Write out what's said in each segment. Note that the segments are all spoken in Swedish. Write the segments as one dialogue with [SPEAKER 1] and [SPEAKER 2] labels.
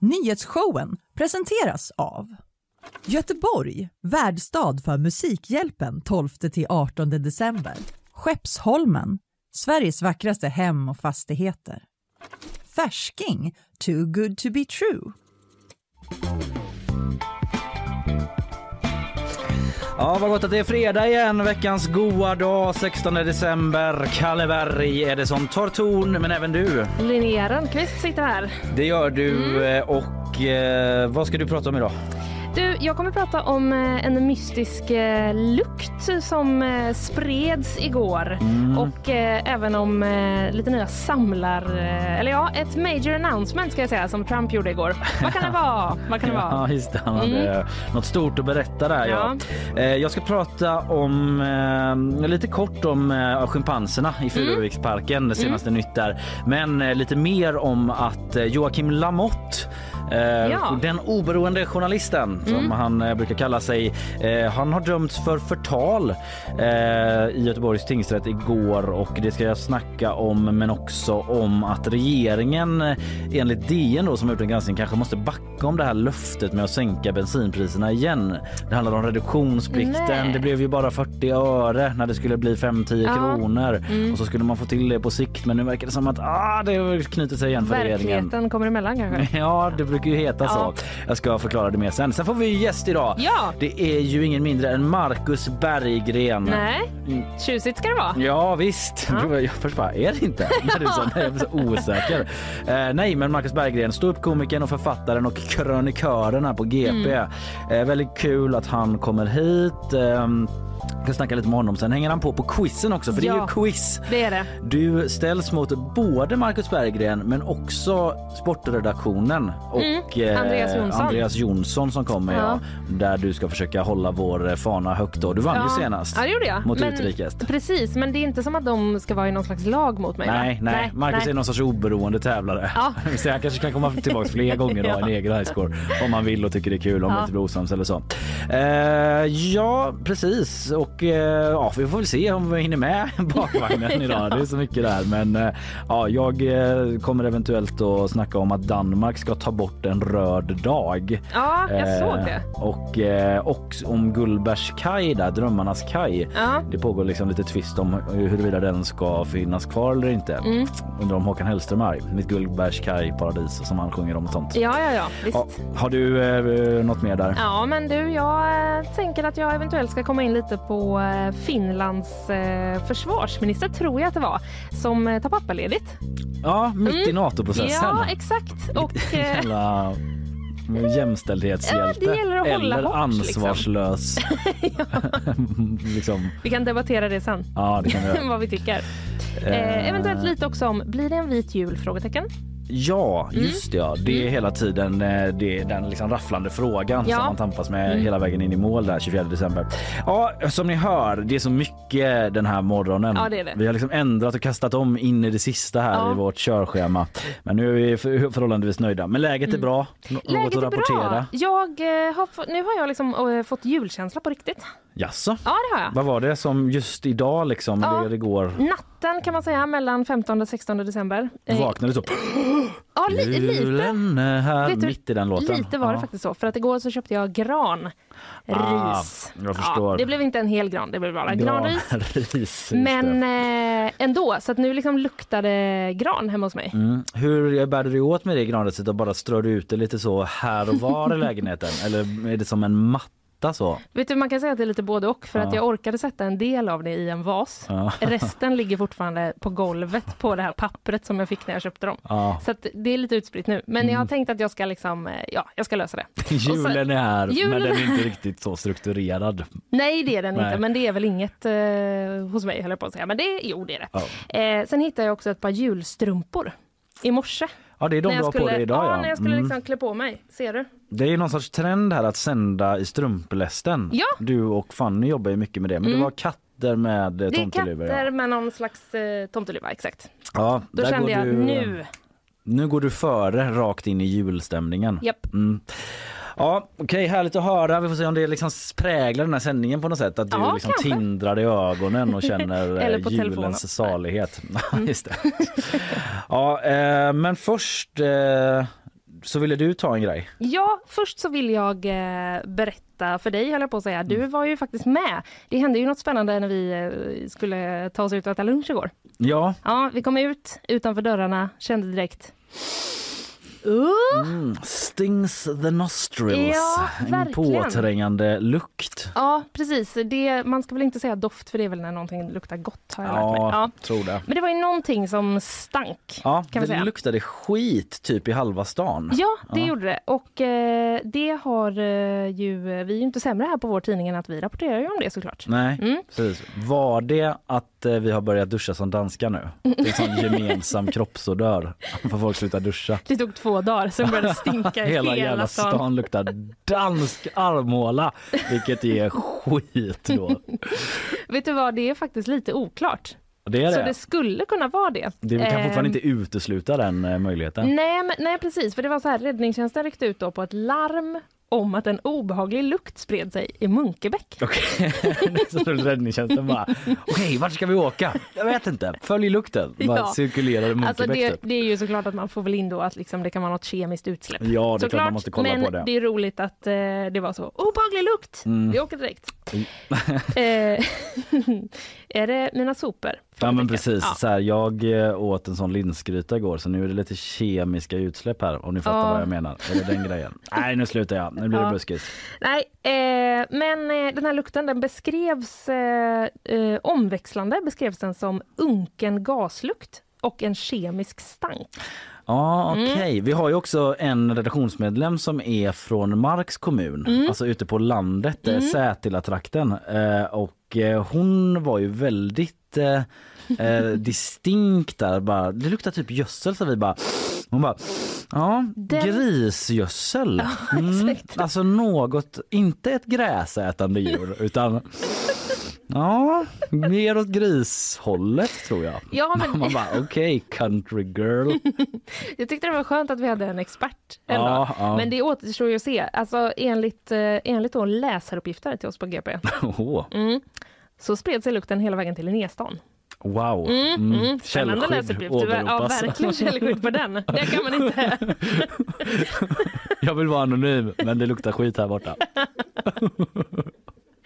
[SPEAKER 1] Nyhetsshowen presenteras av Göteborg, värdstad för Musikhjälpen 12-18 december. Skeppsholmen, Sveriges vackraste hem och fastigheter. Färsking, too good to be true.
[SPEAKER 2] Ja, vad gott att det är fredag igen. Veckans goa dag, 16 december. Kalle Berg är det som tar ton, men även du.
[SPEAKER 3] Linnea Rönnqvist sitter här.
[SPEAKER 2] Det gör du. eh, Och eh, vad ska du prata om idag?
[SPEAKER 3] Du, jag kommer prata om eh, en mystisk eh, lukt som eh, spreds igår och eh, även om lite nya samlar... Eller ja, ett major announcement ska jag säga som Trump gjorde igår. Vad kan det vara? Vad kan det vara?
[SPEAKER 2] Ja, just det. Han hade något stort att berätta där. Ja. Eh, Jag ska prata om lite kort om schimpanserna i Furuviksparken, det senaste nytt där. Men lite mer om att Joakim Lamotte
[SPEAKER 3] Ja.
[SPEAKER 2] Den oberoende journalisten som han eh, brukar kalla sig. Eh, han har dömts för förtal eh, i Göteborgs tingsrätt igår och det ska jag snacka om men också om att regeringen eh, enligt DN då, som har gjort en granskning kanske måste backa om det här löftet med att sänka bensinpriserna igen. Det handlar om reduktionsplikten.
[SPEAKER 3] Nej.
[SPEAKER 2] Det blev ju bara 40 öre när det skulle bli 5-10
[SPEAKER 3] Ja.
[SPEAKER 2] kronor och så skulle man få till det på sikt men nu verkar det som att ah, det knyter sig igen för regeringen.
[SPEAKER 3] Verkligheten kommer emellan kanske.
[SPEAKER 2] Ja, det brukar ju heta så. Jag ska förklara det mer sen. Sen får vi gäst idag.
[SPEAKER 3] Ja.
[SPEAKER 2] Det är ju ingen mindre än Marcus Berggren.
[SPEAKER 3] Nej, tjusigt ska det vara.
[SPEAKER 2] Ja visst.
[SPEAKER 3] Ja.
[SPEAKER 2] Jag först bara, är det inte? När du sa nej, jag blev så osäker. Eh, nej, men Marcus Berggren, ståuppkomikern och författaren och krönikören här på GP.
[SPEAKER 3] Mm.
[SPEAKER 2] Eh, väldigt kul att han kommer hit. Eh, ska snacka lite med honom. Sen hänger han på på quizen också, för det är
[SPEAKER 3] Ja.
[SPEAKER 2] ju quiz.
[SPEAKER 3] Det är det.
[SPEAKER 2] Du ställs mot både Marcus Berggren men också sportredaktionen och
[SPEAKER 3] Mm. Andreas
[SPEAKER 2] eh,
[SPEAKER 3] Jonsson.
[SPEAKER 2] Andreas Jonsson som kommer. Ja.
[SPEAKER 3] Ja.
[SPEAKER 2] där du ska försöka hålla vår eh, fana högt. Då. Du vann ju senast
[SPEAKER 3] Ja, gjorde jag.
[SPEAKER 2] mot
[SPEAKER 3] Men-
[SPEAKER 2] Utrikes.
[SPEAKER 3] Precis, men det är inte som att de ska vara i någon slags lag mot mig. va?
[SPEAKER 2] Nej, nej, Marcus
[SPEAKER 3] nej.
[SPEAKER 2] är någon sorts oberoende tävlare.
[SPEAKER 3] Ja.
[SPEAKER 2] Så han kanske kan komma tillbaka fler gånger och ha en
[SPEAKER 3] Ja.
[SPEAKER 2] egen highscore om man vill och tycker det är kul, om
[SPEAKER 3] Ja.
[SPEAKER 2] det inte blir osams eller så. Eh, ja, precis. Och eh, ja, vi får väl se om vi hinner med bakvagnen idag. Det är så mycket där. Men eh, ja, jag eh, kommer eventuellt att snacka om att Danmark ska ta bort en röd dag.
[SPEAKER 3] Ja, jag
[SPEAKER 2] Eh,
[SPEAKER 3] såg det.
[SPEAKER 2] Och, och om Gullbergs kaj där, Drömmarnas kaj.
[SPEAKER 3] Ja.
[SPEAKER 2] Det pågår liksom lite tvist om huruvida den ska finnas kvar eller inte.
[SPEAKER 3] Mm.
[SPEAKER 2] Undrar om Håkan Hellström är. Mitt Gullbergs kaj paradis som han sjunger om och sånt.
[SPEAKER 3] Ja, ja, ja, visst.
[SPEAKER 2] Ja, har du eh, något mer där?
[SPEAKER 3] Ja, men du, jag tänker att jag eventuellt ska komma in lite på eh, Finlands eh, försvarsminister, tror jag att det var, som eh, tar pappaledigt.
[SPEAKER 2] Ja, mitt i NATO-processen.
[SPEAKER 3] Mm. Ja, exakt. Och
[SPEAKER 2] Jävla jämställdhetshjälte.
[SPEAKER 3] Ja,
[SPEAKER 2] Eller
[SPEAKER 3] hårt, liksom.
[SPEAKER 2] ansvarslös. liksom.
[SPEAKER 3] vi kan debattera det sen,
[SPEAKER 2] Ja, det kan vi
[SPEAKER 3] vad vi tycker. Eh, eventuellt lite också om, blir det en vit jul? Frågetecken.
[SPEAKER 2] Ja,
[SPEAKER 3] Mm.
[SPEAKER 2] just det. Ja. Det är hela tiden eh, det är den liksom rafflande frågan
[SPEAKER 3] Ja. Mm.
[SPEAKER 2] som man tampas med hela vägen in i mål där 24 december. Ja, som ni hör, det är så mycket den här morgonen.
[SPEAKER 3] Ja, det det.
[SPEAKER 2] Vi har liksom ändrat och kastat om in i det sista här
[SPEAKER 3] Ja.
[SPEAKER 2] i vårt körschema. Men nu är vi för- förhållandevis nöjda. Men läget är bra. Något
[SPEAKER 3] Mm. Läget
[SPEAKER 2] att
[SPEAKER 3] är
[SPEAKER 2] rapportera?
[SPEAKER 3] bra. Jag, eh, har nu har jag liksom, eh, fått julkänsla på riktigt.
[SPEAKER 2] Jaså?
[SPEAKER 3] Ja, det har jag.
[SPEAKER 2] Vad var det som just idag liksom,
[SPEAKER 3] Ja.
[SPEAKER 2] eller igår?
[SPEAKER 3] Natten kan man säga mellan 15 och 16 december. Eh,
[SPEAKER 2] Vaknade så?
[SPEAKER 3] Ja, li, lite.
[SPEAKER 2] Julen är här.
[SPEAKER 3] Vet du,
[SPEAKER 2] Mitt i den låten.
[SPEAKER 3] Lite var det
[SPEAKER 2] Ja.
[SPEAKER 3] faktiskt så. För att igår så köpte jag gran.
[SPEAKER 2] Ah, jag förstår.
[SPEAKER 3] det blev inte en hel gran, det blev bara granris.
[SPEAKER 2] Granris, det.
[SPEAKER 3] Men eh, ändå, så att nu liksom luktar det gran hemma hos mig.
[SPEAKER 2] Mm. Hur bär du dig åt med det granriset och bara strör du ut det lite så här och var i lägenheten? Eller är det som en matta så?
[SPEAKER 3] Vet du, man kan säga att det är lite både och för
[SPEAKER 2] Ja.
[SPEAKER 3] att jag orkade sätta en del av det i en vas.
[SPEAKER 2] Ja.
[SPEAKER 3] Resten ligger fortfarande på golvet på det här pappret som jag fick när jag köpte dem.
[SPEAKER 2] Ja.
[SPEAKER 3] Så det är lite utspritt nu. Men jag har tänkt att jag ska liksom, eh, ja, jag ska lösa det.
[SPEAKER 2] Julen är här
[SPEAKER 3] Julen
[SPEAKER 2] men den är inte riktigt så strukturerad.
[SPEAKER 3] Nej det är den
[SPEAKER 2] Nej.
[SPEAKER 3] inte, men det är väl inget eh, hos mig höll jag på att säga. Men det, jo det är det. Eh, sen hittade jag också ett par julstrumpor i morse.
[SPEAKER 2] Ja det är de
[SPEAKER 3] när
[SPEAKER 2] du har
[SPEAKER 3] skulle,
[SPEAKER 2] på dig idag
[SPEAKER 3] ja, när jag skulle
[SPEAKER 2] Mm.
[SPEAKER 3] liksom klä på mig. Ser du?
[SPEAKER 2] Det är någon sorts trend här att sända i strumplästen.
[SPEAKER 3] Ja.
[SPEAKER 2] Du och Fanny jobbar ju mycket med det men det var katter med eh,
[SPEAKER 3] Det är
[SPEAKER 2] tomteluva.
[SPEAKER 3] katter
[SPEAKER 2] Ja.
[SPEAKER 3] med någon slags eh, tomteluva, exakt.
[SPEAKER 2] Ja,
[SPEAKER 3] Då kände jag
[SPEAKER 2] du,
[SPEAKER 3] nu,
[SPEAKER 2] Nu går du före rakt in i julstämningen.
[SPEAKER 3] japp.
[SPEAKER 2] Mm. Ja, okej, härligt att höra. Vi får se om det liksom präglar den här sändningen på något sätt. Att du
[SPEAKER 3] Ja,
[SPEAKER 2] liksom
[SPEAKER 3] kanske.
[SPEAKER 2] tindrar i ögonen och känner eh,
[SPEAKER 3] på telefonen.
[SPEAKER 2] julens salighet. Ja, Just det. ja, eh, men först eh, så ville du ta en grej.
[SPEAKER 3] Ja, först så vill jag eh, berätta för dig, höll jag på att säga. Du var ju faktiskt med. Det hände ju något spännande när vi eh, skulle ta oss ut och äta lunch igår.
[SPEAKER 2] Ja,
[SPEAKER 3] Ja, vi kom ut utanför dörrarna, kände direkt
[SPEAKER 2] mm, stings the nostrils.
[SPEAKER 3] Ja,
[SPEAKER 2] en
[SPEAKER 3] verkligen.
[SPEAKER 2] påträngande lukt.
[SPEAKER 3] ja, precis. Det, man ska väl inte säga doft för det är väl när någonting luktar gott har jag lärt mig.
[SPEAKER 2] Ja,
[SPEAKER 3] Ja.
[SPEAKER 2] tror det.
[SPEAKER 3] Men det var ju någonting som stank.
[SPEAKER 2] Ja,
[SPEAKER 3] kan
[SPEAKER 2] det
[SPEAKER 3] säga.
[SPEAKER 2] luktade skit typ i halva stan.
[SPEAKER 3] Ja, det
[SPEAKER 2] Ja.
[SPEAKER 3] gjorde det. Och eh, det har eh, ju, vi är ju inte sämre här på vår tidning än att vi rapporterar ju om det såklart.
[SPEAKER 2] Nej,
[SPEAKER 3] Mm.
[SPEAKER 2] precis. Var det att vi har börjat duscha som danskar nu? Det är en sån gemensam kroppsodör för folk slutar duscha.
[SPEAKER 3] Det tog två dagar, sen började det stinka i
[SPEAKER 2] Hela
[SPEAKER 3] hela, stan.
[SPEAKER 2] stan luktar dansk armhåla, vilket är skit då.
[SPEAKER 3] Vet du vad, det är faktiskt lite oklart.
[SPEAKER 2] Det är
[SPEAKER 3] Så
[SPEAKER 2] det.
[SPEAKER 3] det skulle kunna vara det.
[SPEAKER 2] Det, vi kan fortfarande
[SPEAKER 3] Ehm,
[SPEAKER 2] inte utesluta den eh, möjligheten.
[SPEAKER 3] Nej, men, nej precis, för det var så här, räddningstjänsten ryckte ut på ett larm om att en obehaglig lukt spred sig i Munkebäck.
[SPEAKER 2] Okej, så räddningstjänsten bara, okej vart ska vi åka? Jag vet inte, följ lukten. Bara
[SPEAKER 3] Ja.
[SPEAKER 2] cirkulerar i
[SPEAKER 3] Alltså det,
[SPEAKER 2] typ.
[SPEAKER 3] det är ju såklart att man får väl in då att liksom det kan vara något kemiskt utsläpp.
[SPEAKER 2] Ja, det
[SPEAKER 3] Såklart,
[SPEAKER 2] man måste kolla
[SPEAKER 3] men
[SPEAKER 2] på det.
[SPEAKER 3] det är roligt att eh, det var så obehaglig lukt.
[SPEAKER 2] Mm.
[SPEAKER 3] Vi åker direkt. eh, är det mina sopor?
[SPEAKER 2] Ja men precis,
[SPEAKER 3] Ja.
[SPEAKER 2] så här, jag eh, åt en sån linsgryta igår så nu är det lite kemiska utsläpp här om ni fattar
[SPEAKER 3] Ja.
[SPEAKER 2] vad jag menar. Är det den grejen? Nej nu slutar jag, nu blir det buskis.
[SPEAKER 3] Nej, eh, men eh, den här lukten den beskrevs eh, eh, omväxlande beskrevs den som unken gaslukt och en kemisk stank.
[SPEAKER 2] Ja
[SPEAKER 3] Mm.
[SPEAKER 2] okej, vi har ju också en redaktionsmedlem som är från Marks kommun,
[SPEAKER 3] Mm.
[SPEAKER 2] alltså ute på landet, mm. Sätila-trakten. Eh, och eh, hon var ju väldigt eh, eh, distinkt där, bara, det luktar typ gödsel så vi bara hon bara, ja,
[SPEAKER 3] Den-
[SPEAKER 2] grisgödsel. Mm, alltså något, inte ett gräsätande djur utan ja, mer åt grishållet tror jag.
[SPEAKER 3] Ja, men-
[SPEAKER 2] Man bara okej country girl.
[SPEAKER 3] Jag tyckte det var skönt att vi hade en expert.
[SPEAKER 2] Ja, ja.
[SPEAKER 3] Men det återstår ju att se. Alltså enligt, eh, enligt då läsaruppgifter till oss på GP
[SPEAKER 2] Åh,
[SPEAKER 3] mm, så spred sig lukten hela vägen till Linnéstan.
[SPEAKER 2] Wow.
[SPEAKER 3] Mm, mm. Spännande
[SPEAKER 2] Källskydd
[SPEAKER 3] läsaruppgift. Ja,
[SPEAKER 2] åberopas.
[SPEAKER 3] verkligen källskydd på den. Det kan man inte.
[SPEAKER 2] Jag vill vara anonym men det luktar skit här borta.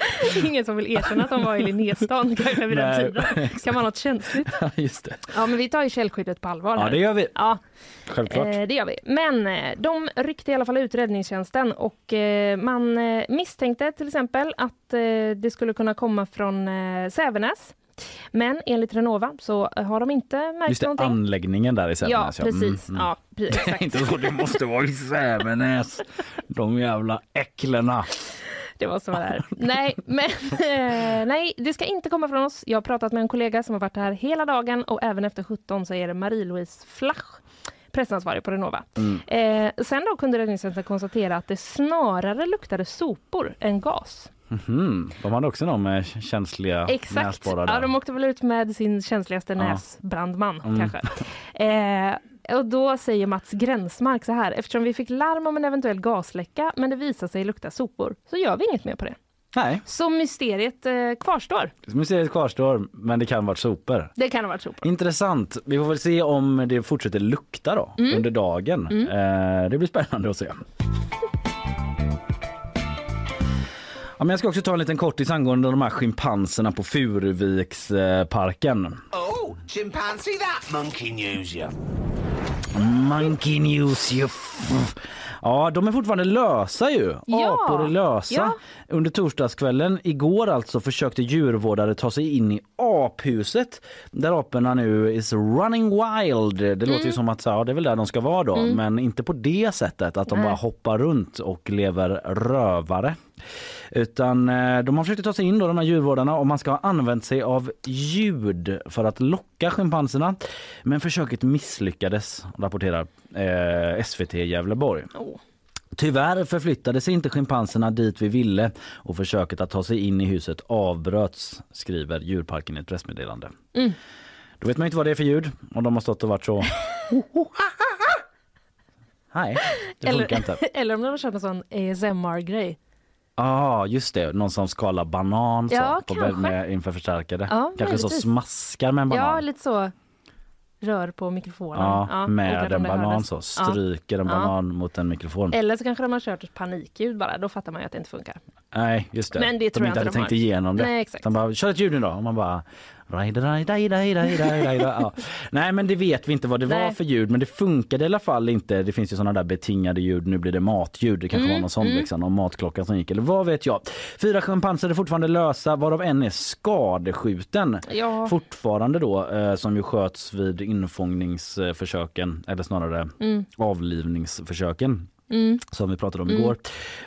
[SPEAKER 3] Ingen som vill erkänna att de var i Linnéstan kanske vid den tiden. Kan vara något känsligt.
[SPEAKER 2] Just det.
[SPEAKER 3] Ja, men vi tar ju källskyddet på allvar.
[SPEAKER 2] Ja
[SPEAKER 3] här.
[SPEAKER 2] det gör vi.
[SPEAKER 3] Ja,
[SPEAKER 2] Självklart.
[SPEAKER 3] Eh, det gör vi. Men eh, de ryckte i alla fall ut räddningstjänsten och eh, man eh, misstänkte till exempel att eh, det skulle kunna komma från eh, Sävenäs. Men enligt Renova så har de inte märkt
[SPEAKER 2] Just det,
[SPEAKER 3] någonting.
[SPEAKER 2] anläggningen där i
[SPEAKER 3] ja,
[SPEAKER 2] Sävenäs.
[SPEAKER 3] precis.
[SPEAKER 2] Mm, mm.
[SPEAKER 3] Ja, exakt.
[SPEAKER 2] Inte så det måste vara i Sävenäs. De jävla äcklena.
[SPEAKER 3] Det var så det är. Nej, men eh, nej, det ska inte komma från oss. Jag har pratat med en kollega som har varit här hela dagen och även efter 17 så är det Marie-Louise Flach pressansvarig på Renova.
[SPEAKER 2] Mm.
[SPEAKER 3] Eh, sen då kunde räddningstjänsten konstatera att det snarare luktade sopor än gas.
[SPEAKER 2] Mhm. De hade också någon med känsliga
[SPEAKER 3] Exakt.
[SPEAKER 2] näsborrar där.
[SPEAKER 3] Ja, de åkte väl ut med sin känsligaste
[SPEAKER 2] Ja.
[SPEAKER 3] näsbrandman
[SPEAKER 2] Mm.
[SPEAKER 3] kanske. Eh, och då säger Mats Gränsmark så här, eftersom vi fick larm om en eventuell gasläcka men det visar sig lukta sopor så gör vi inget mer på det.
[SPEAKER 2] Nej,
[SPEAKER 3] Så mysteriet eh, kvarstår.
[SPEAKER 2] mysteriet kvarstår men det kan ha varit sopor.
[SPEAKER 3] Det kan ha varit sopor.
[SPEAKER 2] Intressant. Vi får väl se om det fortsätter lukta då
[SPEAKER 3] Mm.
[SPEAKER 2] under dagen. Eh, det blir spännande att se. Ja, men jag ska också ta en liten kortis angående de här schimpanserna på Furuviksparken.
[SPEAKER 4] Oh, chimpanzee, that monkey news you.
[SPEAKER 2] Monkey news you Ja, de är fortfarande lösa ju.
[SPEAKER 3] Ja,
[SPEAKER 2] Apor är lösa.
[SPEAKER 3] ja.
[SPEAKER 2] Under torsdagskvällen igår alltså försökte djurvårdare ta sig in i aphuset där aporna nu is running wild. Det låter
[SPEAKER 3] Mm.
[SPEAKER 2] ju som att så, ja, det är väl där de ska vara då, men inte på det sättet att de
[SPEAKER 3] Nej.
[SPEAKER 2] bara hoppar runt och lever rövare. Utan eh, de har försökt ta sig in då, de här djurvårdarna och man ska ha använt sig av ljud för att locka schimpanserna. Men försöket misslyckades, rapporterar eh, SVT Gävleborg.
[SPEAKER 3] Åh.
[SPEAKER 2] Tyvärr förflyttade sig inte schimpanserna dit vi ville och försöket att ta sig in i huset avbröts, skriver djurparken i ett pressmeddelande.
[SPEAKER 3] Mm.
[SPEAKER 2] Då vet man inte vad det är för ljud och de har stått och varit så... Nej, det funkar inte.
[SPEAKER 3] eller om de har kört en sån ASMR-grej.
[SPEAKER 2] Ja, ah, just det. Någon som skalar banan så,
[SPEAKER 3] Ja,
[SPEAKER 2] på,
[SPEAKER 3] kanske.
[SPEAKER 2] med, inför förstärkare.
[SPEAKER 3] Ja,
[SPEAKER 2] kanske så smaskar med en banan.
[SPEAKER 3] Ja, lite så. rör på mikrofonen.
[SPEAKER 2] Ja,
[SPEAKER 3] Ja,
[SPEAKER 2] med en banan
[SPEAKER 3] hördes.
[SPEAKER 2] så. Stryker en banan mot en mikrofon.
[SPEAKER 3] Eller så kanske de har kört ett panikljud bara, då fattar man ju att det inte funkar.
[SPEAKER 2] Nej, just det.
[SPEAKER 3] Men det tror
[SPEAKER 2] de
[SPEAKER 3] jag
[SPEAKER 2] inte
[SPEAKER 3] inte
[SPEAKER 2] hade
[SPEAKER 3] de
[SPEAKER 2] tänkt igenom det.
[SPEAKER 3] Nej, exakt.
[SPEAKER 2] De bara, kör ett ljud nu då. Och man bara... ja. Nej men det vet vi inte vad det var
[SPEAKER 3] Nej.
[SPEAKER 2] för ljud men det funkade i alla fall inte. Det finns ju sådana där betingade ljud, nu blir det matljud. Det kanske
[SPEAKER 3] Mm,
[SPEAKER 2] var någon sån liksom, någon matklocka som gick eller vad vet jag. Fyra schimpanser är fortfarande lösa varav en är skadeskjuten.
[SPEAKER 3] Ja.
[SPEAKER 2] Fortfarande då eh, som ju sköts vid infångningsförsöken eller snarare
[SPEAKER 3] Mm.
[SPEAKER 2] avlivningsförsöken som vi pratade om igår.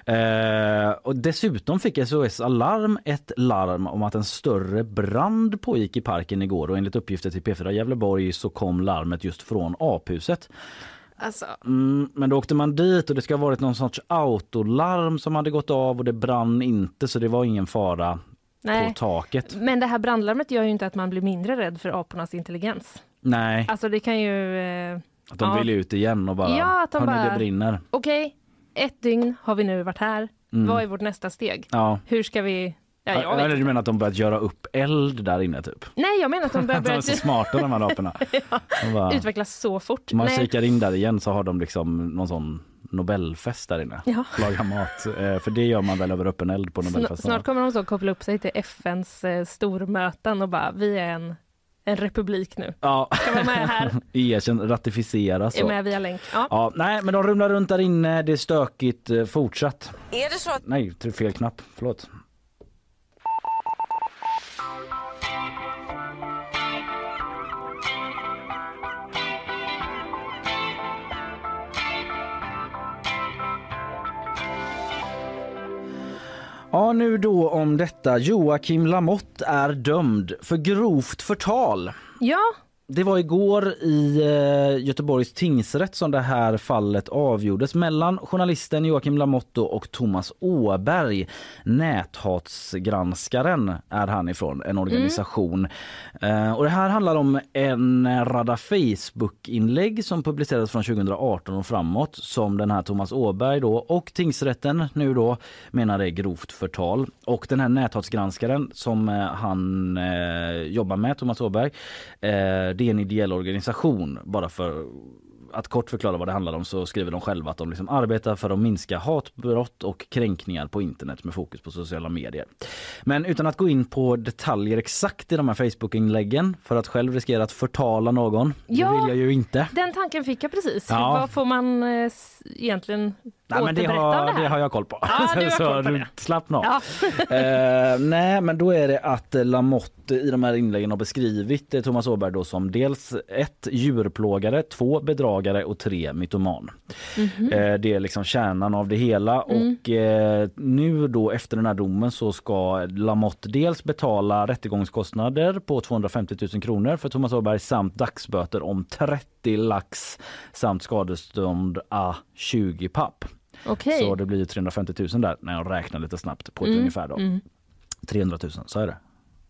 [SPEAKER 2] Eh, och dessutom fick SOS Alarm ett larm om att en större brand pågick i parken igår och enligt uppgifter till P4 Gävleborg så kom larmet just från aphuset.
[SPEAKER 3] Alltså,
[SPEAKER 2] Mm, men då åkte man dit och det ska ha varit någon sorts autolarm som hade gått av och det brann inte så det var ingen fara på
[SPEAKER 3] nej.
[SPEAKER 2] taket.
[SPEAKER 3] Men det här brandlarmet gör ju inte att man blir mindre rädd för apornas intelligens.
[SPEAKER 2] Nej,
[SPEAKER 3] Alltså det kan ju... Eh,
[SPEAKER 2] att de
[SPEAKER 3] ja.
[SPEAKER 2] vill ut igen och bara,
[SPEAKER 3] Ja, att de bara-
[SPEAKER 2] det brinner.
[SPEAKER 3] Okej, ett dygn har vi nu varit här. Vad är vårt nästa steg?
[SPEAKER 2] Ja.
[SPEAKER 3] Hur ska vi... Ja, jag
[SPEAKER 2] Eller du menar att de börjat göra upp eld där inne typ?
[SPEAKER 3] Nej, jag menar att de börjar,
[SPEAKER 2] de är så smarta de här aporna. Bara,
[SPEAKER 3] utvecklas så fort.
[SPEAKER 2] man
[SPEAKER 3] Nej.
[SPEAKER 2] kikar in där igen så har de liksom någon sån Nobelfest där inne.
[SPEAKER 3] Ja.
[SPEAKER 2] Laga mat. Eh, För det gör man väl över öppen eld på Nobelfesten?
[SPEAKER 3] snart kommer de så koppla upp sig till FNs eh, stormöten och bara, vi är en, en republik nu.
[SPEAKER 2] Ja,
[SPEAKER 3] Ska vara med här,
[SPEAKER 2] erkänn, ratificera
[SPEAKER 3] är
[SPEAKER 2] så.
[SPEAKER 3] med via länk. Ja.
[SPEAKER 2] Ja, nej, men de rumlar runt där inne. Det är stökigt eh, fortsatt.
[SPEAKER 5] Är det så att
[SPEAKER 2] Nej, fel knapp. Förlåt. Ja, nu då om detta. Joakim Lamotte är dömd för grovt förtal.
[SPEAKER 3] ja,
[SPEAKER 2] det var igår i eh, Göteborgs tingsrätt som det här fallet avgjordes mellan journalisten Joakim Lamotte och Thomas Åberg. Näthatsgranskaren är han ifrån, en organisation. Eh, och det här handlar om en radda Facebook-inlägg som publicerades från 2018 och framåt som den här Thomas Åberg då och tingsrätten nu då menar är grovt förtal. Och den här näthatsgranskaren som eh, han eh, jobbar med, Thomas Åberg, eh, det är en ideell organisation bara för att kort förklara vad det handlar om så skriver de själva att de liksom arbetar för att minska hatbrott och kränkningar på internet med fokus på sociala medier. Men utan att gå in på detaljer exakt i de här Facebook-inläggen för att själv riskera att förtala någon,
[SPEAKER 3] Ja.
[SPEAKER 2] det vill jag ju inte.
[SPEAKER 3] den tanken fick jag precis.
[SPEAKER 2] Ja.
[SPEAKER 3] Vad får man eh, egentligen
[SPEAKER 2] Nej, men det, har,
[SPEAKER 3] det
[SPEAKER 2] det har jag koll på.
[SPEAKER 3] Har
[SPEAKER 2] så
[SPEAKER 3] koll på det.
[SPEAKER 2] slappna av.
[SPEAKER 3] Ja.
[SPEAKER 2] Eh, nej, men då är det att Lamotte i de här inläggen har beskrivit eh, Thomas Åberg då som dels ett djurplågare, två bedragare och tre mytoman.
[SPEAKER 3] Mhm.
[SPEAKER 2] Eh, det är liksom kärnan av det hela
[SPEAKER 3] Mm.
[SPEAKER 2] och eh, nu då efter den här domen så ska Lamotte dels betala rättegångskostnader på 250 000 kronor för Thomas Åberg samt dagsböter om 30 lax samt skadestånd a 20 papp.
[SPEAKER 3] Okej.
[SPEAKER 2] Så det blir ju 350 000 där när jag räknar lite snabbt på ett
[SPEAKER 3] Mm,
[SPEAKER 2] ungefär då. 300 000, så är det.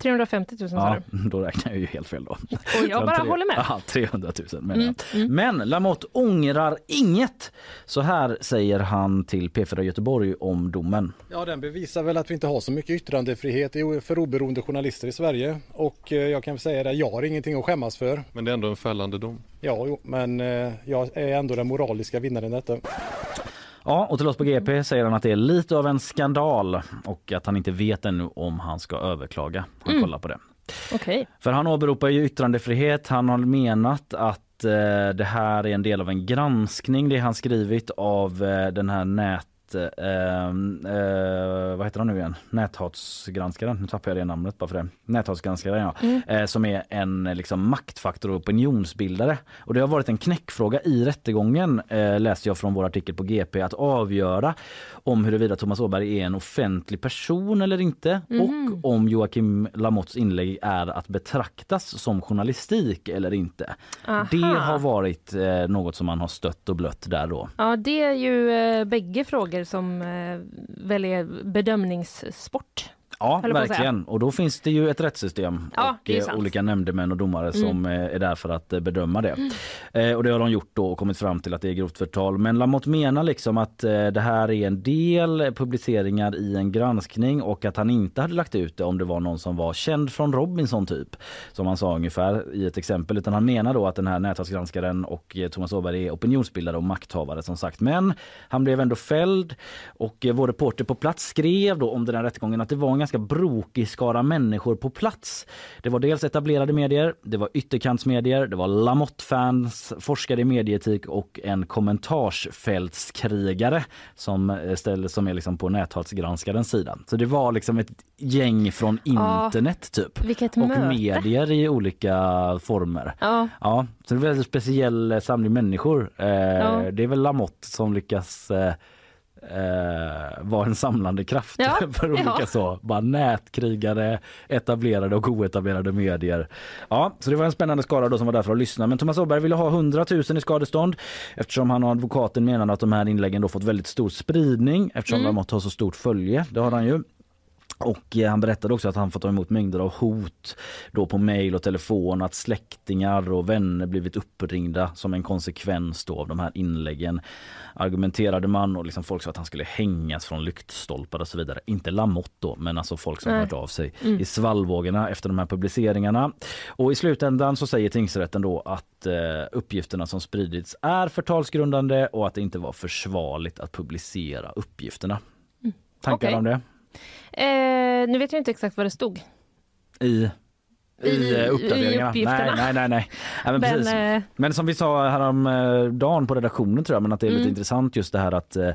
[SPEAKER 3] 350 000 sa
[SPEAKER 2] Ja,
[SPEAKER 3] du.
[SPEAKER 2] då räknar jag ju helt fel då.
[SPEAKER 3] Och jag bara
[SPEAKER 2] Tre-
[SPEAKER 3] håller med. Mm,
[SPEAKER 2] Ja, 300 000 menar jag. Men Lamotte ångrar inget. Så här säger han till P4 Göteborg om domen.
[SPEAKER 6] Ja, den bevisar väl att vi inte har så mycket yttrandefrihet för oberoende journalister i Sverige. Och eh, jag kan säga det, jag har ingenting att skämmas för.
[SPEAKER 7] Men det är ändå en fällande dom.
[SPEAKER 6] Ja, jo, men eh, jag är ändå den moraliska vinnaren i detta.
[SPEAKER 2] Ja, och till oss på GP säger han att det är lite av en skandal och att han inte vet ännu om han ska överklaga. Han kollar på det.
[SPEAKER 3] Okej.
[SPEAKER 2] För han åberopar ju yttrandefrihet. Han har menat att eh, det här är en del av en granskning. Det han skrivit av eh, den här nät... Eh, eh, vad heter han nu igen? Näthatsgranskaren. Nu tappar jag det namnet bara för det. Näthatsgranskaren ja. Eh, som är en liksom, maktfaktor och opinionsbildare. Och det har varit en knäckfråga i rättegången eh, läste jag från vår artikel på GP att avgöra om huruvida Thomas Åberg är en offentlig person eller inte och om Joakim Lamottes inlägg är att betraktas som journalistik eller inte.
[SPEAKER 3] Aha.
[SPEAKER 2] Det har varit eh, något som man har stött och blött där då.
[SPEAKER 3] Ja, det är ju eh, bägge frågor som eh, väl är bedömningssport.
[SPEAKER 2] Ja, verkligen. Och då finns det ju ett rättssystem
[SPEAKER 3] Ja,
[SPEAKER 2] och eh.
[SPEAKER 3] Mm.
[SPEAKER 2] olika nämndemän och domare som eh, är där för att eh, bedöma det. Eh, och det har de gjort då och kommit fram till att det är grovt förtal. Men Lamotte menar liksom att det här är en del publiceringar i en granskning och att han inte hade lagt ut det om det var någon som var känd från Robinson typ. Som han sa ungefär i ett exempel. Utan han menar då att den här nätverksgranskaren och Thomas Åberg är opinionsbildare och makthavare som sagt. Men han blev ändå fälld och vår reporter på plats skrev då om den här rättegången att det var en ganska brokig skara människor på plats. Det var dels etablerade medier, det var ytterkantsmedier, det var Lamotte-fans, forskare i medieetik och en kommentarsfältskrigare som, eh, ställer, som är liksom på näthatsgranskarens sida. Så det var liksom ett gäng från
[SPEAKER 3] Ja.
[SPEAKER 2] internet typ.
[SPEAKER 3] Vilket
[SPEAKER 2] Och
[SPEAKER 3] möte.
[SPEAKER 2] medier i olika former.
[SPEAKER 3] Ja,
[SPEAKER 2] Ja, så det är en väldigt speciell eh, samling människor. Eh,
[SPEAKER 3] Ja.
[SPEAKER 2] Det är väl Lamotte som lyckas eh, eh, vara en samlande kraft
[SPEAKER 3] Ja,
[SPEAKER 2] för olika
[SPEAKER 3] ja.
[SPEAKER 2] så. Bara nätkrigare, etablerade och oetablerade medier. Ja, så det var en spännande skara då som var där för att lyssna. Men Thomas Åberg ville ha 100 000 i skadestånd eftersom han och advokaten menade att de här inläggen då fått väldigt stor spridning eftersom
[SPEAKER 3] Mm.
[SPEAKER 2] Lamotte har så stort följe. Det har han ju. Och eh, han berättade också att han fått ta emot mängder av hot då på mejl och telefon, att släktingar och vänner blivit uppringda som en konsekvens av de här inläggen. Argumenterade man och liksom folk sa att han skulle hängas från lyktstolpar och så vidare. Inte Lamotte då, men alltså folk som
[SPEAKER 3] Nej.
[SPEAKER 2] hört av sig i svallvågorna efter de här publiceringarna. Och i slutändan så säger tingsrätten då att eh, uppgifterna som spridits är förtalsgrundande och att det inte var försvarligt att publicera uppgifterna. Tankar
[SPEAKER 3] Okej.
[SPEAKER 2] om det?
[SPEAKER 3] Eh, nu vet jag inte exakt vad det stod.
[SPEAKER 2] I, i, eh, uppdateringarna?
[SPEAKER 3] i.
[SPEAKER 2] Nej, nej, nej. nej. Men,
[SPEAKER 3] Men,
[SPEAKER 2] precis.
[SPEAKER 3] eh,
[SPEAKER 2] men som vi sa härom eh, dagen på redaktionen tror jag, men att det är lite
[SPEAKER 3] Mm.
[SPEAKER 2] intressant just det här att eh,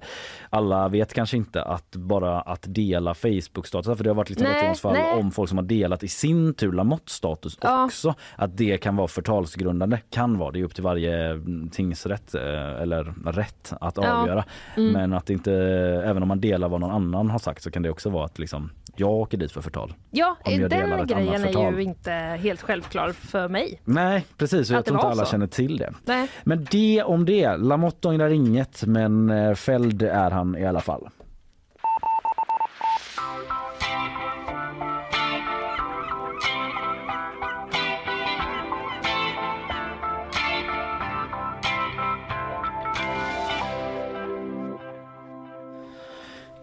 [SPEAKER 2] alla vet kanske inte att bara att dela Facebook-status, för det har varit lite rättegångsfall om folk som har delat i sin tur Lamotte-status
[SPEAKER 3] Ja.
[SPEAKER 2] också. Att det kan vara förtalsgrundande, kan vara. Det är upp till varje mm, tingsrätt eh, eller rätt att
[SPEAKER 3] Ja.
[SPEAKER 2] avgöra.
[SPEAKER 3] Mm.
[SPEAKER 2] Men att inte, även om man delar vad någon annan har sagt så kan det också vara att liksom, jag åker dit för förtal.
[SPEAKER 3] Ja,
[SPEAKER 2] Om jag delar
[SPEAKER 3] den grejen är ju inte helt självklar för mig.
[SPEAKER 2] Nej precis, och jag tror inte alla
[SPEAKER 3] så.
[SPEAKER 2] känner till det.
[SPEAKER 3] Nej.
[SPEAKER 2] Men det om det. Lamotte ångrar inget men eh, fälld är han i alla fall.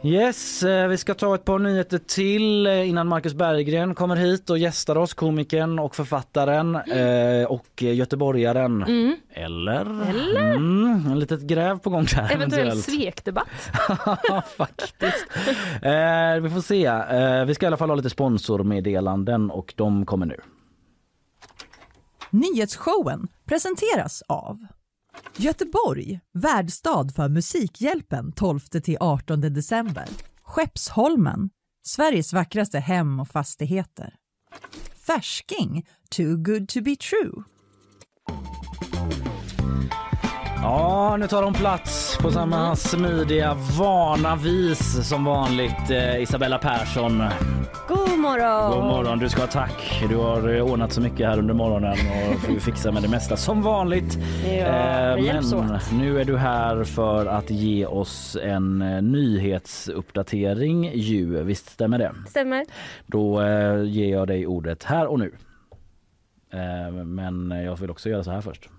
[SPEAKER 2] Yes, eh, vi ska ta ett par nyheter till eh, innan Marcus Berggren kommer hit och gästar oss, komikern och författaren eh, och göteborgaren.
[SPEAKER 3] Mm.
[SPEAKER 2] Eller?
[SPEAKER 3] Eller?
[SPEAKER 2] Mm, en litet gräv på gång där.
[SPEAKER 3] Eventuell svekdebatt.
[SPEAKER 2] Ja, faktiskt. Eh, vi får se. Eh, vi ska i alla fall ha lite sponsormeddelanden och de kommer nu.
[SPEAKER 1] Nyhetsshowen presenteras av Göteborg, värdstad för Musikhjälpen 12-18 december. Skeppsholmen, Sveriges vackraste hem och fastigheter. Färsking, too good to be true.
[SPEAKER 2] Ja, nu tar de plats på samma smidiga, vana vis som vanligt. Eh, Isabella Persson,
[SPEAKER 5] God morgon!
[SPEAKER 2] god morgon. Du ska ha tack. Du har eh, ordnat så mycket här under morgonen och får fixa med det mesta som vanligt.
[SPEAKER 5] Ja, vi hjälps
[SPEAKER 2] men
[SPEAKER 5] åt.
[SPEAKER 2] nu är du här för att ge oss en eh, nyhetsuppdatering ju. Visst stämmer det?
[SPEAKER 5] Stämmer.
[SPEAKER 2] Då eh, ger jag dig ordet här och nu. Eh, men jag vill också göra så här först.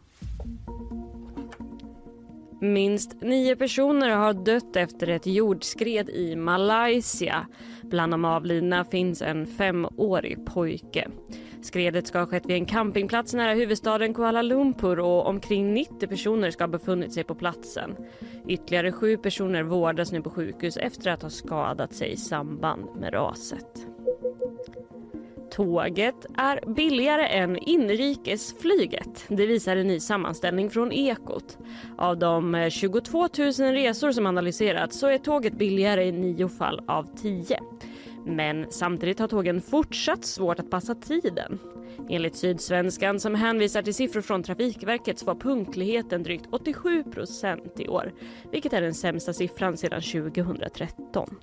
[SPEAKER 5] Minst nio personer har dött efter ett jordskred i Malaysia. Bland de avlidna finns en femårig pojke. Skredet ska ha skett vid en campingplats nära huvudstaden Kuala Lumpur och omkring 90 personer ska ha befunnit sig på platsen. Ytterligare sju personer vårdas nu på sjukhus efter att ha skadat sig i samband med raset. Tåget är billigare än inrikesflyget. Det visar en ny sammanställning från Ekot. Av de eh, 22 000 resor som analyserats så är tåget billigare i nio fall av tio. Men samtidigt har tågen fortsatt svårt att passa tiden. Enligt Sydsvenskan som hänvisar till siffror från Trafikverket så var punktligheten drygt 87 procent i år, vilket är den sämsta siffran sedan 2013.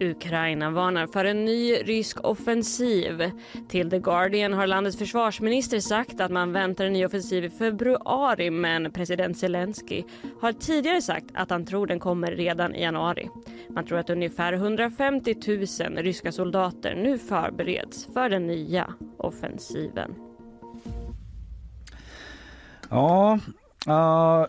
[SPEAKER 5] Ukraina varnar för en ny rysk offensiv. Till The Guardian har landets försvarsminister sagt att man väntar en ny offensiv i februari men president Zelensky har tidigare sagt att han tror den kommer redan i januari. Man tror att ungefär 150 000 ryska soldater nu förbereds för den nya offensiven.
[SPEAKER 2] Ja, uh,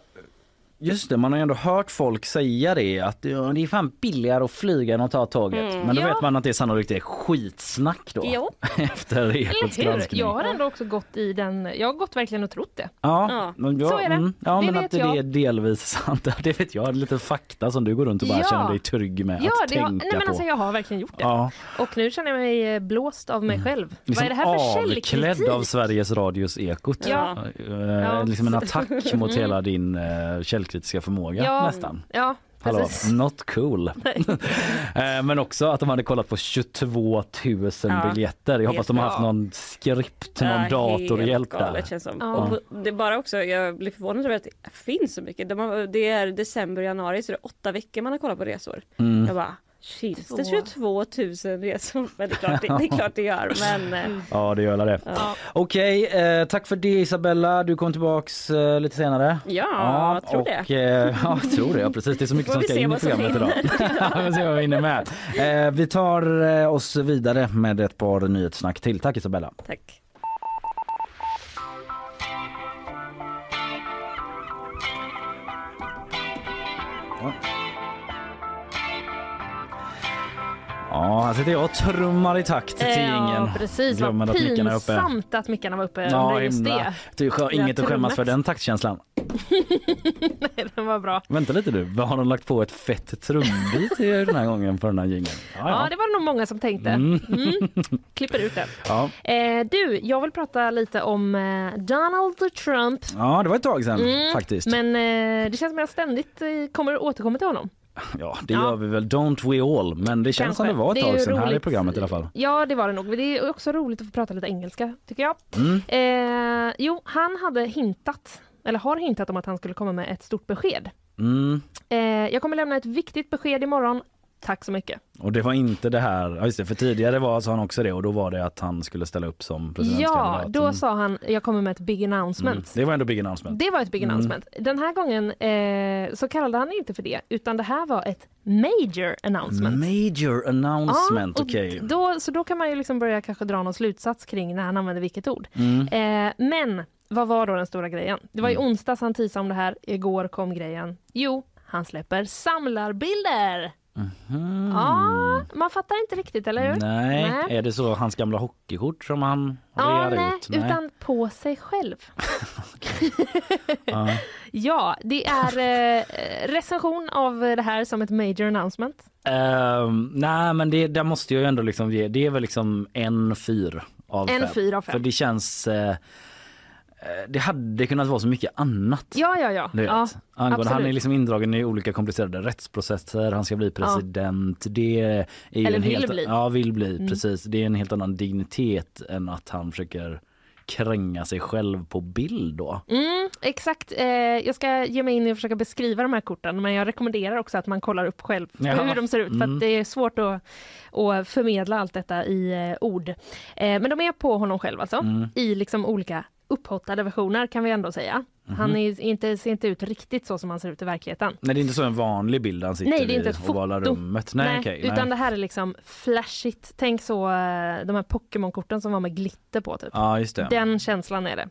[SPEAKER 2] just det. Man har ju ändå hört folk säga det att ja, det är fan billigare att flyga än att ta tåget. Men då
[SPEAKER 3] Ja.
[SPEAKER 2] vet man att det sannolikt är skitsnack då.
[SPEAKER 5] Jo.
[SPEAKER 2] Efter Ekots granskning.
[SPEAKER 3] Jag har ändå också gått i den, jag har gått verkligen och trott det.
[SPEAKER 2] Ja,
[SPEAKER 5] Ja,
[SPEAKER 2] men jag,
[SPEAKER 3] så är det.
[SPEAKER 2] Mm, ja
[SPEAKER 3] Det
[SPEAKER 2] men
[SPEAKER 3] vet
[SPEAKER 2] att det
[SPEAKER 3] jag.
[SPEAKER 2] är delvis sant. Det vet jag. Lite fakta som du går runt och bara
[SPEAKER 3] Ja.
[SPEAKER 2] känner dig trygg med
[SPEAKER 3] Ja,
[SPEAKER 2] att
[SPEAKER 3] det har,
[SPEAKER 2] tänka
[SPEAKER 3] nej men
[SPEAKER 2] på.
[SPEAKER 3] alltså jag har verkligen gjort det.
[SPEAKER 2] Ja,
[SPEAKER 3] Och nu känner jag mig eh, blåst av mig själv.
[SPEAKER 2] liksom
[SPEAKER 3] Vad är det här för
[SPEAKER 2] avklädd
[SPEAKER 3] källkritik?
[SPEAKER 2] av Sveriges Radios Ekot.
[SPEAKER 3] Ja. Ja.
[SPEAKER 2] Liksom en attack mot hela din eh, källkritiska förmåga
[SPEAKER 3] Ja,
[SPEAKER 2] nästan.
[SPEAKER 3] Ja,
[SPEAKER 2] Hallå,
[SPEAKER 3] precis.
[SPEAKER 2] not cool. Eh, Men också att de hade kollat på 22 000
[SPEAKER 5] Ja,
[SPEAKER 2] biljetter. Jag hoppas de har haft någon skript, någon
[SPEAKER 5] Ja,
[SPEAKER 2] datorhjälp där.
[SPEAKER 5] känns.
[SPEAKER 3] Ja.
[SPEAKER 5] Och det är bara också, jag blir förvånad över att det finns så mycket. De har, det är december januari så det är åtta veckor man har kollat på resor.
[SPEAKER 2] Mm.
[SPEAKER 5] Jag bara, finns det
[SPEAKER 3] Två.
[SPEAKER 5] 22 000 resor? Men det är klart det, det, är klart det gör. Men eh,
[SPEAKER 2] Ja, det gör det.
[SPEAKER 5] ja,
[SPEAKER 2] Okej, eh, tack för det Isabella. Du kommer tillbaks eh, lite senare.
[SPEAKER 5] ja jag tror det.
[SPEAKER 2] och, Eh, ja, jag tror det. Ja, precis. Det är så mycket som ska
[SPEAKER 5] se
[SPEAKER 2] in i programmet idag. Vi får se vad vi hinner med. Eh, vi tar oss vidare med ett par nyhetssnack till. Tack Isabella.
[SPEAKER 5] Tack.
[SPEAKER 2] Ja, här sitter jag och trummar i takt till ingen.
[SPEAKER 3] Ja, precis. Vad
[SPEAKER 2] Glömmer att mickarna är uppe.
[SPEAKER 3] pinsamt att mickarna var uppe
[SPEAKER 2] Ja,
[SPEAKER 3] under just
[SPEAKER 2] himla.
[SPEAKER 3] det.
[SPEAKER 2] Du, har inget att skämmas för den taktkänslan.
[SPEAKER 3] Nej, den var bra.
[SPEAKER 2] Vänta lite du, har de lagt på ett fett trumbit i den här gången på den här jingeln?
[SPEAKER 3] Ja, det var nog många som tänkte.
[SPEAKER 2] Mm.
[SPEAKER 3] Mm. Klipper ut det.
[SPEAKER 2] Ja.
[SPEAKER 3] Eh, du, jag vill prata lite om eh, Donald Trump.
[SPEAKER 2] ja, det var ett tag sedan
[SPEAKER 3] Mm,
[SPEAKER 2] faktiskt.
[SPEAKER 3] Men eh, det känns som att jag ständigt eh, kommer återkomma till honom.
[SPEAKER 2] Ja, det
[SPEAKER 3] Ja.
[SPEAKER 2] gör vi väl. Don't we all. Men det känns
[SPEAKER 3] Kanske.
[SPEAKER 2] som det var ett tag sedan här i programmet i alla fall.
[SPEAKER 3] Ja, det var det nog. Det är också roligt att få prata lite engelska, tycker jag.
[SPEAKER 2] Mm.
[SPEAKER 3] Eh, jo, han hade hintat, eller har hintat om att han skulle komma med ett stort besked.
[SPEAKER 2] Mm.
[SPEAKER 3] Eh, jag kommer lämna ett viktigt besked imorgon. Tack så mycket.
[SPEAKER 2] Och det var inte det här, ja, just det, för tidigare var, sa han också det och då var det att han skulle ställa upp som
[SPEAKER 3] Ja,
[SPEAKER 2] presidentkandidat.
[SPEAKER 3] då
[SPEAKER 2] Mm.
[SPEAKER 3] sa han jag kommer med ett big announcement.
[SPEAKER 2] Mm. Det var ändå big announcement.
[SPEAKER 3] Det var ett big
[SPEAKER 2] Mm.
[SPEAKER 3] announcement. Den här gången eh, så kallade han inte för det, utan det här var ett major announcement.
[SPEAKER 2] Major announcement,
[SPEAKER 3] och
[SPEAKER 2] okej.
[SPEAKER 3] Då, så då kan man ju liksom börja kanske dra någon slutsats kring när han använder vilket ord.
[SPEAKER 2] Mm.
[SPEAKER 3] Eh, men vad var då den stora grejen? Det var i
[SPEAKER 2] Mm.
[SPEAKER 3] onsdags han teasade om det här, igår kom grejen. Jo, han släpper samlarbilder.
[SPEAKER 2] Mhm.
[SPEAKER 3] Ja, man fattar inte riktigt, eller hur?
[SPEAKER 2] Nej.
[SPEAKER 3] Nej.
[SPEAKER 2] är det så hans gamla hockeykort som han
[SPEAKER 3] Ja,
[SPEAKER 2] rear
[SPEAKER 3] nej,
[SPEAKER 2] ut?
[SPEAKER 3] utan på sig själv.
[SPEAKER 2] Ja.
[SPEAKER 3] Ja, det är eh, recension av det här som ett major announcement.
[SPEAKER 2] Ehm, nej men det där måste jag ju ändå liksom ge, det är väl liksom en fyr av
[SPEAKER 3] En
[SPEAKER 2] fem.
[SPEAKER 3] fyr av fem.
[SPEAKER 2] För det känns, eh, det hade kunnat vara så mycket annat.
[SPEAKER 3] Ja, ja, ja. Ja
[SPEAKER 2] Angående, han är liksom indragen i olika komplicerade rättsprocesser, han ska bli president. Det är
[SPEAKER 3] Eller
[SPEAKER 2] en
[SPEAKER 3] vill
[SPEAKER 2] helt,
[SPEAKER 3] bli.
[SPEAKER 2] Ja, vill bli,
[SPEAKER 3] Mm.
[SPEAKER 2] precis. Det är en helt annan dignitet än att han försöker kränga sig själv på bild då.
[SPEAKER 3] Mm, exakt. Eh, jag ska ge mig in och försöka beskriva de här korten men jag rekommenderar också att man kollar upp själv
[SPEAKER 2] Ja.
[SPEAKER 3] hur de ser ut för
[SPEAKER 2] Mm.
[SPEAKER 3] att det är svårt att, att förmedla allt detta i eh, ord. Eh, men de är på honom själv alltså,
[SPEAKER 2] Mm.
[SPEAKER 3] i liksom olika upphottade versioner kan vi ändå säga.
[SPEAKER 2] Mhm.
[SPEAKER 3] Han är inte, ser inte ut riktigt så som han ser ut i verkligheten.
[SPEAKER 2] Nej det är inte så en vanlig bild han sitter
[SPEAKER 3] Nej, det är inte
[SPEAKER 2] i
[SPEAKER 3] ett
[SPEAKER 2] ovala
[SPEAKER 3] foto.
[SPEAKER 2] rummet. Nej, okej,
[SPEAKER 3] utan
[SPEAKER 2] nej.
[SPEAKER 3] det här är liksom flashigt. Tänk så eh, de här Pokémon-korten som var med glitter på typ.
[SPEAKER 2] Ja just det.
[SPEAKER 3] Den känslan är det.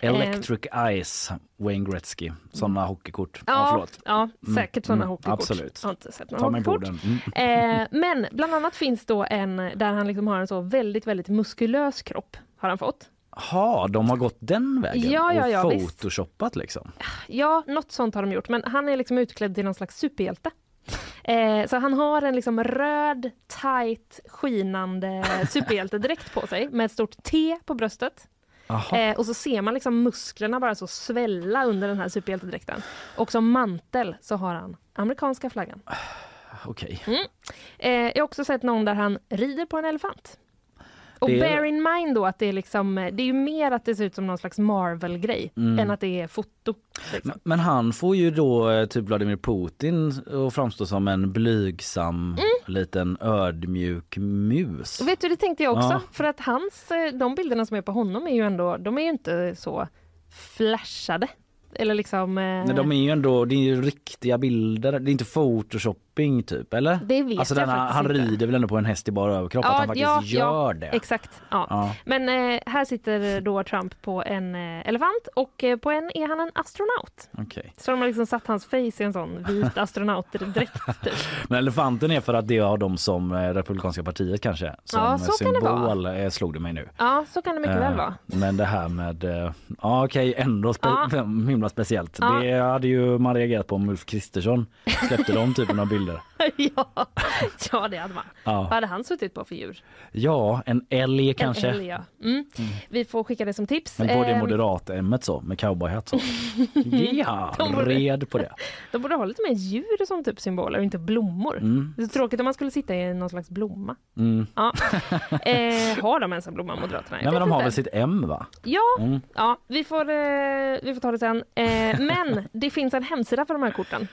[SPEAKER 2] Electric Ice, Wayne Gretzky. Sådana hockeykort. Ja,
[SPEAKER 3] Ja,
[SPEAKER 2] förlåt.
[SPEAKER 3] ja säkert sådana
[SPEAKER 2] mm,
[SPEAKER 3] hockeykort.
[SPEAKER 2] absolut.
[SPEAKER 3] Jag har inte sett
[SPEAKER 2] Ta
[SPEAKER 3] några
[SPEAKER 2] mig på
[SPEAKER 3] hockeykort.
[SPEAKER 2] Mm.
[SPEAKER 3] Eh, men bland annat finns då en där han liksom har en så väldigt, väldigt muskulös kropp. Har han fått.
[SPEAKER 2] Ha, de har gått den vägen
[SPEAKER 3] Ja, ja, ja,
[SPEAKER 2] och
[SPEAKER 3] visst.
[SPEAKER 2] photoshoppat liksom.
[SPEAKER 3] Ja, något sånt har de gjort, men han är liksom utklädd till någon slags superhjälte. Eh, så han har en liksom röd, tight, skinande superhjältedräkt på sig med ett stort T på bröstet. Eh, och så ser man liksom musklerna bara så svälla under den här superhjältedräkten. Och som mantel så har han amerikanska flaggan.
[SPEAKER 2] Okej.
[SPEAKER 3] Eh, jag har också sett någon där han rider på en elefant. Och
[SPEAKER 2] Det
[SPEAKER 3] bear in mind då att det är liksom, det är ju mer att det ser ut som någon slags Marvel-grej
[SPEAKER 2] Mm.
[SPEAKER 3] än att det är foto. Liksom.
[SPEAKER 2] Men- Men han får ju då eh, typ Vladimir Putin att framstå som en blygsam liten ödmjuk mus.
[SPEAKER 3] Och vet du, det tänkte jag också.
[SPEAKER 2] Ja.
[SPEAKER 3] För att hans, eh, de bilderna som är på honom är ju ändå, de är ju inte så flashade. Eller liksom... eh,
[SPEAKER 2] Nej, de är ju ändå, det är ju riktiga bilder, det är inte photoshopping typ eller?
[SPEAKER 3] Det vet
[SPEAKER 2] alltså
[SPEAKER 3] jag
[SPEAKER 2] den,
[SPEAKER 3] faktiskt
[SPEAKER 2] han
[SPEAKER 3] inte.
[SPEAKER 2] rider väl ändå på en häst i bara överkropp, att han faktiskt gör det.
[SPEAKER 3] Exakt. Ja.
[SPEAKER 2] Ja.
[SPEAKER 3] Men eh, här sitter då Trump på en eh, elefant och eh, på en är han en astronaut.
[SPEAKER 2] Okej.
[SPEAKER 3] Så de har liksom satt hans face i en sån vit astronautdräkt. Typ.
[SPEAKER 2] Men elefanten är för att det har de som eh, Republikanska partiet kanske som
[SPEAKER 3] Ja, så kan det
[SPEAKER 2] symbol eh, slog det mig nu.
[SPEAKER 3] Ja, så kan det mycket väl
[SPEAKER 2] Eh,
[SPEAKER 3] vara.
[SPEAKER 2] Men det här med, ja okej ändå spe- himla speciellt.
[SPEAKER 3] Ja.
[SPEAKER 2] Det hade ju man reagerat på om Ulf Kristersson släppte de typen av bilder.
[SPEAKER 3] ja. ja, det hade man.
[SPEAKER 2] Ja.
[SPEAKER 3] Vad hade han suttit på för djur?
[SPEAKER 2] Ja, en älg kanske.
[SPEAKER 3] En älg, ja. mm. Vi får skicka det som tips.
[SPEAKER 2] Men på det
[SPEAKER 3] Eh,
[SPEAKER 2] moderat-ämmet så med cowboyhatt så. Ja,
[SPEAKER 3] De borde-
[SPEAKER 2] red på det.
[SPEAKER 3] De borde ha lite mer djur som typ symboler och inte blommor.
[SPEAKER 2] Mm.
[SPEAKER 3] Det är så tråkigt om man skulle sitta i någon slags blomma.
[SPEAKER 2] Mm.
[SPEAKER 3] Ja. Eh, har de ens en blomma, Moderaterna? Jag
[SPEAKER 2] Nej men de har väl sitt M va?
[SPEAKER 3] Ja,
[SPEAKER 2] Mm.
[SPEAKER 3] ja vi, får, eh, vi får ta det sen. Eh, men det finns en hemsida för de här korten.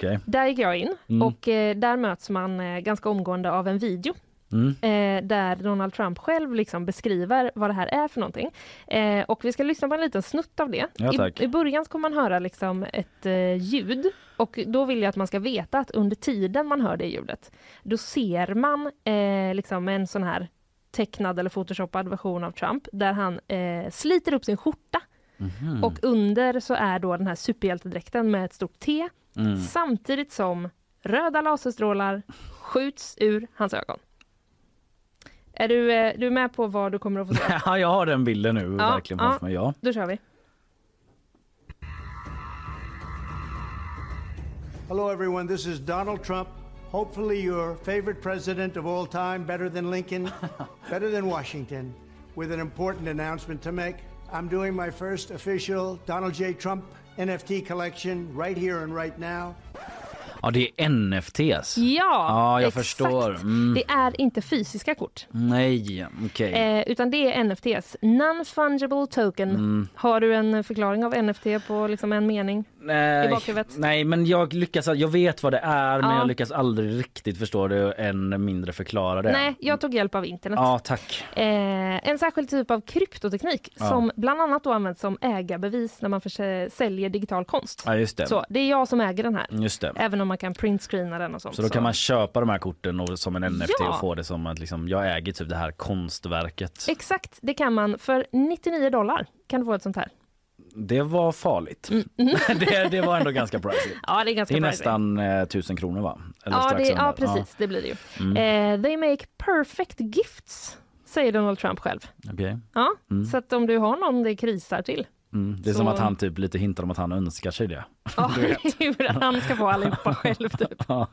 [SPEAKER 2] Okej.
[SPEAKER 3] Där gick jag in
[SPEAKER 2] Mm.
[SPEAKER 3] och eh, där möts man eh, ganska omgående av en video.
[SPEAKER 2] Mm.
[SPEAKER 3] Eh, där Donald Trump själv liksom beskriver vad det här är för någonting. Eh, och vi ska lyssna på en liten snutt av det.
[SPEAKER 2] Ja.
[SPEAKER 3] I, I början kommer man höra liksom ett eh, ljud och då vill jag att man ska veta att under tiden man hör det ljudet, då ser man eh, liksom en sån här tecknad eller photoshoppad version av Trump där han eh, sliter upp sin skjorta
[SPEAKER 2] Mhm.
[SPEAKER 3] och under så är då den här superhjältedräkten med ett stort T
[SPEAKER 2] Mm.
[SPEAKER 3] samtidigt som röda laserstrålar skjuts ur hans ögon. Är du, eh, du är med på vad du kommer att få se?
[SPEAKER 2] Ja, jag har den bilden nu
[SPEAKER 3] Ja,
[SPEAKER 2] verkligen
[SPEAKER 3] ja.
[SPEAKER 2] mig. Ja.
[SPEAKER 3] Då kör vi.
[SPEAKER 7] Hello, everyone. This is Donald Trump. Hopefully, your favorite president of all time, better than Lincoln, better than Washington, with an important announcement to make. I'm doing my first official Donald J. Trump NFT collection right here and right now.
[SPEAKER 2] Ja, det är NFTs.
[SPEAKER 3] Ja,
[SPEAKER 2] Ja, jag
[SPEAKER 3] exakt.
[SPEAKER 2] förstår. Mm.
[SPEAKER 3] Det är inte fysiska kort,
[SPEAKER 2] Nej, okej.
[SPEAKER 3] eh, utan det är NFTs. Non-fungible token.
[SPEAKER 2] Mm.
[SPEAKER 3] Har du en förklaring av NFT på liksom en mening?
[SPEAKER 2] Nej,
[SPEAKER 3] i bakhuvudet.
[SPEAKER 2] nej, men jag lyckas, jag vet vad det är men
[SPEAKER 3] Ja.
[SPEAKER 2] jag lyckas aldrig riktigt förstå det än mindre förklara det.
[SPEAKER 3] Nej, jag tog hjälp av internet.
[SPEAKER 2] Ja, tack.
[SPEAKER 3] Eh, en särskild typ av kryptoteknik
[SPEAKER 2] Ja.
[SPEAKER 3] som bland annat då används som ägarbevis när man säljer digital konst.
[SPEAKER 2] Ja, just det.
[SPEAKER 3] Så det är jag som äger den här.
[SPEAKER 2] Just det.
[SPEAKER 3] Även om man kan printscreena den och sånt.
[SPEAKER 2] Så då kan man köpa de här korten och, som en NFT
[SPEAKER 3] Ja.
[SPEAKER 2] och få det som att liksom, jag äger typ det här konstverket.
[SPEAKER 3] Exakt, det kan man. För 99 dollar kan du få ett sånt här.
[SPEAKER 2] Det var farligt. det, det var ändå ganska pricey.
[SPEAKER 3] Ja, det är
[SPEAKER 2] Det
[SPEAKER 3] ganska
[SPEAKER 2] är
[SPEAKER 3] pricey.
[SPEAKER 2] nästan eh, tusen kronor va? Eller
[SPEAKER 3] Ja, det, ja, precis. Det blir det ju.
[SPEAKER 2] Mm.
[SPEAKER 3] Eh, they make perfect gifts, säger Donald Trump själv.
[SPEAKER 2] Ja, okej.
[SPEAKER 3] Ja,
[SPEAKER 2] Mm.
[SPEAKER 3] Så att om du har någon det krisar till.
[SPEAKER 2] Mm. Det är
[SPEAKER 3] Så-
[SPEAKER 2] som att han typ lite hintar om att han önskar sig det.
[SPEAKER 3] Ja, hur han ska få allihopa själv. Typ.
[SPEAKER 2] Ja.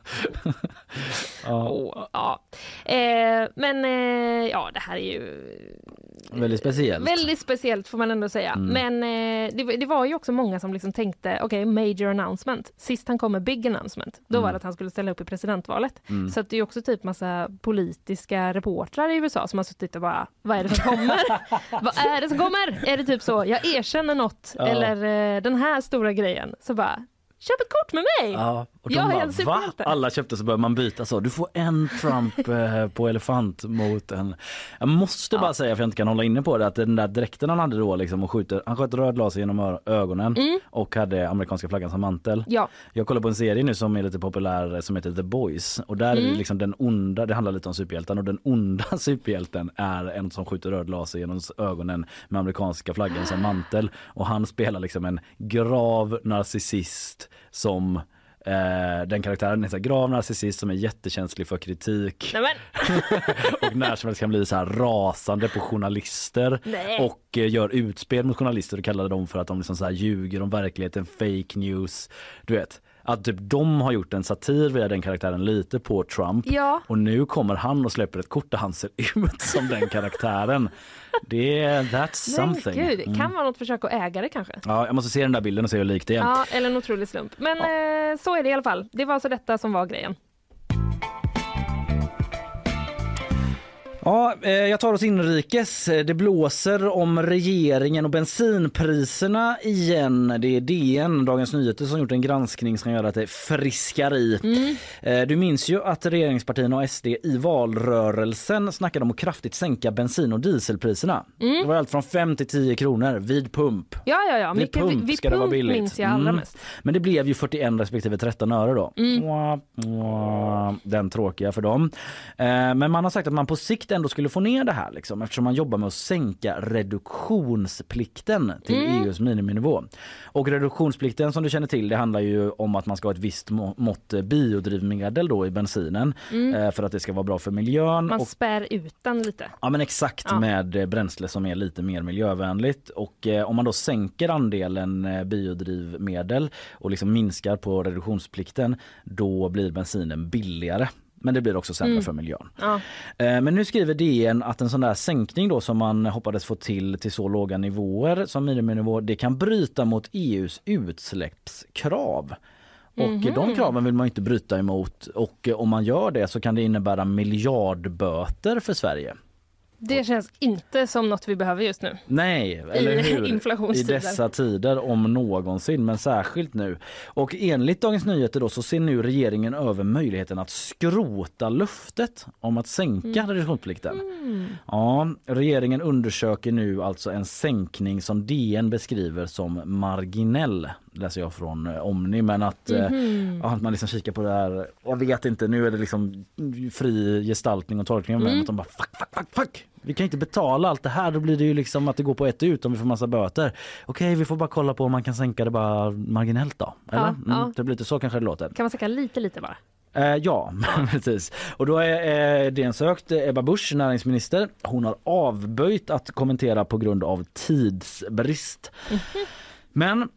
[SPEAKER 2] ja.
[SPEAKER 3] Åh, ja. Eh, men eh, ja, det här är ju
[SPEAKER 2] Väldigt speciellt.
[SPEAKER 3] väldigt speciellt får man ändå säga.
[SPEAKER 2] Mm.
[SPEAKER 3] Men eh, det, det var ju också många som liksom tänkte, okej, major announcement. Sist han kom med big announcement, då
[SPEAKER 2] Mm.
[SPEAKER 3] var det att han skulle ställa upp i presidentvalet.
[SPEAKER 2] Mm.
[SPEAKER 3] Så det är också typ massa politiska reportrar i USA som har suttit och bara, vad är det som kommer? vad är det som kommer? Är det typ så, jag erkänner något,
[SPEAKER 2] Ja.
[SPEAKER 3] eller eh, den här stora grejen. Så bara, köp ett kort med mig!
[SPEAKER 2] Ja, och de
[SPEAKER 3] Jag är
[SPEAKER 2] bara,
[SPEAKER 3] en
[SPEAKER 2] va?
[SPEAKER 3] superhjälte."
[SPEAKER 2] Alla köpte så började man byta så. Du får en Trump eh, på elefant mot en... Jag måste
[SPEAKER 3] Ja.
[SPEAKER 2] bara säga, för jag inte kan hålla inne på det, att den där dräkten han hade då liksom och skjuter, han sköt röd laser genom ögonen
[SPEAKER 3] Mm.
[SPEAKER 2] och hade amerikanska flaggan som mantel.
[SPEAKER 3] Ja,
[SPEAKER 2] Jag kollar på en serie nu som är lite populär eh, som heter The Boys och där är
[SPEAKER 3] Mm.
[SPEAKER 2] det liksom den onda, det handlar lite om superhjälten och den onda superhjälten är en som skjuter röd laser genom ögonen med amerikanska flaggan som mantel och han spelar liksom en grav narcissist som eh, den karaktären är här grav narcissist som är jättekänslig för kritik och när som helst kan bli så här rasande på journalister
[SPEAKER 3] Nej.
[SPEAKER 2] och eh, gör utspel mot journalister och kallar dem för att de liksom så här ljuger om verkligheten, fake news. Du vet, att typ de har gjort en satir via den karaktären lite på Trump
[SPEAKER 3] ja.
[SPEAKER 2] och nu kommer han och släpper ett kort där han ser ut som den karaktären. Det är that's
[SPEAKER 3] Men
[SPEAKER 2] something.
[SPEAKER 3] gud,
[SPEAKER 2] Mm.
[SPEAKER 3] kan vara något försök att äga det kanske?
[SPEAKER 2] Ja, jag måste se den där bilden och se hur likt det är.
[SPEAKER 3] Ja, eller en otrolig slump. Men eh, så är det i alla fall. Det var alltså detta som var grejen.
[SPEAKER 2] Ja, eh, jag tar oss inrikes. Det blåser om regeringen och bensinpriserna igen. Det är DN, Dagens Nyheter, som gjort en granskning som gör att det friskar i. Mm. Du minns ju att regeringspartierna och SD i valrörelsen snackade om att kraftigt sänka bensin och dieselpriserna. Mm. Det var allt från 5 till 10 kronor vid pump.
[SPEAKER 3] Ja, ja, ja.
[SPEAKER 2] Vid
[SPEAKER 3] Mycket,
[SPEAKER 2] pump
[SPEAKER 3] vid
[SPEAKER 2] ska det vara
[SPEAKER 3] pump
[SPEAKER 2] billigt.
[SPEAKER 3] minns jag allra
[SPEAKER 2] Mm.
[SPEAKER 3] mest.
[SPEAKER 2] Men det blev ju 41 respektive 13 öre då. Mwah. Den tråkiga för dem. Eh, Men man har sagt att man på sikt ändå skulle få ner det här liksom, eftersom man jobbar med att sänka reduktionsplikten till EUs miniminivå. Och reduktionsplikten som du känner till det handlar ju om att man ska ha ett visst må- mått biodrivmedel då i bensinen eh, för att det ska vara bra för miljön.
[SPEAKER 3] Man
[SPEAKER 2] och
[SPEAKER 3] spär ut den lite.
[SPEAKER 2] Ja men exakt
[SPEAKER 3] Ja.
[SPEAKER 2] med bränsle som är lite mer miljövänligt och eh, om man då sänker andelen eh, biodrivmedel och liksom minskar på reduktionsplikten då blir bensinen billigare. Men det blir också sämre för miljön.
[SPEAKER 3] Ja.
[SPEAKER 2] Eh, Men nu skriver DN att en sån där sänkning då som man hoppades få till till så låga nivåer som miniminivå det kan bryta mot EUs utsläppskrav. Och de kraven vill man inte bryta emot och om man gör det så kan det innebära miljardböter för Sverige.
[SPEAKER 3] Det känns inte som något vi behöver just nu.
[SPEAKER 2] Nej, eller hur? I dessa tider om någonsin, men särskilt nu. Och enligt Dagens Nyheter då så ser nu regeringen över möjligheten att skrota löftet om att sänka
[SPEAKER 3] Mm.
[SPEAKER 2] reduktionsplikten. Ja, regeringen undersöker nu alltså en sänkning som DN beskriver som marginell. Läser jag från eh, Omni, men att, ja, att man liksom kikar på det här. Jag vet inte, nu är det liksom fri gestaltning och tolkning
[SPEAKER 3] Mm.
[SPEAKER 2] Att de bara fuck, fuck, fuck, fuck. Vi kan inte betala allt det här. Då blir det ju liksom att det går på ett ut om vi får massa böter. Okej, vi får bara kolla på om man kan sänka det bara marginellt då. Eller?
[SPEAKER 3] Ja,
[SPEAKER 2] Mm,
[SPEAKER 3] ja.
[SPEAKER 2] Det blir lite så kanske det låter.
[SPEAKER 3] Kan man säga lite, lite bara?
[SPEAKER 2] Eh, ja, precis. Och då är eh, DN sökt Ebba Busch, näringsminister. Hon har avböjt att kommentera på grund av tidsbrist. Men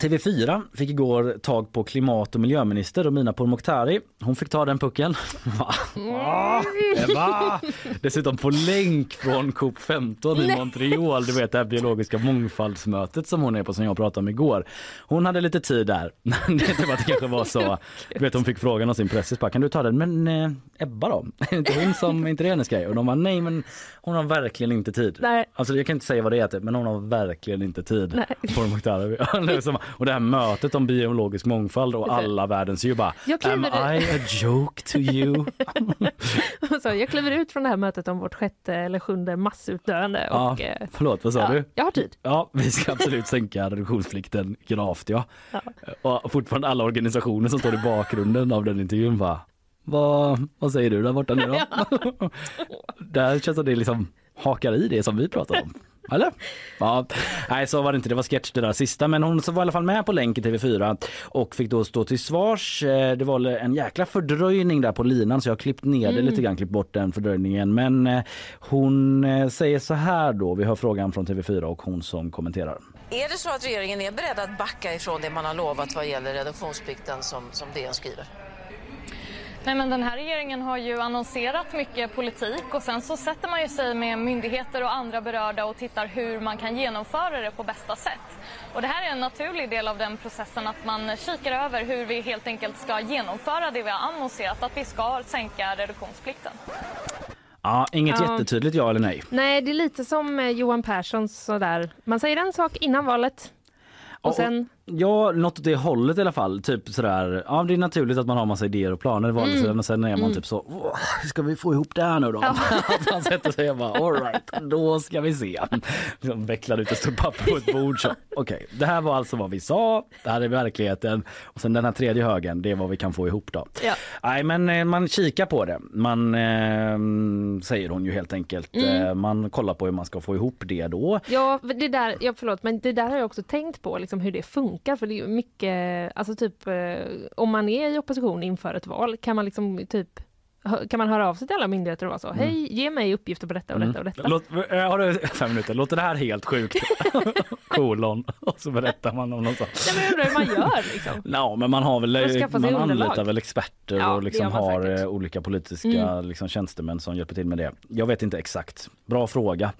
[SPEAKER 2] TV4 fick igår tag på klimat och miljöminister Romina Pourmokhtari. Hon fick ta den pucken. Va? Va? Dessutom på länk från COP 15 i Montreal. Du vet det här biologiska mångfaldsmötet som hon är på som jag pratade om igår. Hon hade lite tid där. det var det kanske var så. Du vet hon fick frågan av sin pressis kan du ta den? Men eh, Ebba då? Är inte hon som, inte det hennes grej? Och de var nej men hon har verkligen inte tid.
[SPEAKER 3] Nej.
[SPEAKER 2] Alltså jag kan inte säga vad det heter men hon har verkligen inte tid.
[SPEAKER 3] Nej.
[SPEAKER 2] Pourmokhtari. Och det här mötet om biologisk mångfald och alla världens ju bara Am I a joke to you?
[SPEAKER 3] Så jag kliver ut från det här mötet om vårt sjätte eller sjunde massutdöende
[SPEAKER 2] ja,
[SPEAKER 3] och eh,
[SPEAKER 2] förlåt vad sa
[SPEAKER 3] ja,
[SPEAKER 2] du?
[SPEAKER 3] jag har tid.
[SPEAKER 2] Ja, vi ska absolut sänka reduktionsplikten gravt ja.
[SPEAKER 3] Ja.
[SPEAKER 2] Och fortfarande alla organisationer som står i bakgrunden av den intervjun bara vad, vad säger du där borta nu då? Där känns det liksom hakar i det som vi pratar om. Eller? Ja, nej så var det inte. Det var sketch det där sista. Men hon var i alla fall med på länk i TV4 och fick då stå till svars. Eh, Det var en jäkla fördröjning där på linan så jag har klippt ner det lite grann, klippt bort den fördröjningen. Men eh, hon eh, säger så här då. Vi har frågan från TV4 och hon som kommenterar.
[SPEAKER 8] Är det så att regeringen är beredd att backa ifrån det man har lovat vad gäller reduktionsplikten som, som DN skriver?
[SPEAKER 9] Nej, men den här regeringen har ju annonserat mycket politik och sen så sätter man ju sig med myndigheter och andra berörda och tittar hur man kan genomföra det på bästa sätt. Och det här är en naturlig del av den processen att man kikar över hur vi helt enkelt ska genomföra det vi har annonserat att vi ska sänka reduktionsplikten.
[SPEAKER 2] Ja, inget
[SPEAKER 3] Ja.
[SPEAKER 2] jättetydligt ja eller nej.
[SPEAKER 3] Nej, det är lite som eh, Johan Persson sådär. Man säger en sak innan valet och
[SPEAKER 2] Ja,
[SPEAKER 3] sen
[SPEAKER 2] Ja, något åt det hållet i alla fall. Typ sådär, ja det är naturligt att man har massa idéer och planer i valrörelsen
[SPEAKER 3] Mm.
[SPEAKER 2] och sen är man typ så, "Åh, ska vi få ihop det här nu då? att man sätter sig och bara, all right, då ska vi se. Liksom vecklar ut ett stort papper på ett bord. så, Okej, det här var alltså vad vi sa, det här är verkligheten och sen den här tredje högen, det är vad vi kan få ihop då.
[SPEAKER 3] Ja.
[SPEAKER 2] Nej men eh, man kikar på det. Man eh, säger hon ju helt enkelt.
[SPEAKER 3] Mm.
[SPEAKER 2] Eh, Man kollar på hur man ska få ihop det då.
[SPEAKER 3] Ja, det där, ja, förlåt, men det där har jag också tänkt på, liksom, hur det funkar. För det är mycket, alltså typ eh, om man är i opposition inför ett val kan man liksom typ kan man höra av sig till alla myndigheter och vara så, hej ge mig uppgifter på detta och detta och detta.
[SPEAKER 2] Mm. Låt, eh, har du fem minuter? Låter det här helt sjukt? Kolon. Och så berättar man om något sånt.
[SPEAKER 3] Nej, men jag undrar hur man gör liksom.
[SPEAKER 2] Ja, men man har väl, man
[SPEAKER 3] underlag.
[SPEAKER 2] anlitar väl experter
[SPEAKER 3] Ja,
[SPEAKER 2] och liksom har
[SPEAKER 3] säkert.
[SPEAKER 2] eh, olika politiska
[SPEAKER 3] Mm.
[SPEAKER 2] liksom, tjänstemän som hjälper till med det. Jag vet inte exakt. Bra fråga.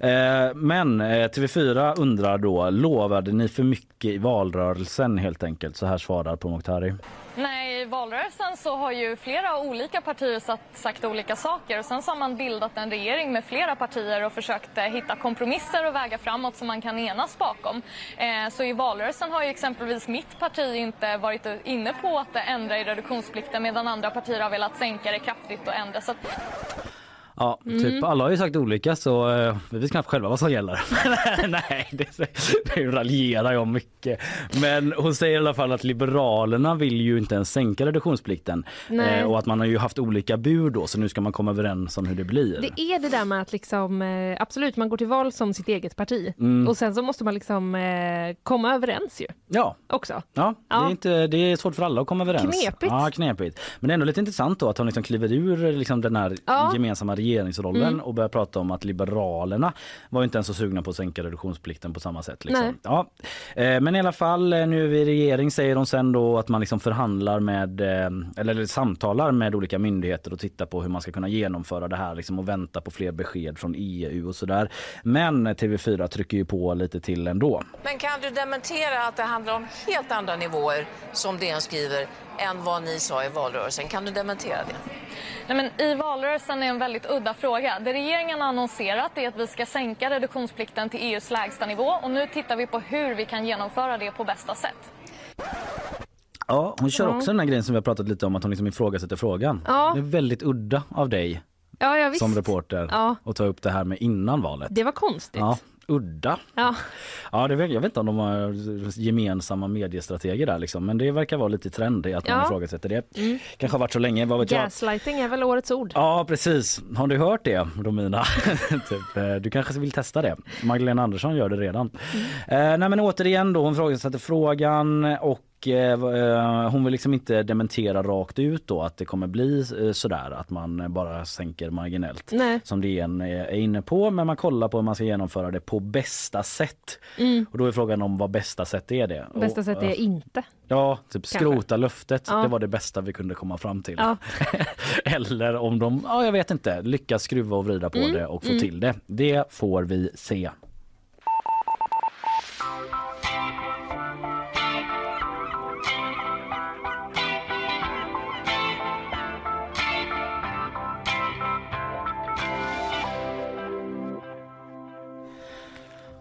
[SPEAKER 2] Eh, men eh, TV4 undrar då, lovade ni för mycket i valrörelsen helt enkelt? Så här svarar Pourmokhtari.
[SPEAKER 9] Nej, i valrörelsen så har ju flera olika partier sagt, sagt olika saker och sen så har man bildat en regering med flera partier och försökt eh, hitta kompromisser och väga framåt som man kan enas bakom. Eh, så i valrörelsen har ju exempelvis mitt parti inte varit inne på att ändra i reduktionsplikten medan andra partier har velat sänka det kraftigt och ändra. Så att
[SPEAKER 2] Ja, typ
[SPEAKER 9] Mm.
[SPEAKER 2] alla har ju sagt olika så eh, vi vet knappt själva vad som gäller. Nej, det, det raljerar jag mycket. Men hon säger i alla fall att Liberalerna vill ju inte ens sänka reduktionsplikten eh, och att man har ju haft olika bud då så nu ska man komma överens om hur det blir.
[SPEAKER 3] Det är det där med att liksom, eh, absolut man går till val som sitt eget parti
[SPEAKER 2] Mm.
[SPEAKER 3] och sen så måste man liksom eh, komma överens ju
[SPEAKER 2] Ja.
[SPEAKER 3] också.
[SPEAKER 2] Ja, Det,
[SPEAKER 3] Ja.
[SPEAKER 2] är inte, det är svårt för alla att komma överens.
[SPEAKER 3] Knepigt.
[SPEAKER 2] Ja, knepigt. Men det är ändå lite intressant då att hon liksom kliver ur liksom den här
[SPEAKER 3] Ja.
[SPEAKER 2] gemensamma regeringsrollen
[SPEAKER 3] Mm.
[SPEAKER 2] och börjar prata om att Liberalerna var ju inte ens så sugna på att sänka reduktionsplikten på samma sätt. Liksom. Ja. Eh, Men i alla fall, eh, nu är vi i regering säger de sen då att man liksom förhandlar med, eh, eller, eller samtalar med olika myndigheter och tittar på hur man ska kunna genomföra det här liksom, och vänta på fler besked från EU och sådär. Men TV4 trycker ju på lite till ändå.
[SPEAKER 8] Men kan du dementera att det handlar om helt andra nivåer, som DN skriver, än vad ni sa i valrörelsen? Kan du dementera det?
[SPEAKER 9] Nej, men I valrörelsen är en väldigt udda fråga. Det regeringen har annonserat är att vi ska sänka reduktionsplikten till EUs lägsta nivå och nu tittar vi på hur vi kan genomföra det på bästa sätt.
[SPEAKER 2] Ja, hon kör också den här grejen som vi har pratat lite om att hon liksom ifrågasätter frågan.
[SPEAKER 3] Ja.
[SPEAKER 2] Det är väldigt udda av dig
[SPEAKER 3] Ja, ja
[SPEAKER 2] som reporter
[SPEAKER 3] Ja.
[SPEAKER 2] att ta upp det här med innan valet.
[SPEAKER 3] Det var konstigt.
[SPEAKER 2] Ja, udda.
[SPEAKER 3] Ja.
[SPEAKER 2] Ja, det vet, jag vet inte om de har gemensamma mediestrateger där liksom, men det verkar vara lite trend i att man
[SPEAKER 3] Ja.
[SPEAKER 2] ifrågasätter det.
[SPEAKER 3] Mm.
[SPEAKER 2] Kanske har varit så länge, vad vet jag.
[SPEAKER 3] Gaslighting är väl årets ord.
[SPEAKER 2] Ja precis. Har du hört det Romina? typ, eh, du kanske vill testa det. Magdalena Andersson gör det redan.
[SPEAKER 3] Mm.
[SPEAKER 2] Eh, nej men återigen då, hon ifrågasätter frågan och eh, v- eh, hon vill liksom inte dementera rakt ut då att det kommer bli eh, sådär att man bara sänker marginellt
[SPEAKER 3] Nej.
[SPEAKER 2] som DN är är inne på men man kollar på hur man ska genomföra det på bästa sätt.
[SPEAKER 3] Mm.
[SPEAKER 2] Och då är frågan om vad bästa sätt är det.
[SPEAKER 3] Bästa
[SPEAKER 2] och,
[SPEAKER 3] sätt
[SPEAKER 2] eh,
[SPEAKER 3] är inte.
[SPEAKER 2] Ja, typ
[SPEAKER 3] Kanske.
[SPEAKER 2] skrota löftet.
[SPEAKER 3] Ja.
[SPEAKER 2] Det var det bästa vi kunde komma fram till.
[SPEAKER 3] Ja.
[SPEAKER 2] Eller om de, ja jag vet inte, lyckas skruva och vrida på
[SPEAKER 3] Mm,
[SPEAKER 2] det och få
[SPEAKER 3] mm.
[SPEAKER 2] till det. Det får vi se.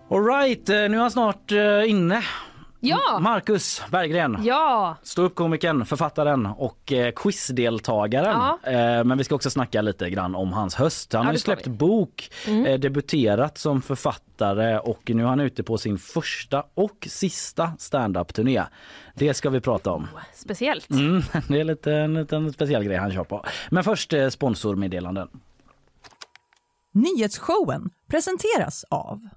[SPEAKER 2] Alright, nu är han snart eh, inne.
[SPEAKER 3] Ja!
[SPEAKER 2] Marcus Berggren.
[SPEAKER 3] Ja!
[SPEAKER 2] Ståuppkomikern, författaren och eh, quizdeltagaren.
[SPEAKER 3] Ja.
[SPEAKER 2] Eh, men vi ska också snacka lite grann om hans höst. Han
[SPEAKER 3] Ja,
[SPEAKER 2] har ju släppt
[SPEAKER 3] vi.
[SPEAKER 2] bok,
[SPEAKER 3] Mm.
[SPEAKER 2] eh, debuterat som författare och nu är han ute på sin första och sista standup-turné. Det ska vi prata om.
[SPEAKER 3] Speciellt.
[SPEAKER 2] Mm, det är lite, en liten speciell grej han kör på. Men först eh, sponsormeddelanden.
[SPEAKER 1] Nyhetsshowen presenteras av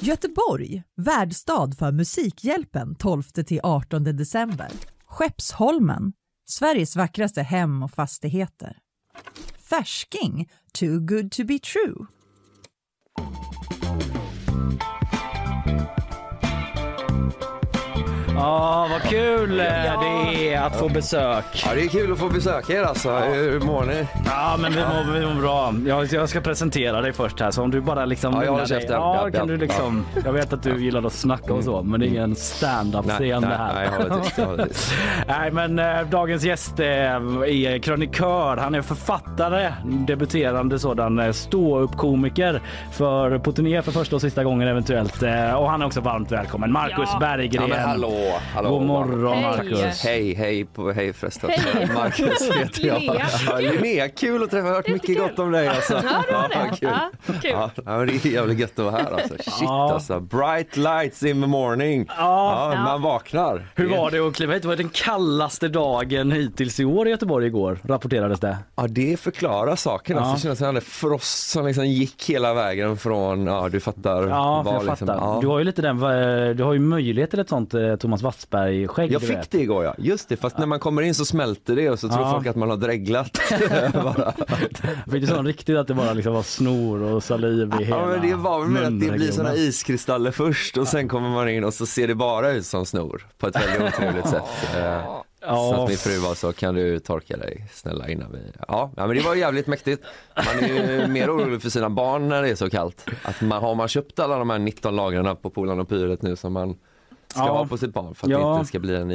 [SPEAKER 1] Göteborg, värdstad för Musikhjälpen 12-18 december. Skeppsholmen, Sveriges vackraste hem och fastigheter. Färsking, too good to be true.
[SPEAKER 2] Ja, vad kul eh, det är att få besök.
[SPEAKER 10] Ja, det är kul att få besöka er alltså. Hur mår ni?
[SPEAKER 2] Ja, men vi mår, vi mår bra. Jag, jag ska presentera dig först här, så om du bara liksom...
[SPEAKER 10] Ja, jag håller käften.
[SPEAKER 2] Ja,
[SPEAKER 10] Ja,
[SPEAKER 2] kan
[SPEAKER 10] ja,
[SPEAKER 2] du liksom... Jag vet att du gillar att snacka och så, men det är ingen stand-up-scen det här.
[SPEAKER 10] nej, jag håller tyst, jag håller tyst.
[SPEAKER 2] nej, men eh, dagens gäst eh, är krönikör. Han är författare, debuterande sådan eh, ståuppkomiker för på turné för första och sista gången eventuellt. Eh, och han är också varmt välkommen. Marcus
[SPEAKER 3] Ja.
[SPEAKER 2] Berggren.
[SPEAKER 10] Ja, men hallå, hallå.
[SPEAKER 2] God morgon
[SPEAKER 3] Hej.
[SPEAKER 2] Marcus.
[SPEAKER 10] Hej, hej, på, hej förresten.
[SPEAKER 3] Hej.
[SPEAKER 10] Marcus heter jag.
[SPEAKER 3] Linnea.
[SPEAKER 10] Ja, Linnea, kul att träffa. Jag har hört mycket gott om dig alltså.
[SPEAKER 3] Ja, det
[SPEAKER 10] kul.
[SPEAKER 3] Ja, kul.
[SPEAKER 10] Ja, det är jävligt gött att vara här alltså. Shit
[SPEAKER 2] Ja.
[SPEAKER 10] alltså. Bright lights in the morning.
[SPEAKER 2] Ja.
[SPEAKER 10] Ja, man vaknar.
[SPEAKER 2] Hur var det att kliva hit? Det var den kallaste dagen hittills i år i Göteborg igår, rapporterades det.
[SPEAKER 10] Ja, det förklarar saken.
[SPEAKER 2] Ja.
[SPEAKER 10] Alltså, det känns som en frost som liksom gick hela vägen från, ja du fattar.
[SPEAKER 2] Ja,
[SPEAKER 10] var
[SPEAKER 2] jag
[SPEAKER 10] liksom-
[SPEAKER 2] fattar.
[SPEAKER 10] ja.
[SPEAKER 2] Du har ju lite den, eh, du har ju möjlighet till ett sånt eh, Thomas Wassberg-skägg.
[SPEAKER 10] Jag fick det igår ja, just det. Fast när man kommer in så smälter det och så tror
[SPEAKER 2] Ja.
[SPEAKER 10] folk att man har dreglat.
[SPEAKER 2] Fick du sån riktigt att det bara liksom var snor och saliv i hela
[SPEAKER 10] Ja men det var väl med att det blir såna iskristaller först och sen kommer man in och så ser det bara ut som snor på ett väldigt otrevligt sätt. Eh, Så
[SPEAKER 2] Ja,
[SPEAKER 10] att min fru var så, kan du torka dig snälla innan vi... Ja, ja men det var jävligt mäktigt. Man är ju mer orolig för sina barn när det är så kallt. Att man, har man köpt alla de här 19 lagren på Polarn och Pyret nu som man ska
[SPEAKER 2] Ja.
[SPEAKER 10] ha på sitt barn för att
[SPEAKER 2] Ja.
[SPEAKER 10] det inte ska bli en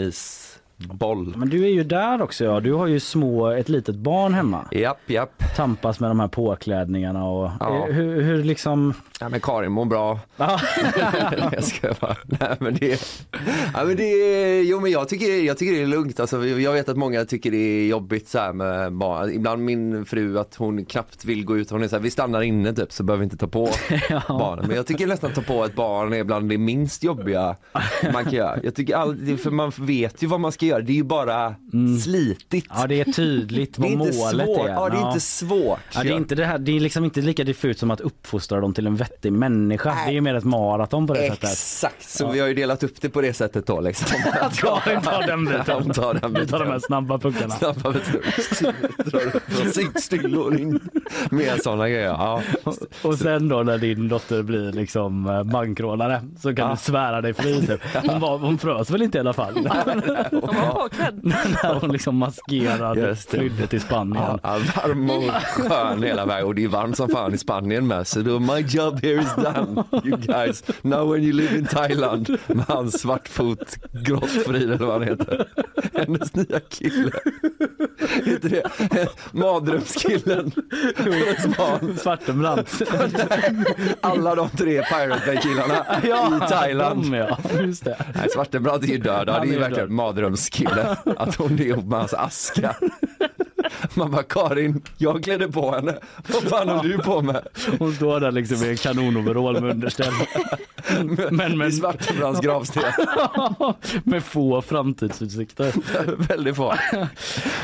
[SPEAKER 10] boll.
[SPEAKER 2] Men du är ju där också ja. Du har ju små, ett litet barn hemma.
[SPEAKER 10] Japp, japp.
[SPEAKER 2] Tampas med de här påklädningarna och
[SPEAKER 10] Ja.
[SPEAKER 2] eh, hur, hur liksom...
[SPEAKER 10] Ja, men Karin mår bra.
[SPEAKER 2] Ja.
[SPEAKER 10] jag ska bara. Nej, men det, ja, men det är, jo men jag tycker, jag tycker det är lugnt. Alltså, jag vet att många tycker det är jobbigt så här med barn. Ibland min fru att hon knappt vill gå ut. Hon är så här, vi stannar inne typ så behöver vi inte ta på barnen. Men jag tycker nästan att ta på ett barn är bland det minst jobbiga man kan göra. Jag tycker all, för man vet ju vad man ska göra. Det är ju bara slitigt.
[SPEAKER 2] Ja det är tydligt
[SPEAKER 10] Det
[SPEAKER 2] vad
[SPEAKER 10] är
[SPEAKER 2] målet är.
[SPEAKER 10] Ja, det är inte svårt.
[SPEAKER 2] Ja, det, är inte det, här, det är liksom inte lika diffust som att uppfostra dem till en vettig människa. Det är ju mer ett maraton på det sättet.
[SPEAKER 10] Exakt, så vi har ju delat upp det på det sättet då liksom.
[SPEAKER 2] Karin tar den biten.
[SPEAKER 10] Tar den
[SPEAKER 2] Vi tar de här snabba puckarna.
[SPEAKER 10] Snabba beslut. Sittstillor in med sådana grejer. Ja.
[SPEAKER 2] Och sen då när din dotter blir liksom eh, bankrånare så kan
[SPEAKER 10] Ja.
[SPEAKER 2] du svära dig fri typ. Hon, var, hon frös väl inte i alla fall? När hon liksom maskerade
[SPEAKER 10] Just det.
[SPEAKER 2] flydde till Spanien.
[SPEAKER 10] Ja, varm och skön hela vägen och det är varmt som fan i Spanien med så då my job here is done you guys now when you live in Thailand med hans svartfot Grottfrid eller vad han heter hennes nya kille heter det mardrömskillen hennes barn
[SPEAKER 2] Svartenbrandt.
[SPEAKER 10] alla de tre Pirate Bay killarna i Thailand
[SPEAKER 2] de, ja. Just det.
[SPEAKER 10] Nej, Svartenbrandt är ju död. Ja,
[SPEAKER 2] Han
[SPEAKER 10] det är ju verkligen mardrömskille. Att hon är ihop med hans aska. Man bara, Karin, jag klädde på henne. Vad fan håller du på med?
[SPEAKER 2] Hon står där liksom i en kanonoverall med underställ. Men, men,
[SPEAKER 10] I Svartenbrandts gravsten.
[SPEAKER 2] med få framtidsutsikter.
[SPEAKER 10] Väldigt få.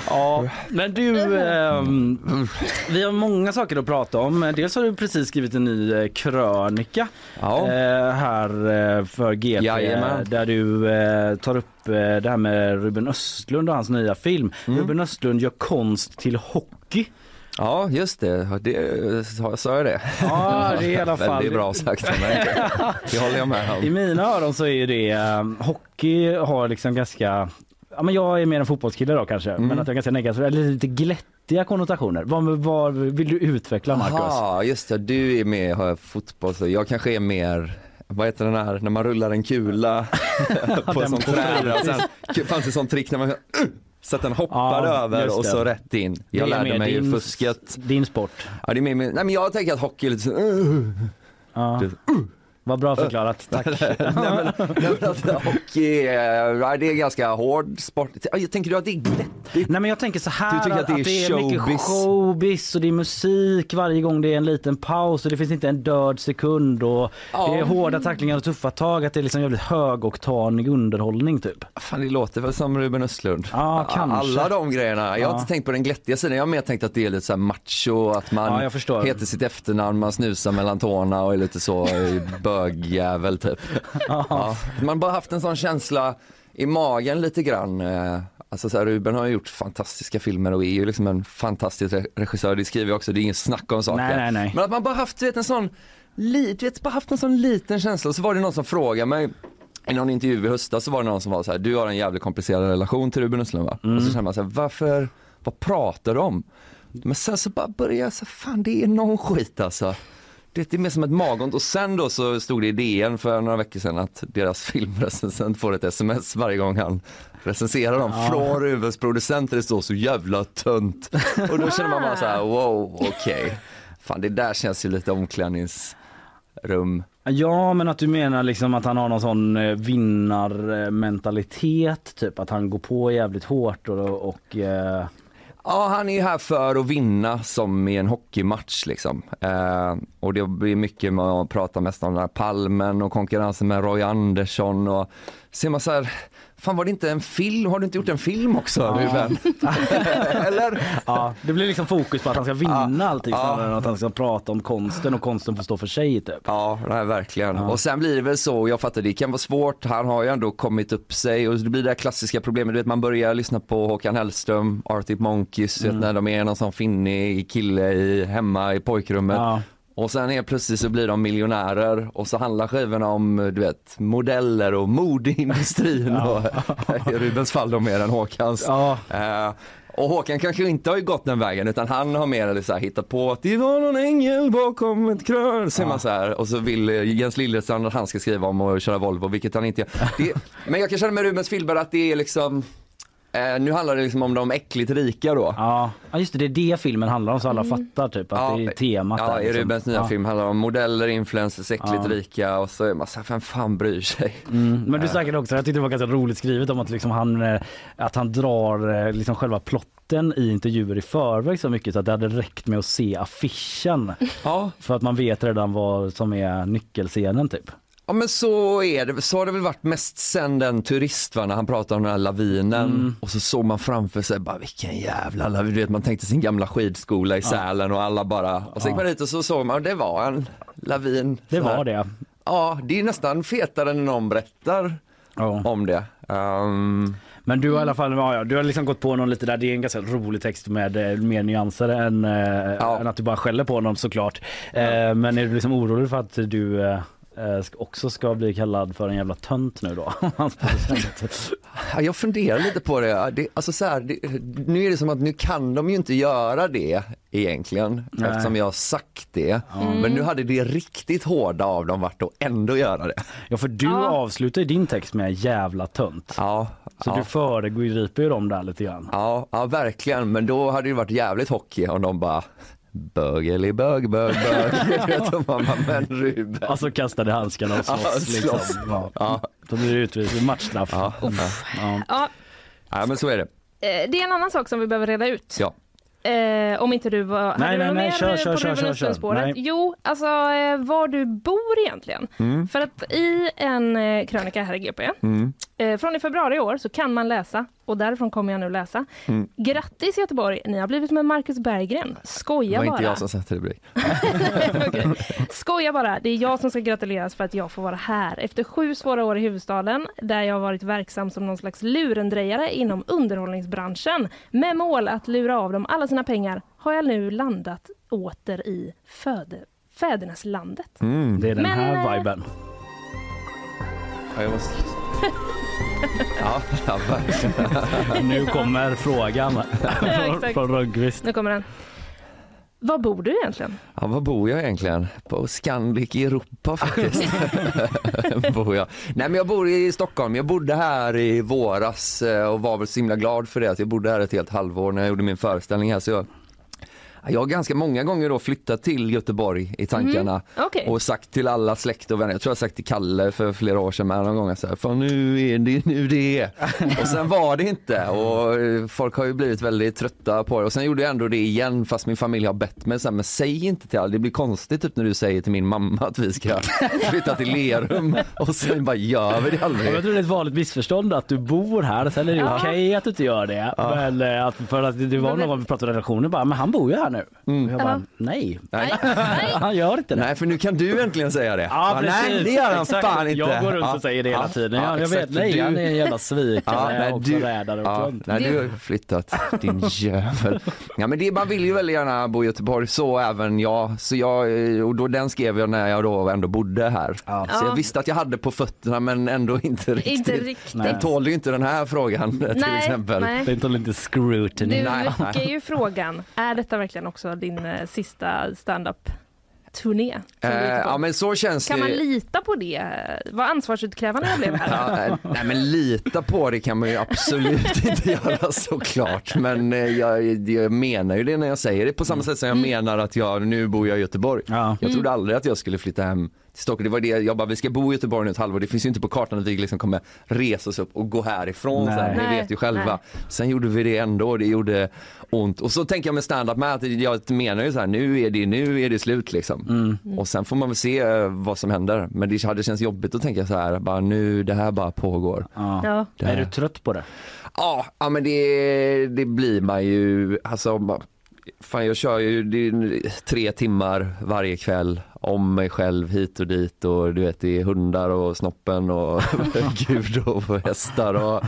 [SPEAKER 2] Ja, men du, ehm, vi har många saker att prata om. Dels har du precis skrivit en ny eh, krönika
[SPEAKER 10] Ja.
[SPEAKER 2] eh, här eh, för GP
[SPEAKER 10] Jajamän.
[SPEAKER 2] där du eh, tar upp eh, det här med Ruben Östlund och hans nya film.
[SPEAKER 10] Mm.
[SPEAKER 2] Ruben Östlund gör konst till hockey.
[SPEAKER 10] Ja, just det. det sa, jag det?
[SPEAKER 2] Ja, det är i alla fall...
[SPEAKER 10] Väldigt bra sagt av mig. Det håller jag med
[SPEAKER 2] I
[SPEAKER 10] om.
[SPEAKER 2] mina öron så är ju det, eh, hockey har liksom ganska, ja men jag är mer en fotbollskille då kanske,
[SPEAKER 10] Mm.
[SPEAKER 2] men att jag kan säga negativt, eller lite glättiga konnotationer. Vad, vad vill du utveckla Marcus?
[SPEAKER 10] Ja, just det. Du är med har fotboll, så jag kanske är mer vad heter den här när man rullar en kula på
[SPEAKER 2] Den
[SPEAKER 10] sånt
[SPEAKER 2] på
[SPEAKER 10] träd sen fanns det sånt trick när man så att den hoppar
[SPEAKER 2] Ja,
[SPEAKER 10] över och
[SPEAKER 2] det.
[SPEAKER 10] så rätt in.
[SPEAKER 2] Det
[SPEAKER 10] Jag
[SPEAKER 2] är
[SPEAKER 10] lärde mig
[SPEAKER 2] din-
[SPEAKER 10] fusket.
[SPEAKER 2] Din sport.
[SPEAKER 10] Ja, det är mer, nej men jag tänker att hockey är lite så,
[SPEAKER 2] Ja.
[SPEAKER 10] Du-
[SPEAKER 2] Vad bra förklarat, tack.
[SPEAKER 10] nej, men, nej, men att hockey är, nej, det är ganska hård sport. Tänker du att det är glättigt?
[SPEAKER 2] Nej men jag tänker så här
[SPEAKER 10] Du tycker att det är
[SPEAKER 2] mycket
[SPEAKER 10] showbiz?
[SPEAKER 2] showbiz och det är musik varje gång det är en liten paus och det finns inte en död sekund och
[SPEAKER 10] Ja.
[SPEAKER 2] det är hårda tacklingar och tuffa tag att det är liksom jävligt högoktanig underhållning typ.
[SPEAKER 10] Fan det låter väl som Ruben Östlund.
[SPEAKER 2] Ja, kanske.
[SPEAKER 10] Alla de grejerna. Jag har
[SPEAKER 2] Ja.
[SPEAKER 10] inte tänkt på den glättiga sidan. Jag har mer tänkt att det är lite så macho, att man
[SPEAKER 2] Ja,
[SPEAKER 10] heter sitt efternamn, man snusar mellan tårna och är lite så eh, bögjävel typ. Ja. Man har bara haft en sån känsla i magen lite grann. eh, Alltså så här, Ruben har gjort fantastiska filmer och är ju liksom en fantastisk re- regissör. Det skriver jag också, det är ingen snack om saker.
[SPEAKER 2] Nej, nej, nej.
[SPEAKER 10] Men att man bara haft vet, en sån, li- du vet, bara haft en sån liten känsla. Och så var det någon som frågade mig i någon intervju i höstas så var det någon som var så här, du har en jävligt komplicerad relation till Ruben Östlund va?
[SPEAKER 2] Mm.
[SPEAKER 10] Och så känner man så här, varför, vad pratar du om? Men sen så bara började jag så fan det är någon skit alltså. Det är mer som ett magont och sen då så stod det i DN för några veckor sedan att deras filmrecensent får ett sms varje gång han recenserar dem från Rubens producenter. Det står så jävla tunt. Och då känner man bara så här, wow, okej. Fan det där känns ju lite omklädningsrum.
[SPEAKER 2] Ja men att du menar liksom att han har någon sån eh, vinnarmentalitet typ att han går på jävligt hårt och, och eh,
[SPEAKER 10] Ja, han är ju här för att vinna som i en hockeymatch liksom. Eh, och det blir mycket man pratar mest om den här palmen och konkurrensen med Roy Andersson och ser man så här, fan var det inte en film, har du inte gjort en film också Ruben? Eller?
[SPEAKER 2] ja, det blir liksom fokus på att han ska vinna allting
[SPEAKER 10] Ja.
[SPEAKER 2] snarare än att han ska prata om konsten och konsten får stå för sig typ.
[SPEAKER 10] Ja, nej, verkligen. Och sen blir det väl så, jag fattar det kan vara svårt, han har ju ändå kommit upp sig och det blir det här klassiska problemet, du vet man börjar lyssna på Håkan Hellström, Arctic Monkeys, vet, när de är någon sån finnig kille i, hemma i pojkrummet.
[SPEAKER 2] Ja.
[SPEAKER 10] Och sen helt plötsligt så blir de miljonärer och så handlar skivorna om du vet modeller och modeindustrin och i Rubens fall då mer än Håkans.
[SPEAKER 2] Ja.
[SPEAKER 10] Eh, och Håkan kanske inte har gått den vägen utan han har mer så här hittat på att det var någon ängel bakom ett krön, säger man så här. Och så vill eh, Jens Liljestrand att han ska skriva om att köra Volvo, vilket han inte gör. Det, men jag kan känna med Rubens filmer att det är liksom Eh, nu handlar det liksom om de äckligt rika då.
[SPEAKER 2] Ja, ja just det, det är det filmen handlar om så alla fattar typ att det är temat
[SPEAKER 10] Ja,
[SPEAKER 2] där,
[SPEAKER 10] i
[SPEAKER 2] liksom.
[SPEAKER 10] Rubens nya
[SPEAKER 2] Ja.
[SPEAKER 10] film handlar det om modeller, influencers, äckligt
[SPEAKER 2] Ja.
[SPEAKER 10] rika och så är man såhär, vem fan bryr sig?
[SPEAKER 2] Mm, men du säkert också, jag tyckte det var ganska roligt skrivet om att, liksom han, eh, att han drar eh, liksom själva plotten i intervjuer i förväg så mycket så att det hade räckt med att se affischen.
[SPEAKER 10] Ja.
[SPEAKER 2] För att man vet redan vad som är nyckelscenen typ.
[SPEAKER 10] Ja men så är det, så har det väl varit mest sen den turist va, när han pratade om den här lavinen
[SPEAKER 2] Mm.
[SPEAKER 10] och så såg man framför sig bara vilken jävla lavin, du vet man tänkte sin gamla skidskola i Sälen och alla bara, och så gick man dit och så såg man, det var en lavin.
[SPEAKER 2] Det var det.
[SPEAKER 10] Ja, det är nästan fetare än någon berättar
[SPEAKER 2] Ja.
[SPEAKER 10] om det. Ehm,
[SPEAKER 2] Men du har i alla fall ja, ja, du har liksom gått på någon lite där, det är en ganska rolig text med eh, mer nyanser än, eh, än att du bara skäller på honom såklart. Eh, men är du liksom orolig för att du också ska bli kallad för en jävla tönt nu då?
[SPEAKER 10] Ja, Jag funderar lite på det. det, alltså så här, det nu är det som att nu kan de ju inte göra det egentligen
[SPEAKER 2] Nej.
[SPEAKER 10] eftersom jag har sagt det. Men nu hade det riktigt hårda av dem varit att ändå göra det.
[SPEAKER 2] Ja för du avslutar ju din text med jävla tönt.
[SPEAKER 10] Ja,
[SPEAKER 2] Så
[SPEAKER 10] ja.
[SPEAKER 2] du föregriper ju dem där lite grann.
[SPEAKER 10] Ja, ja, verkligen. Men då hade det varit jävligt hockey om de bara bög eller bög, bög, bög. Vet, och man bara, men Ruben.
[SPEAKER 2] Alltså kastade handskarna och slåss.
[SPEAKER 10] Ja,
[SPEAKER 2] liksom.
[SPEAKER 10] slåss.
[SPEAKER 2] Ja.
[SPEAKER 10] Ja.
[SPEAKER 2] Då blir det utvisning, matchstraff.
[SPEAKER 10] Ja, ja.
[SPEAKER 2] Ja.
[SPEAKER 3] Ja,
[SPEAKER 10] ja, men så är det.
[SPEAKER 3] eh, det är en annan sak som vi behöver reda ut.
[SPEAKER 10] Ja.
[SPEAKER 3] Eh, om inte du var...
[SPEAKER 2] Nej, nej, nej, kör,
[SPEAKER 3] på
[SPEAKER 2] kör, kör,
[SPEAKER 3] Ruben
[SPEAKER 2] kör, kör. Nej.
[SPEAKER 3] Jo, alltså eh, var du bor egentligen.
[SPEAKER 10] Mm.
[SPEAKER 3] För att i en eh, krönika här i GP
[SPEAKER 10] Mm.
[SPEAKER 3] Eh, från i februari i år så kan man läsa, och därifrån kommer jag nu läsa.
[SPEAKER 10] Mm.
[SPEAKER 3] Grattis Göteborg, ni har blivit med Marcus Berggren.
[SPEAKER 10] Det
[SPEAKER 3] Skoja
[SPEAKER 10] var
[SPEAKER 3] bara.
[SPEAKER 10] inte jag som satte rubrik.
[SPEAKER 3] Okej. Skoja bara, det är jag som ska gratuleras för att jag får vara här. Efter sju svåra år i huvudstaden, där jag har varit verksam som någon slags lurendrejare inom underhållningsbranschen, med mål att lura av dem alla sina pengar, har jag nu landat åter i föde, fäderneslandet.
[SPEAKER 10] Mm.
[SPEAKER 2] Det är den
[SPEAKER 3] Men,
[SPEAKER 2] här
[SPEAKER 3] eh,
[SPEAKER 2] viben.
[SPEAKER 10] Ja. Ja, verkligen.
[SPEAKER 2] Nu kommer frågan från, från Rönnqvist.
[SPEAKER 3] Nu kommer den. Var bor du egentligen?
[SPEAKER 10] Ja, var bor jag egentligen? På Scandic i Europa faktiskt. bor jag. Nej men jag bor i Stockholm. Jag bodde här i våras eh, och var väl så himla glad för det. Att jag bodde här ett helt halvår när jag gjorde min föreställning här. Så jag, jag har ganska många gånger då flyttat till Göteborg i tankarna
[SPEAKER 3] Mm, okej.
[SPEAKER 10] och sagt till alla släkt och vänner, jag tror jag har sagt till Kalle för flera år sedan med någon gång så här, för nu är det nu det är. och sen var det inte och eh, folk har ju blivit väldigt trötta på det och sen gjorde jag ändå det igen fast min familj har bett mig så här, men säg inte till alla, det blir konstigt typ när du säger till min mamma att vi ska flytta till Lerum och sen bara gör vi det
[SPEAKER 2] Ja,
[SPEAKER 10] aldrig.
[SPEAKER 2] Jag tror det är ett vanligt missförstånd att du bor här, sen är det
[SPEAKER 3] Ja.
[SPEAKER 2] okej att du inte gör det. Men eh, att, för att det var
[SPEAKER 3] Men-
[SPEAKER 2] någon gång vi pratade redaktionen bara, men han bor ju här nu. Och jag bara,
[SPEAKER 3] Ja.
[SPEAKER 2] nej,
[SPEAKER 10] Nej.
[SPEAKER 2] han gör inte det.
[SPEAKER 10] Nej för nu kan du äntligen säga det.
[SPEAKER 2] Ja,
[SPEAKER 10] Bara,
[SPEAKER 2] precis.
[SPEAKER 10] Nej det gör han
[SPEAKER 2] Exakt.
[SPEAKER 10] fan inte.
[SPEAKER 2] Jag går runt och
[SPEAKER 10] Ja.
[SPEAKER 2] säger det hela
[SPEAKER 10] Ja.
[SPEAKER 2] tiden.
[SPEAKER 10] Ja,
[SPEAKER 2] jag, jag vet, nej
[SPEAKER 10] du-
[SPEAKER 2] han är en jävla svikare
[SPEAKER 10] nej,
[SPEAKER 2] och
[SPEAKER 10] du-
[SPEAKER 2] förrädare och
[SPEAKER 10] ja, nej, du har ju flyttat din jävel. Ja men det, man vill ju väldigt gärna bo i Göteborg, så även jag. Så jag och då, den skrev jag när jag då ändå bodde här. Så
[SPEAKER 3] Ja.
[SPEAKER 10] jag visste att jag hade på fötterna men ändå inte riktigt.
[SPEAKER 3] Inte riktigt.
[SPEAKER 10] Den tålde ju inte den här frågan till
[SPEAKER 3] Nej,
[SPEAKER 10] exempel.
[SPEAKER 3] nej.
[SPEAKER 2] Det är inte scrutiny.
[SPEAKER 3] Du
[SPEAKER 10] Nej.
[SPEAKER 3] väcker ju frågan, är detta verkligen också din eh, sista stand-up turné?
[SPEAKER 10] Eh, ja men så känns
[SPEAKER 3] Kan
[SPEAKER 10] det.
[SPEAKER 3] man lita på det? Vad ansvarsutkrävande jag blev här.
[SPEAKER 10] Ja, eh, nej men lita på det kan man ju absolut inte göra såklart. Men eh, jag, jag menar ju det när jag säger det på samma sätt som jag menar att jag, nu bor jag i Göteborg.
[SPEAKER 2] Ja.
[SPEAKER 10] Jag trodde aldrig att jag skulle flytta hem Stockholm. Det var det jag bara, vi ska bo i Göteborg nu ett halvår. Det finns ju inte på kartan att vi liksom kommer resa oss upp och gå härifrån
[SPEAKER 2] Nej.
[SPEAKER 10] sen. Ni
[SPEAKER 3] Nej,
[SPEAKER 10] vet ju själva.
[SPEAKER 3] nej.
[SPEAKER 10] Sen gjorde vi det ändå och det gjorde ont. Och så tänker jag med stand-up med att jag menar ju så här, nu är det, nu är det slut liksom.
[SPEAKER 3] Mm.
[SPEAKER 10] Och sen får man väl se eh, vad som händer. Men det hade känts jobbigt att tänka så här, bara nu, det här bara pågår.
[SPEAKER 2] Ja. Är du trött på det?
[SPEAKER 10] Ja, ja men det, det blir man ju. Alltså, ma- fan jag kör ju det är tre timmar varje kväll om mig själv hit och dit och du vet det är hundar och snoppen och gud och hästar och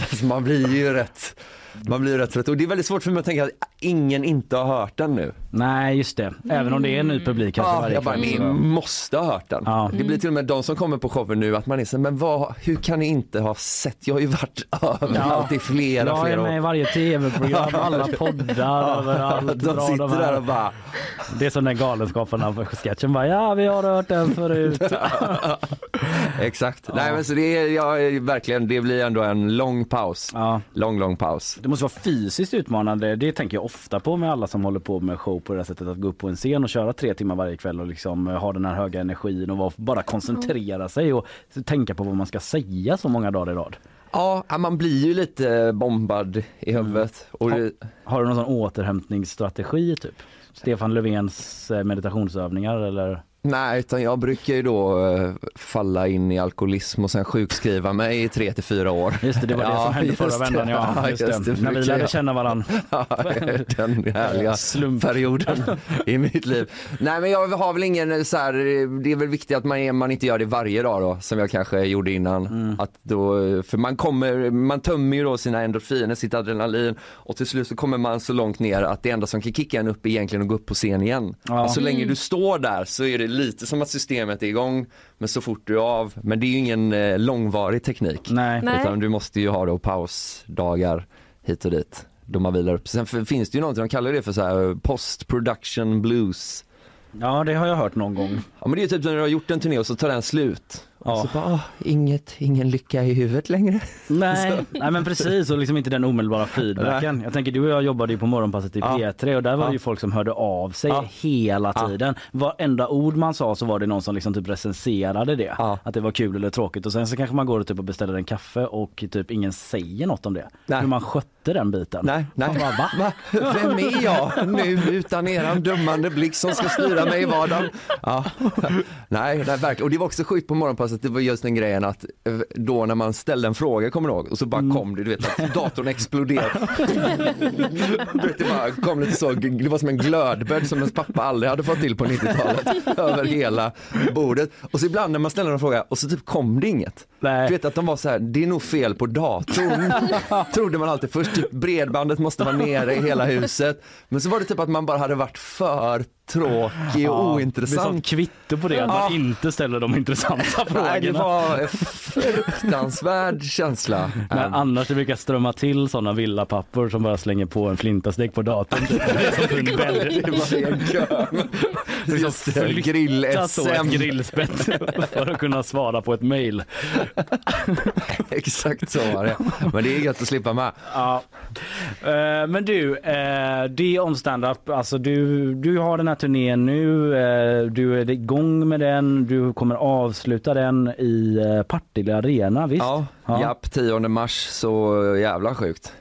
[SPEAKER 10] så man blir ju rätt man blir rätt trött och det är väldigt svårt för mig att tänka att ingen inte har hört den nu.
[SPEAKER 2] Nej just det, även om det är en ny publik kanske
[SPEAKER 10] Ja,
[SPEAKER 2] varje
[SPEAKER 10] jag bara,
[SPEAKER 2] kväll.
[SPEAKER 10] ni
[SPEAKER 2] så-
[SPEAKER 10] måste ha hört den.
[SPEAKER 2] Ja.
[SPEAKER 10] Det blir till och med de som kommer på showen nu att man är så, men vad, hur kan ni inte ha sett? Jag har ju varit överallt i flera,
[SPEAKER 2] Jag är
[SPEAKER 10] flera
[SPEAKER 2] med i
[SPEAKER 10] år.
[SPEAKER 2] varje tv-program, alla poddar, överallt.
[SPEAKER 10] De sitter
[SPEAKER 2] här.
[SPEAKER 10] där och bara,
[SPEAKER 2] Det är som den galenskaparna på sketchen bara, ja vi har hört den förut.
[SPEAKER 10] Exakt. Nej men så det är, ja, verkligen, det blir ändå en lång paus.
[SPEAKER 2] Ja.
[SPEAKER 10] Lång, lång paus.
[SPEAKER 2] Det måste vara fysiskt utmanande. Det tänker jag ofta på med alla som håller på med show på det här sättet. Att gå upp på en scen och köra tre timmar varje kväll och liksom eh, ha den här höga energin och bara koncentrera sig och tänka på vad man ska säga så många dagar i rad.
[SPEAKER 10] Ja, man blir ju lite bombad i huvudet. Och det,
[SPEAKER 2] Har du någon sån återhämtningsstrategi typ? Stefan Löfvens eh, meditationsövningar eller?
[SPEAKER 10] Nej, utan jag brukar ju då eh, falla in i alkoholism och sen sjukskriva mig i tre till fyra år.
[SPEAKER 2] Just det, det var det som hände
[SPEAKER 10] just
[SPEAKER 2] förra vändan. Ja, just det. När vi lärde
[SPEAKER 10] jag.
[SPEAKER 2] känna varandra.
[SPEAKER 10] Ja, den härliga
[SPEAKER 2] Slump.
[SPEAKER 10] perioden i mitt liv. Nej men jag har väl ingen så här, det är väl viktigt att man, man inte gör det varje dag då som jag kanske gjorde innan.
[SPEAKER 2] Mm.
[SPEAKER 10] Att då, för man kommer, man tömmer ju då sina endorfiner, sitt adrenalin och till slut så kommer man så långt ner att det enda som kan kicka en upp är egentligen att gå upp på scen igen.
[SPEAKER 2] Ja.
[SPEAKER 10] Och så länge du står där så är det lite som att systemet är igång men så fort du är av, men det är ju ingen eh, långvarig teknik.
[SPEAKER 2] Nej.
[SPEAKER 3] Nej.
[SPEAKER 10] Utan du måste ju ha då pausdagar hit och dit då man vilar upp. Sen finns det ju någonting, de kallar det för så här post production blues.
[SPEAKER 2] Ja, det har jag hört någon gång.
[SPEAKER 10] Ja men det är typ när du har gjort en turné och så tar den slut.
[SPEAKER 2] Ja.
[SPEAKER 10] Och så bara, "Åh, inget, ingen lycka i huvudet längre.
[SPEAKER 2] Nej, nej men precis och liksom inte den omedelbara feedbacken. Jag tänker du och jag jobbade ju på morgonpasset i
[SPEAKER 10] Ja.
[SPEAKER 2] P3 och där var det
[SPEAKER 10] Ja.
[SPEAKER 2] ju folk som hörde av sig
[SPEAKER 10] Ja.
[SPEAKER 2] hela
[SPEAKER 10] Ja.
[SPEAKER 2] tiden. Varenda ord man sa så var det någon som liksom typ recenserade det.
[SPEAKER 10] Ja.
[SPEAKER 2] Att det var kul eller tråkigt och sen så kanske man går och typ och beställer en kaffe och typ ingen säger något om det.
[SPEAKER 10] Nej.
[SPEAKER 2] Hur man skötte den biten.
[SPEAKER 10] Nej, nej.
[SPEAKER 2] Bara, va?
[SPEAKER 10] Va? Vem är jag nu utan eran dömande blick som ska styra mig i vardagen? Ja. Nej, nej, verkligen. Och det var också sjukt på morgonpasset, det var just den grejen att eh, då när man ställde en fråga, kommer du ihåg? Och så bara kom det, du vet att datorn exploderade. Du vet, det bara kom lite så, det var som en glödböld som ens pappa aldrig hade fått till på 90-talet över hela bordet. Och så ibland när man ställer en fråga och så typ kom det inget.
[SPEAKER 2] Nej.
[SPEAKER 10] Du vet att de var så här, det är nog fel på datorn. Trodde man alltid först, typ bredbandet måste vara nere i hela huset. Men så var det typ att man bara hade varit för tråkig och
[SPEAKER 2] Det är
[SPEAKER 10] ointressant.
[SPEAKER 2] kvitto på det att man inte ställer de intressanta frågorna.
[SPEAKER 10] Nej, det var en fruktansvärd känsla.
[SPEAKER 2] Men
[SPEAKER 10] Um,
[SPEAKER 2] annars det brukar strömma till sådana villapappor som bara slänger på en flintastek på datorn. Typ. Det är som för en bädd.
[SPEAKER 10] det var en kö. Just det, grill-SM.
[SPEAKER 2] ett grillspett för att kunna svara på ett mail.
[SPEAKER 10] Exakt så var det. Men det är gött att slippa med.
[SPEAKER 2] Ja. Eh, men du, eh, det om stand-up, alltså du, du har den här turnén nu, eh, du är igång med den, du kommer avsluta den i eh, Partille Arena, visst?
[SPEAKER 10] Ja,
[SPEAKER 2] Ja.
[SPEAKER 10] japp, 10 mars, så jävla sjukt.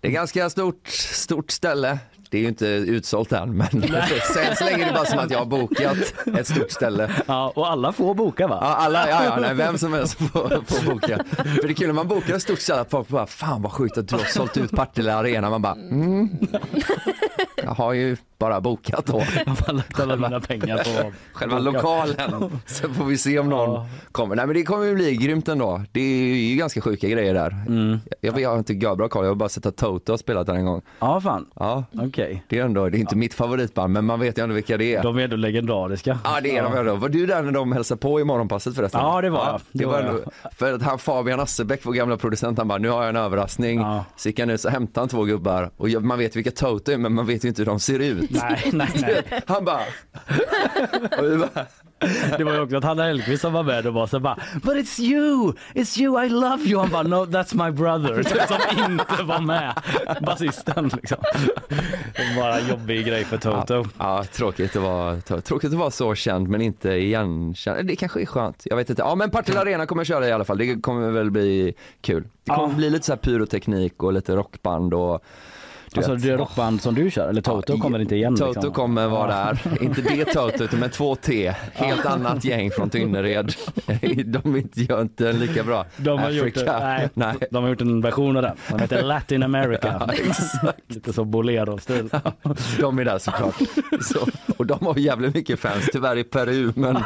[SPEAKER 10] Det är ganska stort, stort ställe. Det är ju inte utsålt än, men sen så länge är det bara som att jag har bokat ett stort ställe.
[SPEAKER 2] Ja, och alla får boka va?
[SPEAKER 10] Ja, alla, ja, ja, nej, vem som helst får, får boka. För det är kul när man bokar ett stort ställe, att folk bara, fan vad sjukt att du har sålt ut Partille Arena. Man bara, mm. Jag har ju bara bokat då.
[SPEAKER 2] Jag mina pengar på
[SPEAKER 10] Själva lokalen. Så får vi se om någon
[SPEAKER 2] Ja.
[SPEAKER 10] kommer. Nej men det kommer ju bli grymt ändå. Det är ju ganska sjuka grejer där.
[SPEAKER 2] Mm.
[SPEAKER 10] Jag, jag har inte bra koll, jag har bara sett att Toto har spelat där en gång.
[SPEAKER 2] Ja, fan.
[SPEAKER 10] Ja,
[SPEAKER 2] Okej.
[SPEAKER 10] det är ändå, det är inte mitt favoritband men man vet ju ändå vilka det är.
[SPEAKER 2] De är ändå legendariska.
[SPEAKER 10] Ja det är de ändå. Var du där när de hälsade på i morgonpasset förresten?
[SPEAKER 2] Ja, det var jag.
[SPEAKER 10] Det
[SPEAKER 2] Det
[SPEAKER 10] var
[SPEAKER 2] var
[SPEAKER 10] ändå, för att han Fabian Asserbäck, vår gamla producent, han bara nu har jag en överraskning.
[SPEAKER 2] Ja.
[SPEAKER 10] Så gick han ut så hämtade han två gubbar och jag- man vet vilka Toto är men man vet ju inte hur de ser ut.
[SPEAKER 2] Nej, nej, nej.
[SPEAKER 10] Han bara... och vi bara
[SPEAKER 2] Det var ju också att Hanna Hellquist som var med och var så bara But it's you! It's you, I love you! Han bara No that's my brother som inte var med. Basisten liksom. Bara en jobbig grej för Toto.
[SPEAKER 10] Ja, tråkigt att vara, tråkigt att vara så känd men inte igenkänd. Det kanske är skönt. Jag vet inte. Ja men Partille Arena kommer jag köra i alla fall. Det kommer väl bli kul. Det kommer
[SPEAKER 2] Ja.
[SPEAKER 10] bli lite så här pyroteknik och lite rockband och du
[SPEAKER 2] Alltså
[SPEAKER 10] vet.
[SPEAKER 2] det rockband som du kör eller Toto
[SPEAKER 10] Ja,
[SPEAKER 2] kommer inte igen?
[SPEAKER 10] Toto
[SPEAKER 2] liksom.
[SPEAKER 10] kommer vara där. Inte det Toto utan med två T. Helt annat gäng från Tynnered. De inte- gör inte en lika bra
[SPEAKER 2] De har, gjort,
[SPEAKER 10] Africa.
[SPEAKER 2] nej,
[SPEAKER 10] Nej.
[SPEAKER 2] de har gjort en version av den. Den heter Latin America. Lite så bolero-stil.
[SPEAKER 10] De är där såklart. Så, och de har jävligt mycket fans, tyvärr i Peru, men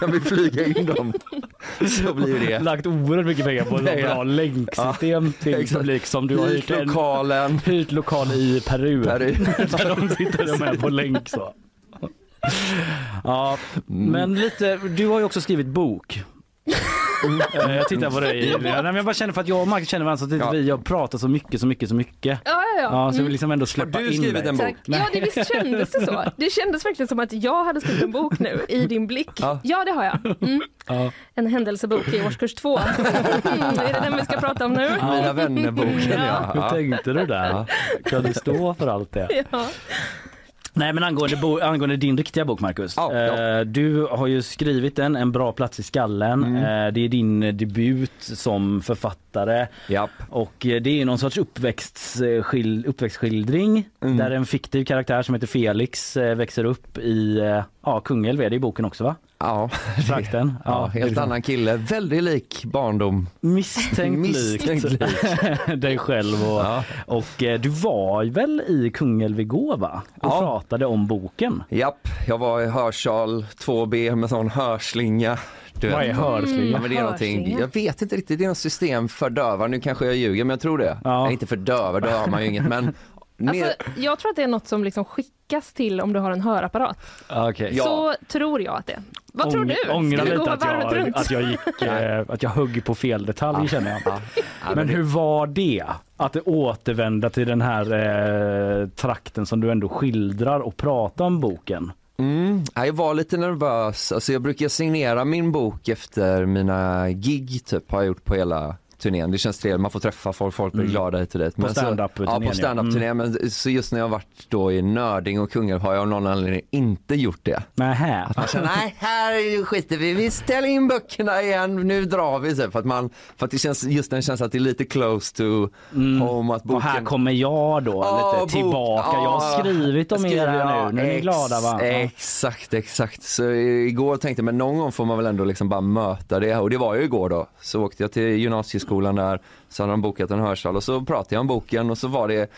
[SPEAKER 10] kan vi flyga in dem så blir det.
[SPEAKER 2] Lagt oerhört mycket pengar på ett bra länksystem till
[SPEAKER 10] exakt.
[SPEAKER 2] publik som du har hyrt
[SPEAKER 10] Hyrt
[SPEAKER 2] en
[SPEAKER 10] lokalen.
[SPEAKER 2] hyrt lokal i Peru.
[SPEAKER 10] Peru.
[SPEAKER 2] Där de sitter med på länk så. Ja,
[SPEAKER 10] Mm.
[SPEAKER 2] men lite, du har ju också skrivit bok. Eh, Jag tittar på dig. Ja, nej, men jag bara känner för att jag och Marcus känner varandra så att
[SPEAKER 10] Ja.
[SPEAKER 2] vi har pratat så mycket, så mycket, så mycket.
[SPEAKER 3] Ja, ja, ja.
[SPEAKER 2] Ja, så vi
[SPEAKER 3] Mm.
[SPEAKER 2] liksom ändå släppa
[SPEAKER 10] du
[SPEAKER 2] in
[SPEAKER 10] skrivit en bok?
[SPEAKER 3] Ja, det visst kändes det så. Det kändes verkligen som att jag hade skrivit en bok nu i din blick.
[SPEAKER 10] Ja.
[SPEAKER 3] Ja, det har jag. Mm.
[SPEAKER 2] Ja.
[SPEAKER 3] En händelsebok i årskurs två. Mm, är det den vi ska prata om nu?
[SPEAKER 10] Mina vänner-boken ja.
[SPEAKER 2] Hur tänkte du där?
[SPEAKER 10] Ja.
[SPEAKER 2] Kan du stå för allt det?
[SPEAKER 3] Ja.
[SPEAKER 2] Nej men angående, bo, angående din riktiga bok Marcus.
[SPEAKER 10] Ja, ja.
[SPEAKER 2] Eh, du har ju skrivit den, En bra plats i skallen.
[SPEAKER 10] Mm.
[SPEAKER 2] Eh, det är din debut som författare.
[SPEAKER 10] Japp.
[SPEAKER 2] Och eh, det är någon sorts uppväxtskil, uppväxtskildring
[SPEAKER 10] Mm.
[SPEAKER 2] där en fiktiv karaktär som heter Felix eh, växer upp i eh, ja, Kungälv är det i boken också va?
[SPEAKER 10] Ja,
[SPEAKER 2] Trakten.
[SPEAKER 10] ja, helt
[SPEAKER 2] liksom
[SPEAKER 10] annan kille. Väldigt lik barndom.
[SPEAKER 2] Misstänkt,
[SPEAKER 10] Misstänkt
[SPEAKER 2] likt dig själv och,
[SPEAKER 10] Ja.
[SPEAKER 2] och eh, du var väl i Kungälv igår va? Och
[SPEAKER 10] Ja.
[SPEAKER 2] pratade om boken.
[SPEAKER 10] Japp, jag var i hörsal 2B med sån hörslinga. Du
[SPEAKER 2] Vad är hörslinga?
[SPEAKER 10] Ja, men det är någonting,
[SPEAKER 3] Hörslinga?
[SPEAKER 10] jag vet inte riktigt, det är något system för döva. Nu kanske jag ljuger men jag tror det.
[SPEAKER 2] Ja.
[SPEAKER 10] Nej, inte för döva, då har man ju inget men
[SPEAKER 3] Alltså, jag tror att det är något som liksom skickas till om du har en hörapparat.
[SPEAKER 2] Okej.
[SPEAKER 10] Ja.
[SPEAKER 3] Så tror jag att det är. Vad tror du?
[SPEAKER 2] Ångrar lite
[SPEAKER 3] gå
[SPEAKER 2] att jag,
[SPEAKER 3] runt?
[SPEAKER 2] att jag gick, eh, att jag högg på fel detalj känner jag.
[SPEAKER 10] Ja, ja,
[SPEAKER 2] Men hur var det? Att återvända till den här eh, trakten som du ändå skildrar och prata om boken?
[SPEAKER 10] Mm, ja, jag var lite nervös. Alltså jag brukar signera min bok efter mina gig typ har jag gjort på hela turnén. Det känns trevligt, man får träffa folk, folk blir
[SPEAKER 2] Mm.
[SPEAKER 10] glada hit och dit.
[SPEAKER 2] På stand-up-turnén,
[SPEAKER 10] Ja, på stand-up-turnén. Men så just när jag varit då i Nörding och Kungälv har jag av någon anledning inte gjort det.
[SPEAKER 2] Nähä.
[SPEAKER 10] Man känner, nej här skiter vi, vi ställer in böckerna igen, nu drar vi. Så, för att, man, för att det känns, just den känslan att det är lite close to home. Att boken...
[SPEAKER 2] Och här kommer jag då
[SPEAKER 10] Ja,
[SPEAKER 2] lite tillbaka. Jag har skrivit om er här nu. Nu är ni glada va?
[SPEAKER 10] Exakt, exakt. Så igår tänkte jag, men någon gång får man väl ändå liksom bara möta det. Och det var ju igår då. Så åkte jag till gymnasieskolan där, så hade de bokat en hörsal och så pratade jag om boken och så var det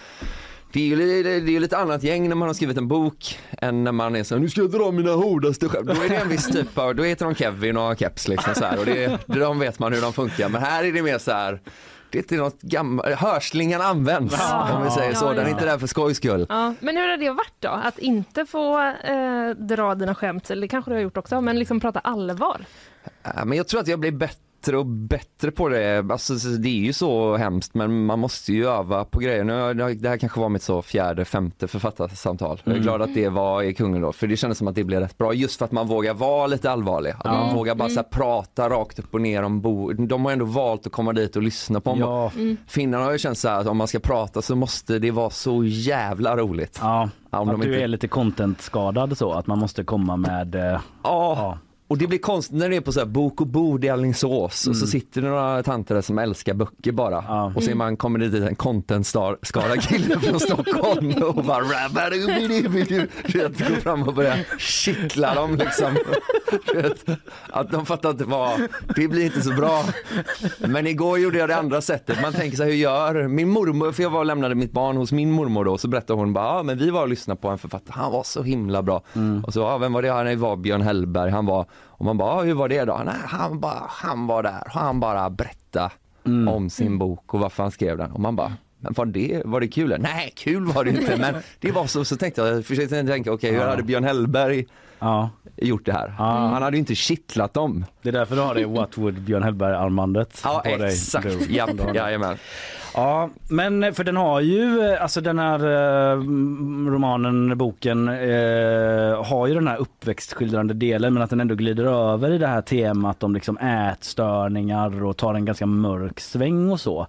[SPEAKER 10] det är ju det är ju lite annat gäng när man har skrivit en bok än när man är så nu ska jag dra mina hårdaste skämt. Då är det en viss typ av, då heter de Kevin och har keps liksom så här och det, de vet man hur de funkar. Men här är det mer så här det är inte något gammalt, hörslingan används om vi säger så.
[SPEAKER 3] Ja,
[SPEAKER 10] Den är
[SPEAKER 3] ja.
[SPEAKER 10] inte där för skojs skull.
[SPEAKER 3] Ja, men hur har det varit då? Att inte få eh, dra dina skämt, eller det kanske du har gjort också, men liksom prata allvar?
[SPEAKER 10] Ja, Men jag tror att jag blir bättre och bättre på det. Alltså, så det är ju så hemskt men man måste ju öva på grejer. Nu, det här kanske var mitt så fjärde, femte författarsamtal. Jag är glad att det var i Kungen då för det kändes som att det blev rätt bra just för att man vågar vara lite allvarlig. Att man vågar bara så här, prata rakt upp och ner om bo. De har ändå valt att komma dit och lyssna på.
[SPEAKER 2] Ja.
[SPEAKER 10] Finnarna har ju känt så här att om man ska prata så måste det vara så jävla roligt.
[SPEAKER 2] Ja,
[SPEAKER 10] Ja, om
[SPEAKER 2] att du
[SPEAKER 10] inte-
[SPEAKER 2] är lite content-skadad så, att man måste komma med... Eh,
[SPEAKER 10] Ja. Och det blir konstigt när det är på så här bok och bord i Alingsås och så sitter det några tanter där som älskar böcker bara.
[SPEAKER 2] Ja.
[SPEAKER 10] Och så är man, kommer det dit en content-skadad kille från Stockholm och bara. Du vet, går fram och börjar kittla dem liksom. Du vet, att de fattar inte vad, det blir inte så bra. Men igår gjorde jag det andra sättet. Man tänker så här, hur gör min mormor, för jag var och lämnade mitt barn hos min mormor då, så berättade hon bara, ja men vi var och lyssnade på en författare, han var så himla bra. Och så, ja, vem var det? Det var Björn Hellberg, han var, och man bara, hur var det då? Nej, han bara, han var där, och han bara berättade om sin bok och varför han skrev den. Och man bara, men var det, var det kul? Nej, kul var det inte, men det var så, så tänkte jag, försökte tänka, okej, hur
[SPEAKER 2] Ja.
[SPEAKER 10] hade Björn Hellberg
[SPEAKER 2] ja.
[SPEAKER 10] gjort det här?
[SPEAKER 2] Ja.
[SPEAKER 10] Han hade ju inte kittlat dem.
[SPEAKER 2] Det är därför du har det What would Björn Hellberg-armbandet
[SPEAKER 10] Ja,
[SPEAKER 2] på dig.
[SPEAKER 10] exakt.
[SPEAKER 2] Du.
[SPEAKER 10] Japp, jajamän.
[SPEAKER 2] Ja, men för den har ju, eh, alltså den här eh, romanen, boken, eh, har ju den här uppväxtskildrande delen men att den ändå glider över i det här temat om liksom ätstörningar och tar en ganska mörk sväng och så.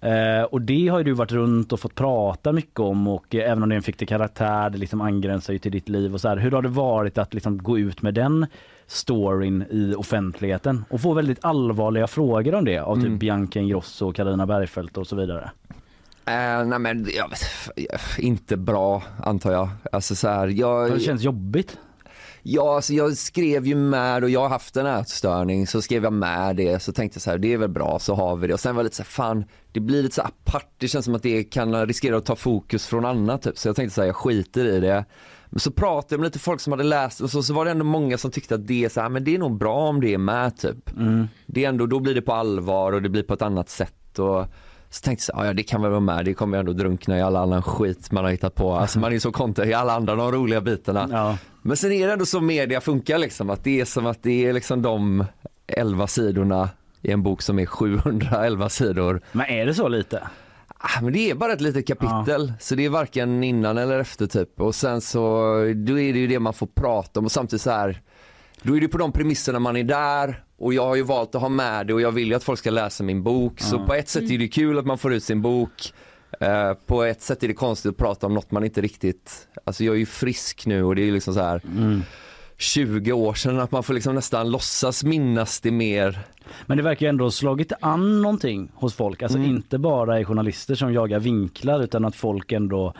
[SPEAKER 2] Eh, och det har ju du varit runt och fått prata mycket om och eh, även om det är en fiktiv karaktär, det liksom angränsar ju till ditt liv och så här. Hur har det varit att liksom gå ut med den storyn i offentligheten och få väldigt allvarliga frågor om det av typ Bianca Ingrosso och Carina Bergfeldt och så vidare.
[SPEAKER 10] Eh, nej men jag vet, inte bra antar jag. Alltså så här, jag,
[SPEAKER 2] Det känns jobbigt.
[SPEAKER 10] ja, alltså jag skrev ju med och jag har haft en ätstörning så skrev jag med det så tänkte jag så här det är väl bra så har vi det och sen var det lite så här fan det blir lite så apart det känns som att det kan riskera att ta fokus från annat typ så jag tänkte så här jag skiter i det. Men så pratade jag med lite folk som hade läst och så, så var det ändå många som tyckte att det är så här, men det är nog bra om det är med typ. Det är ändå, då blir det på allvar och det blir på ett annat sätt och så tänkte jag ja det kan väl vara med, det kommer jag ändå drunkna i all annan skit man har hittat på. Alltså man är ju så kontra i alla andra de roliga bitarna.
[SPEAKER 2] Ja.
[SPEAKER 10] Men sen är det ändå så media funkar liksom, att det är som att det är liksom de elva sidorna i en bok som är 711 sidor.
[SPEAKER 2] Men är det så lite?
[SPEAKER 10] Ah, men det är bara ett litet kapitel, så det är varken innan eller efter typ. Och sen så, då är det ju det man får prata om och samtidigt så här, då är det på de premisserna man är där och jag har ju valt att ha med det och jag vill ju att folk ska läsa min bok. Så på ett sätt är det kul att man får ut sin bok. Eh, på ett sätt är det konstigt att prata om något man inte riktigt, alltså jag är ju frisk nu och det är liksom så här 20 år sedan att man får liksom nästan låtsas minnas det mer.
[SPEAKER 2] Men det verkar ju ändå ha slagit an någonting hos folk. Alltså
[SPEAKER 10] Mm.
[SPEAKER 2] inte bara i journalister som jagar vinklar utan att folk ändå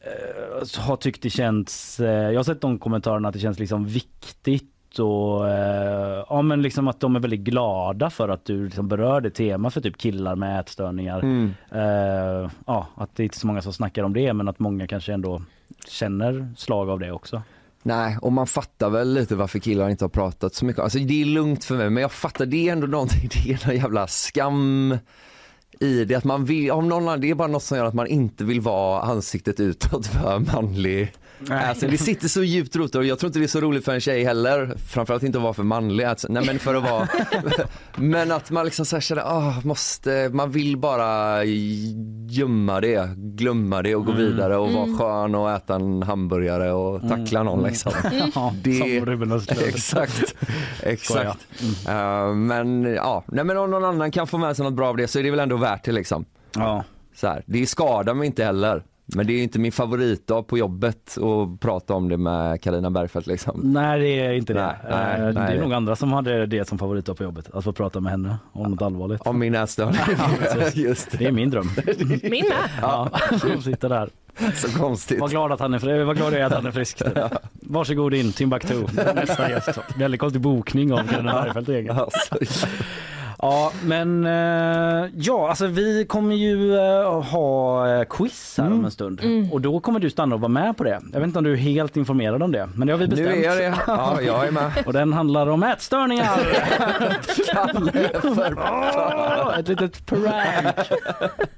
[SPEAKER 2] eh, har tyckt det känns, eh, jag har sett de kommentarerna att det känns liksom viktigt och eh, ja men liksom att de är väldigt glada för att du liksom berör det tema för typ killar med ätstörningar.
[SPEAKER 10] Mm.
[SPEAKER 2] Eh, ja, att det är inte så många som snackar om det men att många kanske ändå känner slag av det också.
[SPEAKER 10] Nej, och man fattar väl lite varför killar inte har pratat så mycket. Alltså det är lugnt för mig, men jag fattar, det är ändå någonting, det är någon jävla skam i det. Att man vill, om någon, annan- det är bara något som gör att man inte vill vara ansiktet utåt för manlig. Alltså, det sitter så djupt rotat och jag tror inte det är så roligt för en tjej heller. Framförallt inte att vara för manlig. Alltså, nej men för att vara. men att man liksom så här känner, ah, måste, man vill bara gömma det, glömma det och gå
[SPEAKER 2] Mm.
[SPEAKER 10] vidare och vara
[SPEAKER 2] Mm.
[SPEAKER 10] skön och äta en hamburgare och tackla någon liksom.
[SPEAKER 2] Ja,
[SPEAKER 10] Det-. Exakt, exakt. Uh, men ja, nej men om någon annan kan få med sig något bra av det så är det väl ändå värt det liksom.
[SPEAKER 2] Ja.
[SPEAKER 10] Så här, det skadar mig inte heller. Men det är inte min favoritdag på jobbet att prata om det med Karina Bergfeldt liksom.
[SPEAKER 2] Nej det är inte det.
[SPEAKER 10] Nej, nej,
[SPEAKER 2] Eh, det
[SPEAKER 10] nej.
[SPEAKER 2] är nog andra som hade det som favoritdag på jobbet. Att få prata med henne om något allvarligt.
[SPEAKER 10] Om min ätstörning. Just
[SPEAKER 2] det. är min dröm.
[SPEAKER 3] Min med.
[SPEAKER 2] Ja, som sitter där.
[SPEAKER 10] Så konstigt.
[SPEAKER 2] Var glad att han är, var glad jag är att han är frisk. Typ. Varsågod in Timbuktu, nästa gäst. Väldigt konstig bokning av Carina Bergfeldt egen. Ja men eh, ja alltså vi kommer ju eh, ha eh, quiz här om en stund
[SPEAKER 3] Mm.
[SPEAKER 2] och då kommer du stanna och vara med på det. Jag vet inte om du är helt informerad om det men det har vi
[SPEAKER 10] Nu
[SPEAKER 2] bestämt.
[SPEAKER 10] är jag det. Ja, jag är med.
[SPEAKER 2] Och den handlar om ätstörningar.
[SPEAKER 10] Kalle för
[SPEAKER 2] Åh, ett litet prank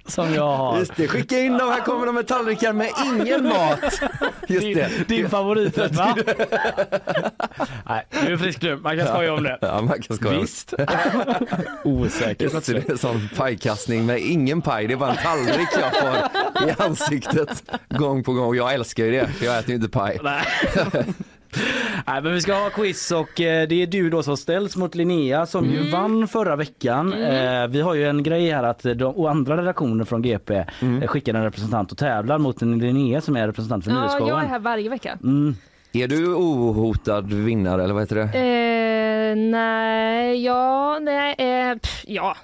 [SPEAKER 2] som jag har.
[SPEAKER 10] Just det, skicka in dem, här kommer de med tallrikar med ingen mat. Just
[SPEAKER 2] din,
[SPEAKER 10] det.
[SPEAKER 2] din favoriträtt va? Nej, du är frisk nu. Man kan skoja om det.
[SPEAKER 10] Ja, man kan skoja.
[SPEAKER 2] Visst. Osäker.
[SPEAKER 10] Just det, är sån pajkastning med ingen paj, det är bara en tallrik jag får i ansiktet gång på gång. Och jag älskar ju det, för jag äter ju inte paj.
[SPEAKER 2] Nej. Nej men vi ska ha quiz och eh, det är du då som ställs mot Linnea som ju vann förra veckan. Eh, vi har ju en grej här att de och andra redaktioner från GP eh, skickar en representant och tävlar mot en Linnea som är representant för
[SPEAKER 3] Ja, jag är här varje vecka.
[SPEAKER 2] Mm.
[SPEAKER 10] Är du ohotad vinnare eller vad heter det?
[SPEAKER 3] Eh, nej, ja, nej, eh, pff, ja.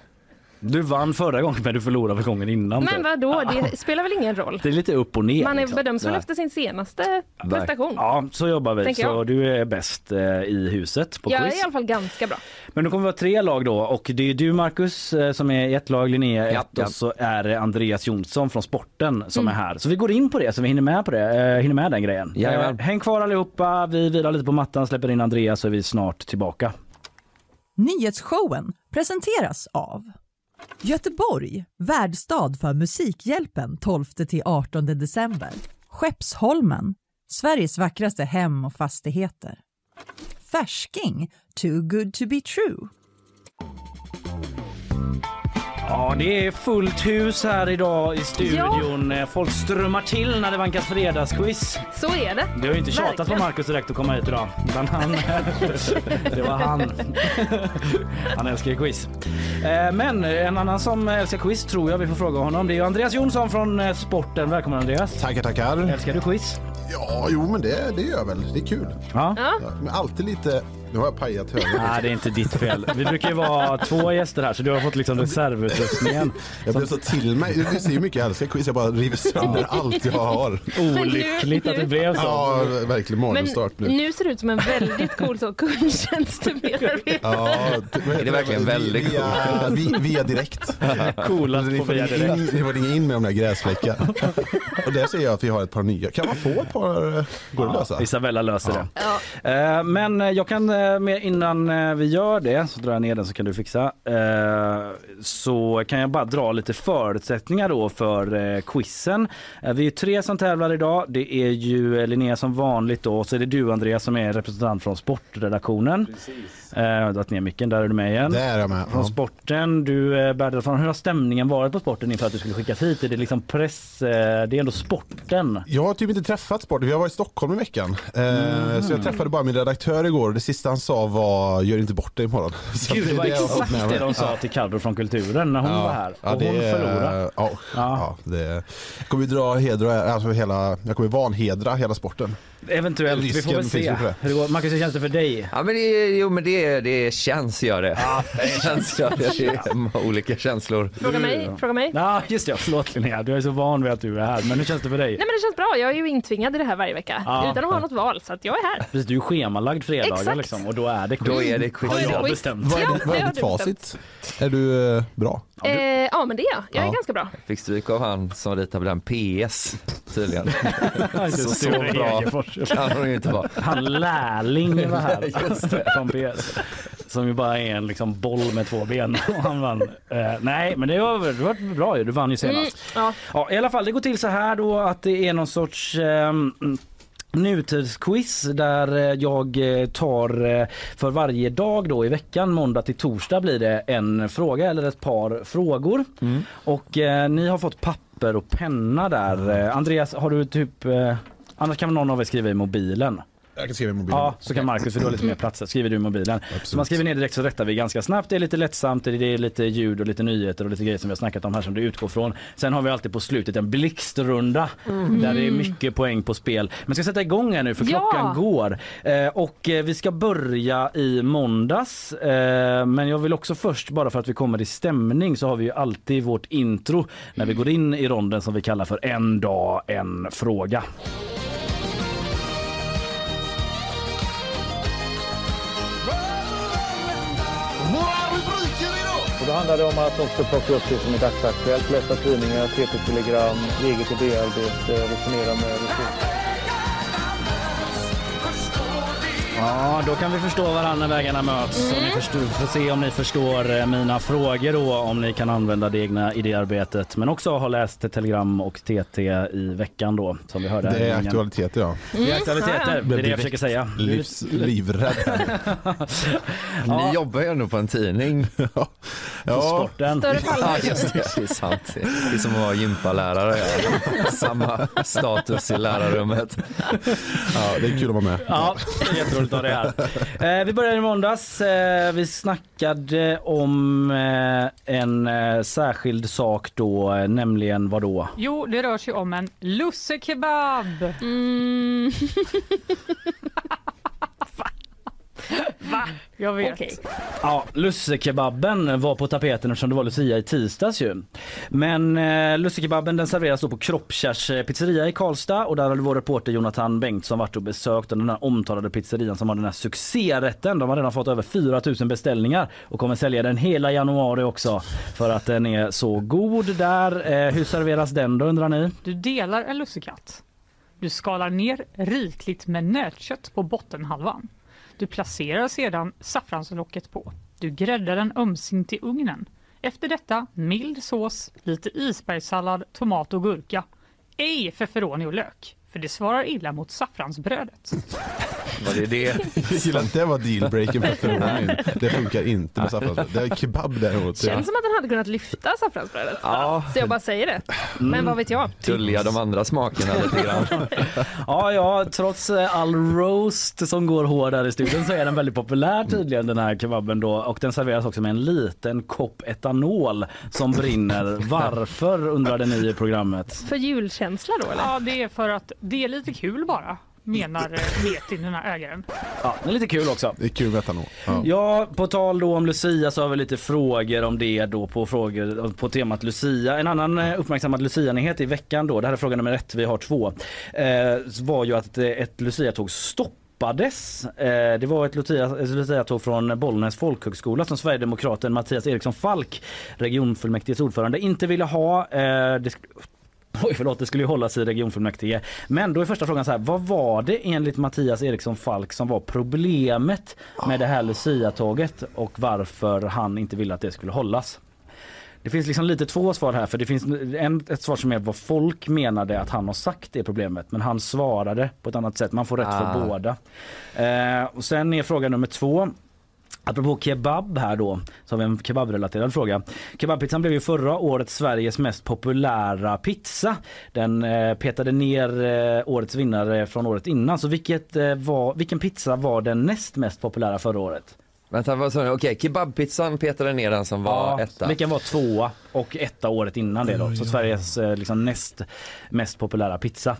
[SPEAKER 2] Du vann förra gången men du förlorade för gången innan.
[SPEAKER 3] Men vadå, det spelar väl ingen roll?
[SPEAKER 2] Det är lite upp och ner.
[SPEAKER 3] Man är
[SPEAKER 2] liksom.
[SPEAKER 3] bedöms väl efter sin senaste prestation.
[SPEAKER 2] Ja, så jobbar vi.
[SPEAKER 3] Tänker
[SPEAKER 2] Så
[SPEAKER 3] jag.
[SPEAKER 2] du är bäst eh, i huset på
[SPEAKER 3] Jag är
[SPEAKER 2] quiz.
[SPEAKER 3] i alla fall ganska bra.
[SPEAKER 2] Men då kommer vi ha tre lag då och det är du Marcus eh, som är i ett lag, Linnea
[SPEAKER 10] Ja,
[SPEAKER 2] ett
[SPEAKER 10] ja.
[SPEAKER 2] och så är det Andreas Jonsson från sporten som
[SPEAKER 3] Mm.
[SPEAKER 2] är här. Så vi går in på det så vi hinner med på det, eh, hinner med den grejen.
[SPEAKER 10] Jajamän.
[SPEAKER 2] Eh, häng kvar allihopa, vi vilar lite på mattan, släpper in Andreas så är vi snart tillbaka.
[SPEAKER 1] Nyhetsshowen presenteras av Göteborg, värdstad för Musikhjälpen 12-18 december. Skeppsholmen, Sveriges vackraste hem och fastigheter. Färsking, too good to be true.
[SPEAKER 2] Ja, det är fullt hus här idag i studion. Eh, Folk strömmar till när det vankas fredagsquiz.
[SPEAKER 3] Så är det.
[SPEAKER 2] Du har ju inte tjatat på. Marcus direkt att komma hit idag. Utan han, det var han. Han älskar ju quiz. Eh, Men en annan som älskar quiz tror jag vi får fråga honom. Det är Andreas Jonsson från eh, Sporten. Välkommen Andreas.
[SPEAKER 11] Tackar, tackar.
[SPEAKER 2] Älskar du quiz?
[SPEAKER 11] Ja, jo, men det, det gör jag väl. Det är kul.
[SPEAKER 2] Ja.
[SPEAKER 3] Ja.
[SPEAKER 11] Ja, men alltid lite... Nu har jag pajat höger.
[SPEAKER 2] Nej, det är inte ditt fel. Vi brukar ju vara två gäster här så du har fått liksom reservutrustningen.
[SPEAKER 11] Jag blev så till mig. Du ser hur mycket jag älskar quiz. Jag bara river sönder allt jag har.
[SPEAKER 2] Olyckligt att det blev så.
[SPEAKER 11] Ja, verkligen morgonstart nu.
[SPEAKER 3] nu ser det ut som en väldigt cool så kundtjänstmedarbetare.
[SPEAKER 11] Ja, t- vad heter
[SPEAKER 10] Är det verkligen väldigt
[SPEAKER 11] via, via, via direkt.
[SPEAKER 2] Coolast på via direkt.
[SPEAKER 11] in, ni får ringa in med de där gräsfläckarna. Och där ser jag att vi har ett par nya. Kan man få ett par? Går det att lösa?
[SPEAKER 2] Isabella löser det.
[SPEAKER 3] Ja.
[SPEAKER 2] Eh, Men jag kan eh, Eh, med, innan eh, vi gör det så drar jag ner den så kan du fixa. Eh, så kan jag bara dra lite förutsättningar då för quizen. Vi är tre som tävlar idag. Det är ju Linnea som vanligt då och så är det du Andreas som är representant från sportredaktionen. Eh, jag har dragit ner micken, där är du med igen.
[SPEAKER 11] Där är jag med.
[SPEAKER 2] Från
[SPEAKER 11] Ja.
[SPEAKER 2] sporten, du eh, från, hur har stämningen varit på sporten inför att du skulle skickas hit? Är det liksom press, eh, det är ändå sporten?
[SPEAKER 11] Jag har typ inte träffat sport. Vi har varit i Stockholm i veckan. Eh,
[SPEAKER 2] Mm.
[SPEAKER 11] Så jag träffade bara min redaktör igår och det sista han sa var gör inte bort dig imorgon. Så
[SPEAKER 2] Gud, det var
[SPEAKER 11] jag fått
[SPEAKER 2] exakt
[SPEAKER 11] med
[SPEAKER 2] det de sa till Carro från Kulturen när hon var här.
[SPEAKER 11] Ja,
[SPEAKER 2] och
[SPEAKER 11] det
[SPEAKER 2] hon
[SPEAKER 11] är-
[SPEAKER 2] förlorade.
[SPEAKER 11] Ja, ja. det jag kommer ju dra ära- alltså hela, jag kommer vanhedra hela sporten.
[SPEAKER 2] Eventuellt, vi får väl se.
[SPEAKER 11] det.
[SPEAKER 2] Hur det går. Marcus, hur känns det för dig?
[SPEAKER 10] Ja men det, jo men det, det känns gör det. det känns gör det. Det är olika känslor.
[SPEAKER 3] Fråga mig. Fråga mig.
[SPEAKER 2] Ja, just det. Förlåt Linnea, du är så van vid att du är här. Men hur känns det för dig?
[SPEAKER 3] Nej men det känns bra. Jag är ju intvingad i det här varje vecka
[SPEAKER 2] Ja.
[SPEAKER 3] utan att ha något val så att jag är här.
[SPEAKER 2] Precis, du är schemalagd fredagar liksom och då är det quiz.
[SPEAKER 10] Då är det quiz.
[SPEAKER 2] Har
[SPEAKER 3] det
[SPEAKER 2] jag bestämt.
[SPEAKER 11] Vad är,
[SPEAKER 3] Ja,
[SPEAKER 11] ditt- vad
[SPEAKER 3] det
[SPEAKER 11] är ditt
[SPEAKER 3] du
[SPEAKER 11] facit? Är du eh, bra?
[SPEAKER 3] Ja, eh, ja men det är jag. Jag är
[SPEAKER 11] Ja.
[SPEAKER 3] ganska bra.
[SPEAKER 10] Fick stryk av han som ritade på den PS tydligen. så, så bra kan hon ju inte vara.
[SPEAKER 2] Han lärling var här från PS. Som ju bara är en liksom boll med två ben. Och han vann. Eh, nej, men det var, det var bra ju. Du vann ju senast.
[SPEAKER 3] Ja.
[SPEAKER 2] Ja, I alla fall, det går till så här då att det är någon sorts ehm, Nutidsquiz där eh, jag eh, tar eh, för varje dag då i veckan, måndag till torsdag blir det en fråga eller ett par frågor. Och eh, ni har fått papper och penna där. Eh, Andreas, har du typ, eh, annars kan väl någon av er skriva i mobilen?
[SPEAKER 11] Jag kan skriva i mobilen.
[SPEAKER 2] Ja, så kan Markus för du har lite mer plats. Skriver du i mobilen. Så man skriver ner direkt så rättar vi ganska snabbt. Det är lite lättsamt, det är lite ljud och lite nyheter och lite grejer som vi har snackat om här som det utgår från. Sen har vi alltid på slutet en blixtrunda där det är mycket poäng på spel. Men ska sätta igång här nu för
[SPEAKER 3] Ja.
[SPEAKER 2] klockan går. Eh, och eh, vi ska börja i måndags. Eh, men jag vill också först, bara för att vi kommer i stämning, så har vi ju alltid vårt intro när vi går in i ronden som vi kallar för en dag, en fråga.
[SPEAKER 12] Då handlar det om att också plocka upp det som är dagsaktuellt, läsa tidningar, TT-telegram, eget idéarbete, eh, resonera med resurser.
[SPEAKER 2] Ja, då kan vi förstå varandra när vägarna möts. Och ni förstår, får se om ni förstår eh, mina frågor då, om ni kan använda det egna idéarbetet. Men också har läst Telegram och TT i veckan då, som vi hörde.
[SPEAKER 11] Det är aktualiteter ja.
[SPEAKER 2] Det är aktualiteter, det är det jag försöker säga.
[SPEAKER 11] Livs, livrädd.
[SPEAKER 10] Ni jobbar ju ändå på en tidning.
[SPEAKER 11] ja.
[SPEAKER 2] Sporten.
[SPEAKER 3] Större
[SPEAKER 10] Ja just det, det är sant. Det är som att vara gympalärare. Ja. Samma status i lärarrummet.
[SPEAKER 11] ja, det är kul att vara med.
[SPEAKER 2] Ja, jätteroligt att ha det här. Eh, vi började i måndags. Eh, vi snackade om eh, en eh, särskild sak då, eh, nämligen vad då?
[SPEAKER 13] Jo, det rör sig om en lussekebab.
[SPEAKER 3] Mm.
[SPEAKER 13] Va? Jag vet.
[SPEAKER 3] Okej.
[SPEAKER 2] Ja, lussekebaben var på tapeten eftersom det var Lucia i tisdags ju. Men eh, lussekebaben den serveras då på Kroppkärs pizzeria i Karlstad och där har vår reporter Jonathan Bengtsson varit och besökt den här omtalade pizzerian som har den här succérätten. De har redan fått över 4 000 beställningar och kommer sälja den hela januari också för att den är så god där. Eh, hur serveras den då undrar ni?
[SPEAKER 13] Du delar en lussekatt. Du skalar ner rikligt med nötkött på bottenhalvan. Du placerar sedan saffranslocket på. Du gräddar den ömsint i ugnen. Efter detta mild sås, lite isbergssallad, tomat och gurka. Ej feferoni och lök, för det svarar illa mot saffransbrödet.
[SPEAKER 10] Var det det?
[SPEAKER 11] Jag gillar att det var dealbreaken för förvåningen. Det funkar inte med saffransbröd. Det är kebab däremot.
[SPEAKER 3] Känns som att den hade kunnat lyfta saffransbrödet.
[SPEAKER 10] Ja.
[SPEAKER 3] Så jag bara säger det. Men vad vet jag?
[SPEAKER 10] Dölja de andra smakerna lite grann.
[SPEAKER 2] Ja, ja, trots eh, all roast som går hård här i studion så är den väldigt populär tydligen den här kebaben då och den serveras också med en liten kopp etanol som brinner. Varför undrade ni i programmet?
[SPEAKER 3] För julkänsla då eller?
[SPEAKER 13] Ja, det är för att det är lite kul bara, menar eh, Metin, den här ägaren.
[SPEAKER 2] Ja, det är lite kul också.
[SPEAKER 11] Det är kul med etanol. Ja.
[SPEAKER 2] Ja, på tal då om Lucia så har vi lite frågor om det då på frågor på temat Lucia. En annan eh, uppmärksammad Lucia-nyhet i veckan då, det här är fråga nummer ett, vi har två, eh, var ju att eh, ett Lucia-tåg stoppades. Eh, det var ett Lucia- ett Lucia-tåg från Bollnäs folkhögskola som Sverigedemokraten Mattias Eriksson Falk, regionfullmäktiges ordförande, inte ville ha. Det Oj, förlåt, det skulle ju hållas i regionfullmäktige. Men då är första frågan så här, vad var det enligt Mattias Eriksson Falk som var problemet med det här Lucia-tåget och varför han inte ville att det skulle hållas? Det finns liksom lite två svar här för det finns en, ett svar som är vad folk menade att han har sagt är problemet men han svarade på ett annat sätt. Man får rätt
[SPEAKER 10] Ah.
[SPEAKER 2] för båda. Eh, och sen är fråga nummer två. Apropå kebab här då, så har vi en kebabrelaterad fråga. Kebabpizzan blev ju förra året Sveriges mest populära pizza. Den eh, petade ner eh, årets vinnare från året innan. Så vilket, eh, var, vilken pizza var den näst mest populära förra året?
[SPEAKER 10] Vänta, vad sa du? Okej, kebabpizzan petade ner den som var etta.
[SPEAKER 2] Vilken var tvåa och etta året innan det då. Så Sveriges eh, liksom, näst mest populära pizza.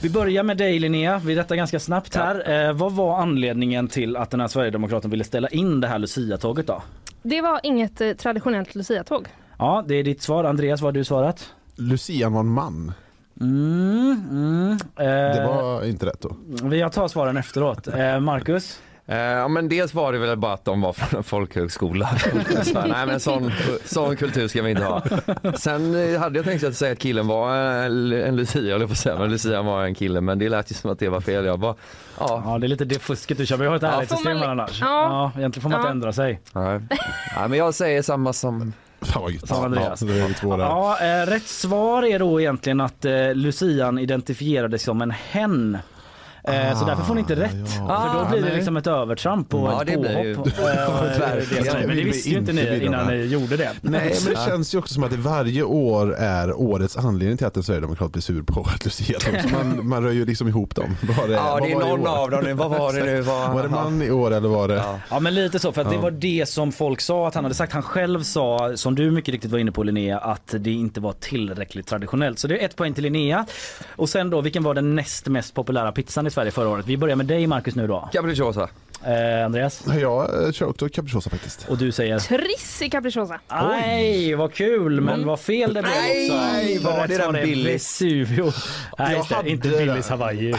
[SPEAKER 2] Vi börjar med dig Linnea, vi rättar ganska snabbt här. Eh, vad var anledningen till att den här Sverigedemokraten ville ställa in det här Lucia-tåget då?
[SPEAKER 3] Det var inget eh, traditionellt luciatåg.
[SPEAKER 2] Ja, det är ditt svar. Andreas, vad har du svarat?
[SPEAKER 11] Lucian var en man.
[SPEAKER 2] Mm, mm, eh,
[SPEAKER 11] Det var inte rätt då.
[SPEAKER 2] Vi tar svaren efteråt. Eh, Marcus?
[SPEAKER 10] Eh, ja men dels var det väl bara att de var från en folkhögskola. Så, nej men sån, sån kultur ska vi inte ha. Sen eh, hade jag tänkt att säga att killen var en, en Lucia, jag på att säga, men Lucia var en kille men det lät ju som att det var fel. Jag bara, ja.
[SPEAKER 2] ja det är lite det fusket du kör. Vi har ett
[SPEAKER 10] Ja.
[SPEAKER 2] ärligt
[SPEAKER 10] Får
[SPEAKER 2] system
[SPEAKER 10] man
[SPEAKER 2] annars.
[SPEAKER 10] Ja.
[SPEAKER 2] Ja, egentligen får man inte
[SPEAKER 10] Ja.
[SPEAKER 2] ändra sig.
[SPEAKER 10] Nej. nej men jag säger samma som
[SPEAKER 11] Fan vad gött.
[SPEAKER 2] Andreas.
[SPEAKER 11] Ja.
[SPEAKER 2] Ja, eh, rätt svar är då egentligen att eh, Lucian identifierades som en hen. Eh, så därför får ni inte rätt. För då
[SPEAKER 10] Ah,
[SPEAKER 2] blir det
[SPEAKER 10] nej.
[SPEAKER 2] liksom ett övertramp och
[SPEAKER 10] Ja,
[SPEAKER 2] ett
[SPEAKER 10] det
[SPEAKER 2] påhopp. Eh, det- Men det visste ju inte ni innan ni gjorde det.
[SPEAKER 11] Nej men det känns ju också som att det varje år är årets anledning till att en sverigedemokrat blir sur på ett luciatåg. Så man, man rör ju liksom ihop dem. Var det,
[SPEAKER 10] Ja, det är
[SPEAKER 11] var i
[SPEAKER 10] någon av dem. Vad var det nu? Vad-
[SPEAKER 11] Var det man i år eller var det?
[SPEAKER 2] Ja men lite så för att det
[SPEAKER 11] Ja.
[SPEAKER 2] var det som folk sa att han hade sagt. Han själv sa, som du mycket riktigt var inne på Linnea, att det inte var tillräckligt traditionellt. Så det är ett poäng till Linnea. Och sen då, vilken var den näst mest populära pizzan i Sverige Sverige förra året? Vi börjar med dig Marcus nu då.
[SPEAKER 10] Capricciosa.
[SPEAKER 2] Eh, Andreas?
[SPEAKER 11] Jag kör också capricciosa faktiskt.
[SPEAKER 2] Och du säger?
[SPEAKER 3] Triss i capricciosa.
[SPEAKER 2] Nej, vad kul, men vad fel det blev
[SPEAKER 10] Nej,
[SPEAKER 2] också.
[SPEAKER 10] var
[SPEAKER 2] Rätt
[SPEAKER 10] det den Billys?
[SPEAKER 2] Vesuvio. Nej, just det, inte. Billys Hawaii.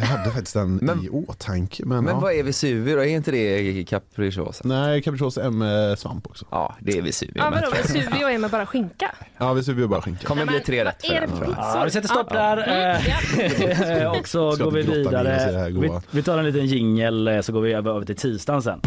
[SPEAKER 11] Jag hade faktiskt den i åtanke. Men,
[SPEAKER 10] Men
[SPEAKER 11] ja.
[SPEAKER 10] vad är Vesuvio då? Är inte det capricciosa?
[SPEAKER 11] Nej, capricciosa är med svamp också.
[SPEAKER 10] Ja, det är Vesuvio.
[SPEAKER 3] Ja, vadå, Vesuvio är med bara skinka?
[SPEAKER 11] Ja, Vesuvio är bara skinka.
[SPEAKER 10] kommer bli tre rätt för den?
[SPEAKER 2] Ja, vi sätter stopp där.
[SPEAKER 3] Mm,
[SPEAKER 2] och så går vi vidare. Vi, tar en liten jingel så går vi över, över till tisdagen sen.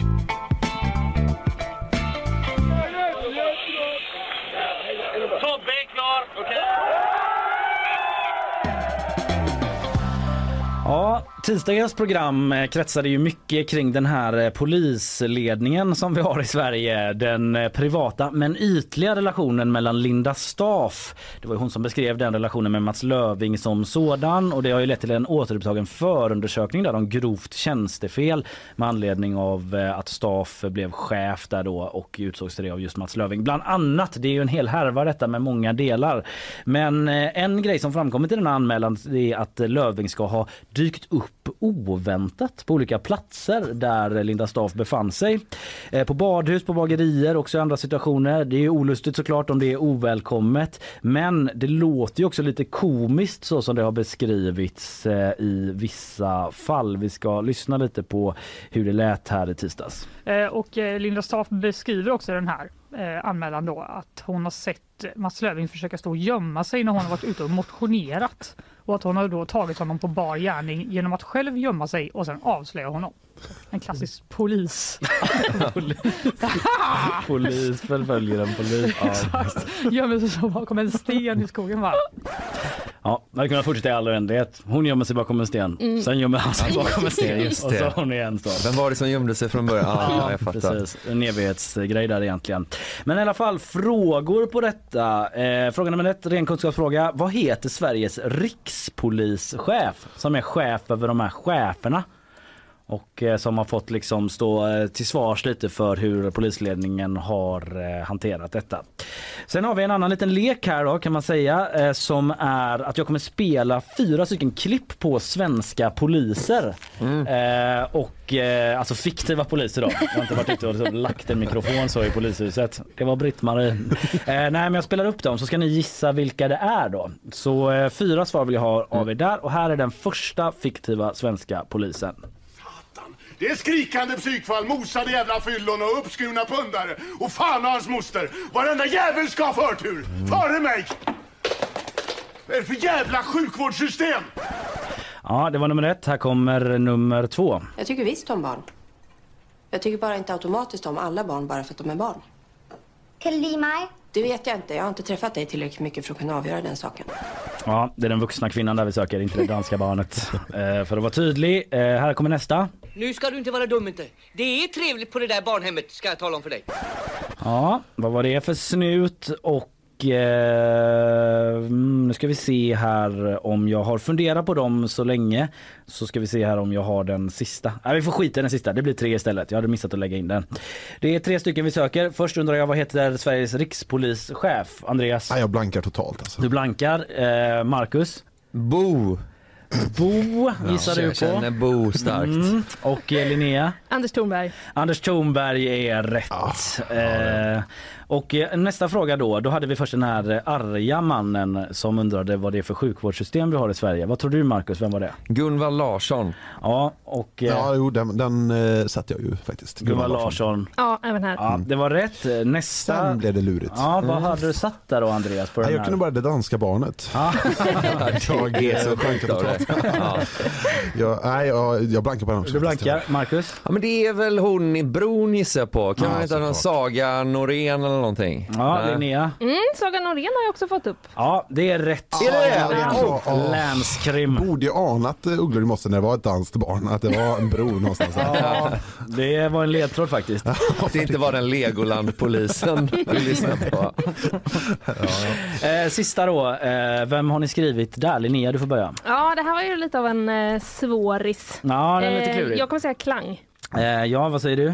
[SPEAKER 2] Ja, tisdagens program eh, kretsade ju mycket kring den här eh, polisledningen som vi har i Sverige. Den eh, privata men ytliga relationen mellan Linda Staff. Det var ju hon som beskrev den relationen med Mats Löving som sådan och det har ju lett till en återupptagen förundersökning där om grovt tjänstefel med anledning av att Staff blev chef där då och utsågs till det av just Mats Löving. Bland annat, det är ju en hel härva detta med många delar. Men en grej som framkommit i den här anmälan är att Löving ska ha dykt upp oväntat på olika platser där Linda Staff befann sig. Eh, på badhus, på bagerier, också i andra situationer. Det är ju olustigt såklart om det är ovälkommet. Men det låter ju också lite komiskt så som det har beskrivits eh, i vissa fall. Vi ska lyssna lite på hur det lät här i tisdags.
[SPEAKER 13] Eh, och Linda Staff beskriver också i den här eh, anmälan då att hon har sett Mats Löfving försöka stå och gömma sig när hon har varit ute och motionerat och att hon har då tagit honom på bar gärning genom att själv gömma sig och sen avslöja honom. En klassisk polis.
[SPEAKER 2] Polis förföljer en polis.
[SPEAKER 13] Exakt. Gömmer sig så bakom en sten i skogen bara.
[SPEAKER 2] Ja, man hade kunnat fortsätta i all oändlighet. Hon gömmer sig bakom en sten.
[SPEAKER 3] Mm.
[SPEAKER 2] Sen gömmer han sig bakom en sten.
[SPEAKER 10] Just
[SPEAKER 2] och så hon igen då.
[SPEAKER 10] Vem var det som gömde sig från början? Ja, ja, jag fattar.
[SPEAKER 2] precis. En evighetsgrej där egentligen. Men i alla fall frågor på detta. Eh, fråga nummer ett, ren kunskapsfråga. Vad heter Sveriges rikspolischef som är chef över de här cheferna? Och eh, som har fått liksom stå eh, till svars lite för hur polisledningen har eh, hanterat detta. Sen har vi en annan liten lek här då kan man säga som är att jag kommer spela fyra stycken klipp på svenska poliser. Eh, och alltså fiktiva poliser då. Jag har inte varit ute och liksom lagt en mikrofon så i polishuset. Det var Britt-Marie. Nej men jag spelar upp dem så ska ni gissa vilka det är då. Så fyra svar vill jag ha av er där och här är den första fiktiva svenska polisen.
[SPEAKER 14] Det är skrikande psykfall, mosade jävla fyllon och uppskurna pundare. Och fan och hans moster. Varenda jävel ska ha förtur. Före mig! Vad är det för jävla sjukvårdssystem?
[SPEAKER 2] Ja, det var nummer ett. Här kommer nummer två.
[SPEAKER 15] Jag tycker visst om barn. Jag tycker bara inte automatiskt om alla barn bara för att de är barn.
[SPEAKER 16] Kalimai?
[SPEAKER 15] Det vet jag inte. Jag har inte träffat dig tillräckligt mycket för att kunna avgöra den saken.
[SPEAKER 2] Ja, det är den vuxna kvinnan där vi söker, inte det danska barnet. Eh, för att vara tydlig, eh, här kommer nästa.
[SPEAKER 17] Nu ska du inte vara dum inte. Det är trevligt på det där barnhemmet ska jag tala om för dig.
[SPEAKER 2] Ja, vad var det för snut och eh, mm, nu ska vi se här om jag har funderat på dem så länge. Så ska vi se här om jag har den sista. Nej, vi får skita i den sista. Det blir tre istället. Jag hade missat att lägga in den. Det är tre stycken vi söker. Först undrar jag vad heter Sveriges rikspolischef? Andreas?
[SPEAKER 11] Nej, jag blankar totalt alltså.
[SPEAKER 2] Du blankar. Eh, Marcus?
[SPEAKER 10] Bo.
[SPEAKER 2] Bo gissar
[SPEAKER 10] Ja,
[SPEAKER 2] du
[SPEAKER 10] jag
[SPEAKER 2] på.
[SPEAKER 10] känner Bo starkt.
[SPEAKER 2] Mm. Och eh, Linnea?
[SPEAKER 3] Anders Thornberg.
[SPEAKER 2] Anders Thornberg är rätt. eh, och eh, nästa fråga då, då hade vi först den här eh, arga mannen som undrade vad det är för sjukvårdssystem vi har i Sverige. Vad tror du Marcus, vem var det?
[SPEAKER 10] Gunvald Larsson.
[SPEAKER 2] Ja, och... eh,
[SPEAKER 11] Ja, jo, den, den eh, satte jag ju faktiskt.
[SPEAKER 2] Gunvald Larsson.
[SPEAKER 3] Ja, även här.
[SPEAKER 2] Ja, det var rätt. Nästa...
[SPEAKER 11] Sen blev det lurigt.
[SPEAKER 2] Ja, vad
[SPEAKER 11] Mm.
[SPEAKER 2] hade du satt där då Andreas? På den
[SPEAKER 11] jag
[SPEAKER 2] här?
[SPEAKER 11] kunde bara det danska barnet.
[SPEAKER 2] Ja.
[SPEAKER 11] jag
[SPEAKER 10] är så sjukt av det. Ja.
[SPEAKER 11] jag, nej, jag, jag blankar på den också.
[SPEAKER 2] Du blankar. Marcus?
[SPEAKER 10] Ja men det är väl hon i bron gissar jag på. Kan
[SPEAKER 11] Ja,
[SPEAKER 10] man någon
[SPEAKER 11] såklart.
[SPEAKER 10] Saga Norén eller någonting?
[SPEAKER 2] Ja,
[SPEAKER 10] Nej.
[SPEAKER 2] Linnea?
[SPEAKER 3] Mm, Saga Norén har jag också fått upp.
[SPEAKER 2] Ja, det är rätt.
[SPEAKER 11] Är det?
[SPEAKER 2] Ja,
[SPEAKER 11] Ja, ja.
[SPEAKER 2] Länskrim.
[SPEAKER 11] Borde ju anat eh, Ugglor i mossen när det var ett danskt barn, att det var en bro någonstans.
[SPEAKER 2] Ja, det var en ledtråd faktiskt.
[SPEAKER 10] Det inte var den Legoland-polisen vi lyssnade på.
[SPEAKER 2] Eh, sista då, eh, vem har ni skrivit där? Linnea, du får börja.
[SPEAKER 3] Ja, det här var ju lite av en eh, svåris.
[SPEAKER 2] Ja, det är lite klurigt.
[SPEAKER 3] Jag kommer säga klang.
[SPEAKER 2] Ja, vad säger du?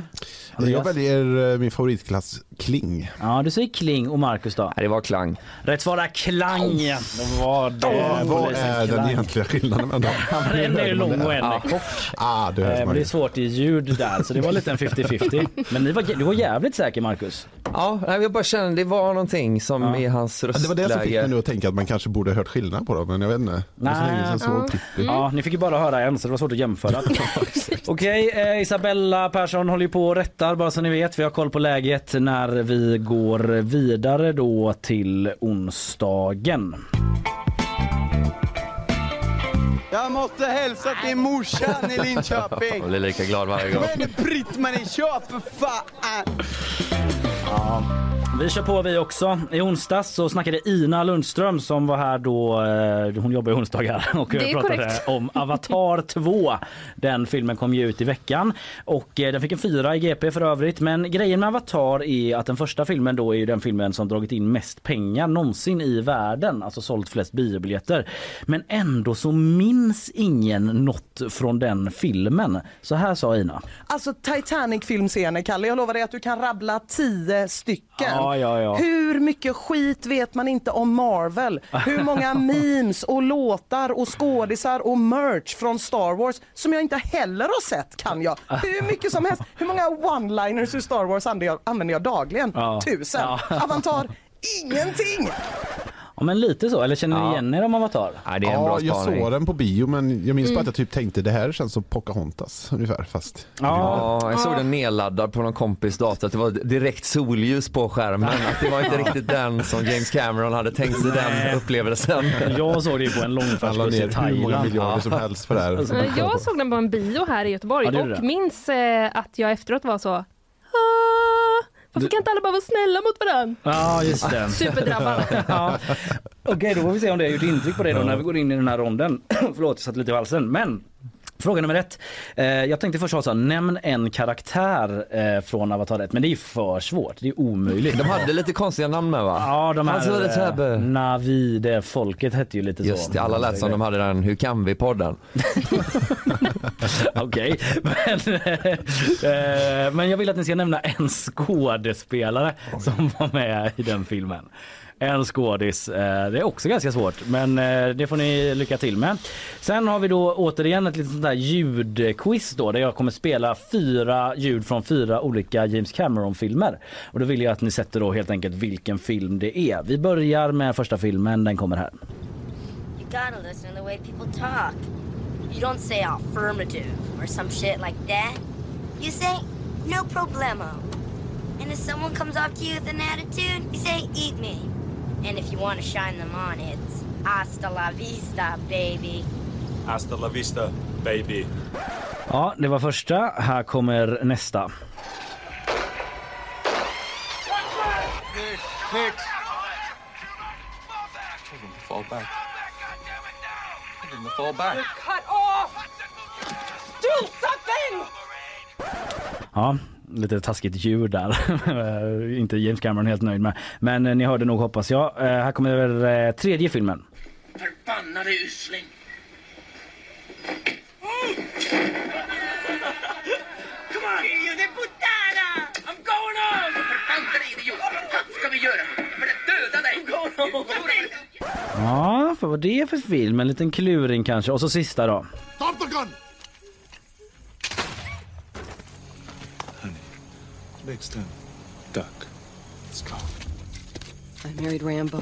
[SPEAKER 11] Jag väljer eh, min favoritklass Kling.
[SPEAKER 2] Ja, du säger Kling och Marcus då?
[SPEAKER 10] det var Klang.
[SPEAKER 2] Rätt svar är Klang. Det var det.
[SPEAKER 11] Åh, vad är den
[SPEAKER 2] Klang.
[SPEAKER 11] egentliga skillnaden mellan dem?
[SPEAKER 2] En är lång och en är kort.
[SPEAKER 11] Ah, det
[SPEAKER 2] Eh, men det är svårt i ljud där, så det var lite en 50-50. Men ni var, du var jävligt säker Marcus.
[SPEAKER 10] Ja, nej, jag bara kände det var någonting som
[SPEAKER 2] Ja.
[SPEAKER 10] i hans
[SPEAKER 11] Ja,
[SPEAKER 10] röstläge.
[SPEAKER 11] Det var det som fick mig nu att tänka att man kanske borde ha hört skillnad på dem, men jag vet inte. Det var så länge Pippi.
[SPEAKER 2] Ja, ni fick ju bara höra en så det var svårt att jämföra. Okej, eh, Isabella Persson håller ju på och rättar bara så ni vet. Vi har koll på läget när vi går vidare då till onsdagen.
[SPEAKER 18] Jag måste hälsa till morsan i Linköping.
[SPEAKER 10] Jag blir lika glad varje gång.
[SPEAKER 18] Men Britt-Marie, kör för fan!
[SPEAKER 2] Ja, vi kör på vi också. I onsdags så snackade Ina Lundström som var här då, eh, hon jobbar i onsdagar och pratade
[SPEAKER 3] korrekt.
[SPEAKER 2] om Avatar 2. Den filmen kom ju ut i veckan och eh, den fick en fyra i GP för övrigt. Men grejen med Avatar är att den första filmen då är ju den filmen som dragit in mest pengar någonsin i världen, alltså sålt flest biobiljetter. Men ändå så minns ingen något från den filmen. Så här sa Ina.
[SPEAKER 19] Alltså Titanic-filmscener, Kalle. Jag lovar dig att du kan rabbla tio stycken.
[SPEAKER 2] Ja, ja, ja.
[SPEAKER 19] Hur mycket skit vet man inte om Marvel? Hur många memes och låtar och skådisar och merch från Star Wars som jag inte heller har sett kan jag. Hur mycket som helst. Hur många one-liners ur Star Wars använder jag, använder jag dagligen? Tusen. Avantar, ingenting.
[SPEAKER 2] Ja men lite så, eller känner ni
[SPEAKER 10] Ja.
[SPEAKER 2] igen er om Avatar?
[SPEAKER 10] Nej, det är en
[SPEAKER 11] Ja,
[SPEAKER 10] bra
[SPEAKER 11] jag
[SPEAKER 10] spaning.
[SPEAKER 11] såg den på bio men jag minns
[SPEAKER 3] Mm.
[SPEAKER 11] bara att jag typ tänkte det här känns som Pocahontas ungefär fast
[SPEAKER 10] Ja, jag såg den nedladdad på någon kompis dator. Att det var direkt solljus på skärmen. Att det var inte riktigt den som James Cameron hade tänkt sig den upplevelsen.
[SPEAKER 2] Jag såg det ju på en
[SPEAKER 11] alla
[SPEAKER 2] långfärdsbuss i
[SPEAKER 11] hur många
[SPEAKER 2] Thailand.
[SPEAKER 11] miljarder som helst på det här.
[SPEAKER 3] Eh, Jag såg den på en bio här i Göteborg
[SPEAKER 2] Ja,
[SPEAKER 3] och
[SPEAKER 2] det.
[SPEAKER 3] minns eh, att jag efteråt var så "Ah, varför
[SPEAKER 2] Du-
[SPEAKER 3] kan inte alla bara vara snälla mot varandra?
[SPEAKER 2] Ja, just det.
[SPEAKER 3] Superdrabbad.
[SPEAKER 2] ja. Okej, då får vi se om det har gjort intryck på dig då när vi går in i den här ronden. Förlåt, jag satt lite i halsen. Men Fråga nummer ett. Eh, jag tänkte först ha så här, nämn en karaktär eh, från Avatar 1, men det är ju för svårt. Det är omöjligt.
[SPEAKER 10] De hade lite konstiga namn med va?
[SPEAKER 2] Ja, de här
[SPEAKER 10] Alltså, det så här-
[SPEAKER 2] eh, Navi, det folket hette ju lite så.
[SPEAKER 10] Just det, alla lät som de hade den Hur kan vi-podden.
[SPEAKER 2] Okej, men, eh, men jag vill att ni ska nämna en skådespelare som var med i den filmen. En skådis. Eh, det är också ganska svårt, men eh, det får ni lycka till med. Sen har vi då återigen ett litet sånt där ljudquiz då där jag kommer spela fyra ljud från fyra olika James Cameron-filmer. Och då vill jag att ni sätter då helt enkelt vilken film det är. Vi börjar med första filmen, den kommer här.
[SPEAKER 16] You gotta listen to the way people talk. You don't say affirmative or some shit like that. You say, no problemo. And if someone comes off to you with an attitude, you say, eat me. And if you want to shine them on, it's Hasta la vista, baby.
[SPEAKER 20] Hasta la vista, baby.
[SPEAKER 2] Ja, det var första. Här kommer nästa.
[SPEAKER 10] Fall back. Fall back.
[SPEAKER 21] Cut off! Do something!
[SPEAKER 2] Ja, lite taskigt ljud där. Inte James Cameron helt nöjd med. Men eh, ni hörde nog hoppas jag. Eh, här kommer eh, tredje filmen.
[SPEAKER 21] Förbannade usling! Come on! Io de puttana! I'm going home! Förbannade idiot! Vad ska vi göra? För!
[SPEAKER 2] Ja, vad var det för film? En liten kluring kanske. Och så sista då.
[SPEAKER 14] Stop the gun!
[SPEAKER 20] Next time, duck. Let's go.
[SPEAKER 15] I married Rambo.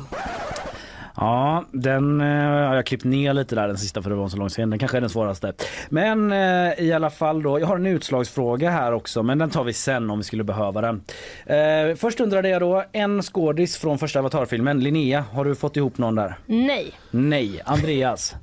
[SPEAKER 2] Ja, den eh, har jag klippt ner lite där den sista för det var en så lång scen. Den kanske är den svåraste. Men eh, i alla fall då. Jag har en utslagsfråga här också, men den tar vi sen om vi skulle behöva den. Eh, först undrade jag då en skådis från första Avatar-filmen. Linnea, har du fått ihop någon där?
[SPEAKER 3] Nej.
[SPEAKER 2] Nej. Andreas?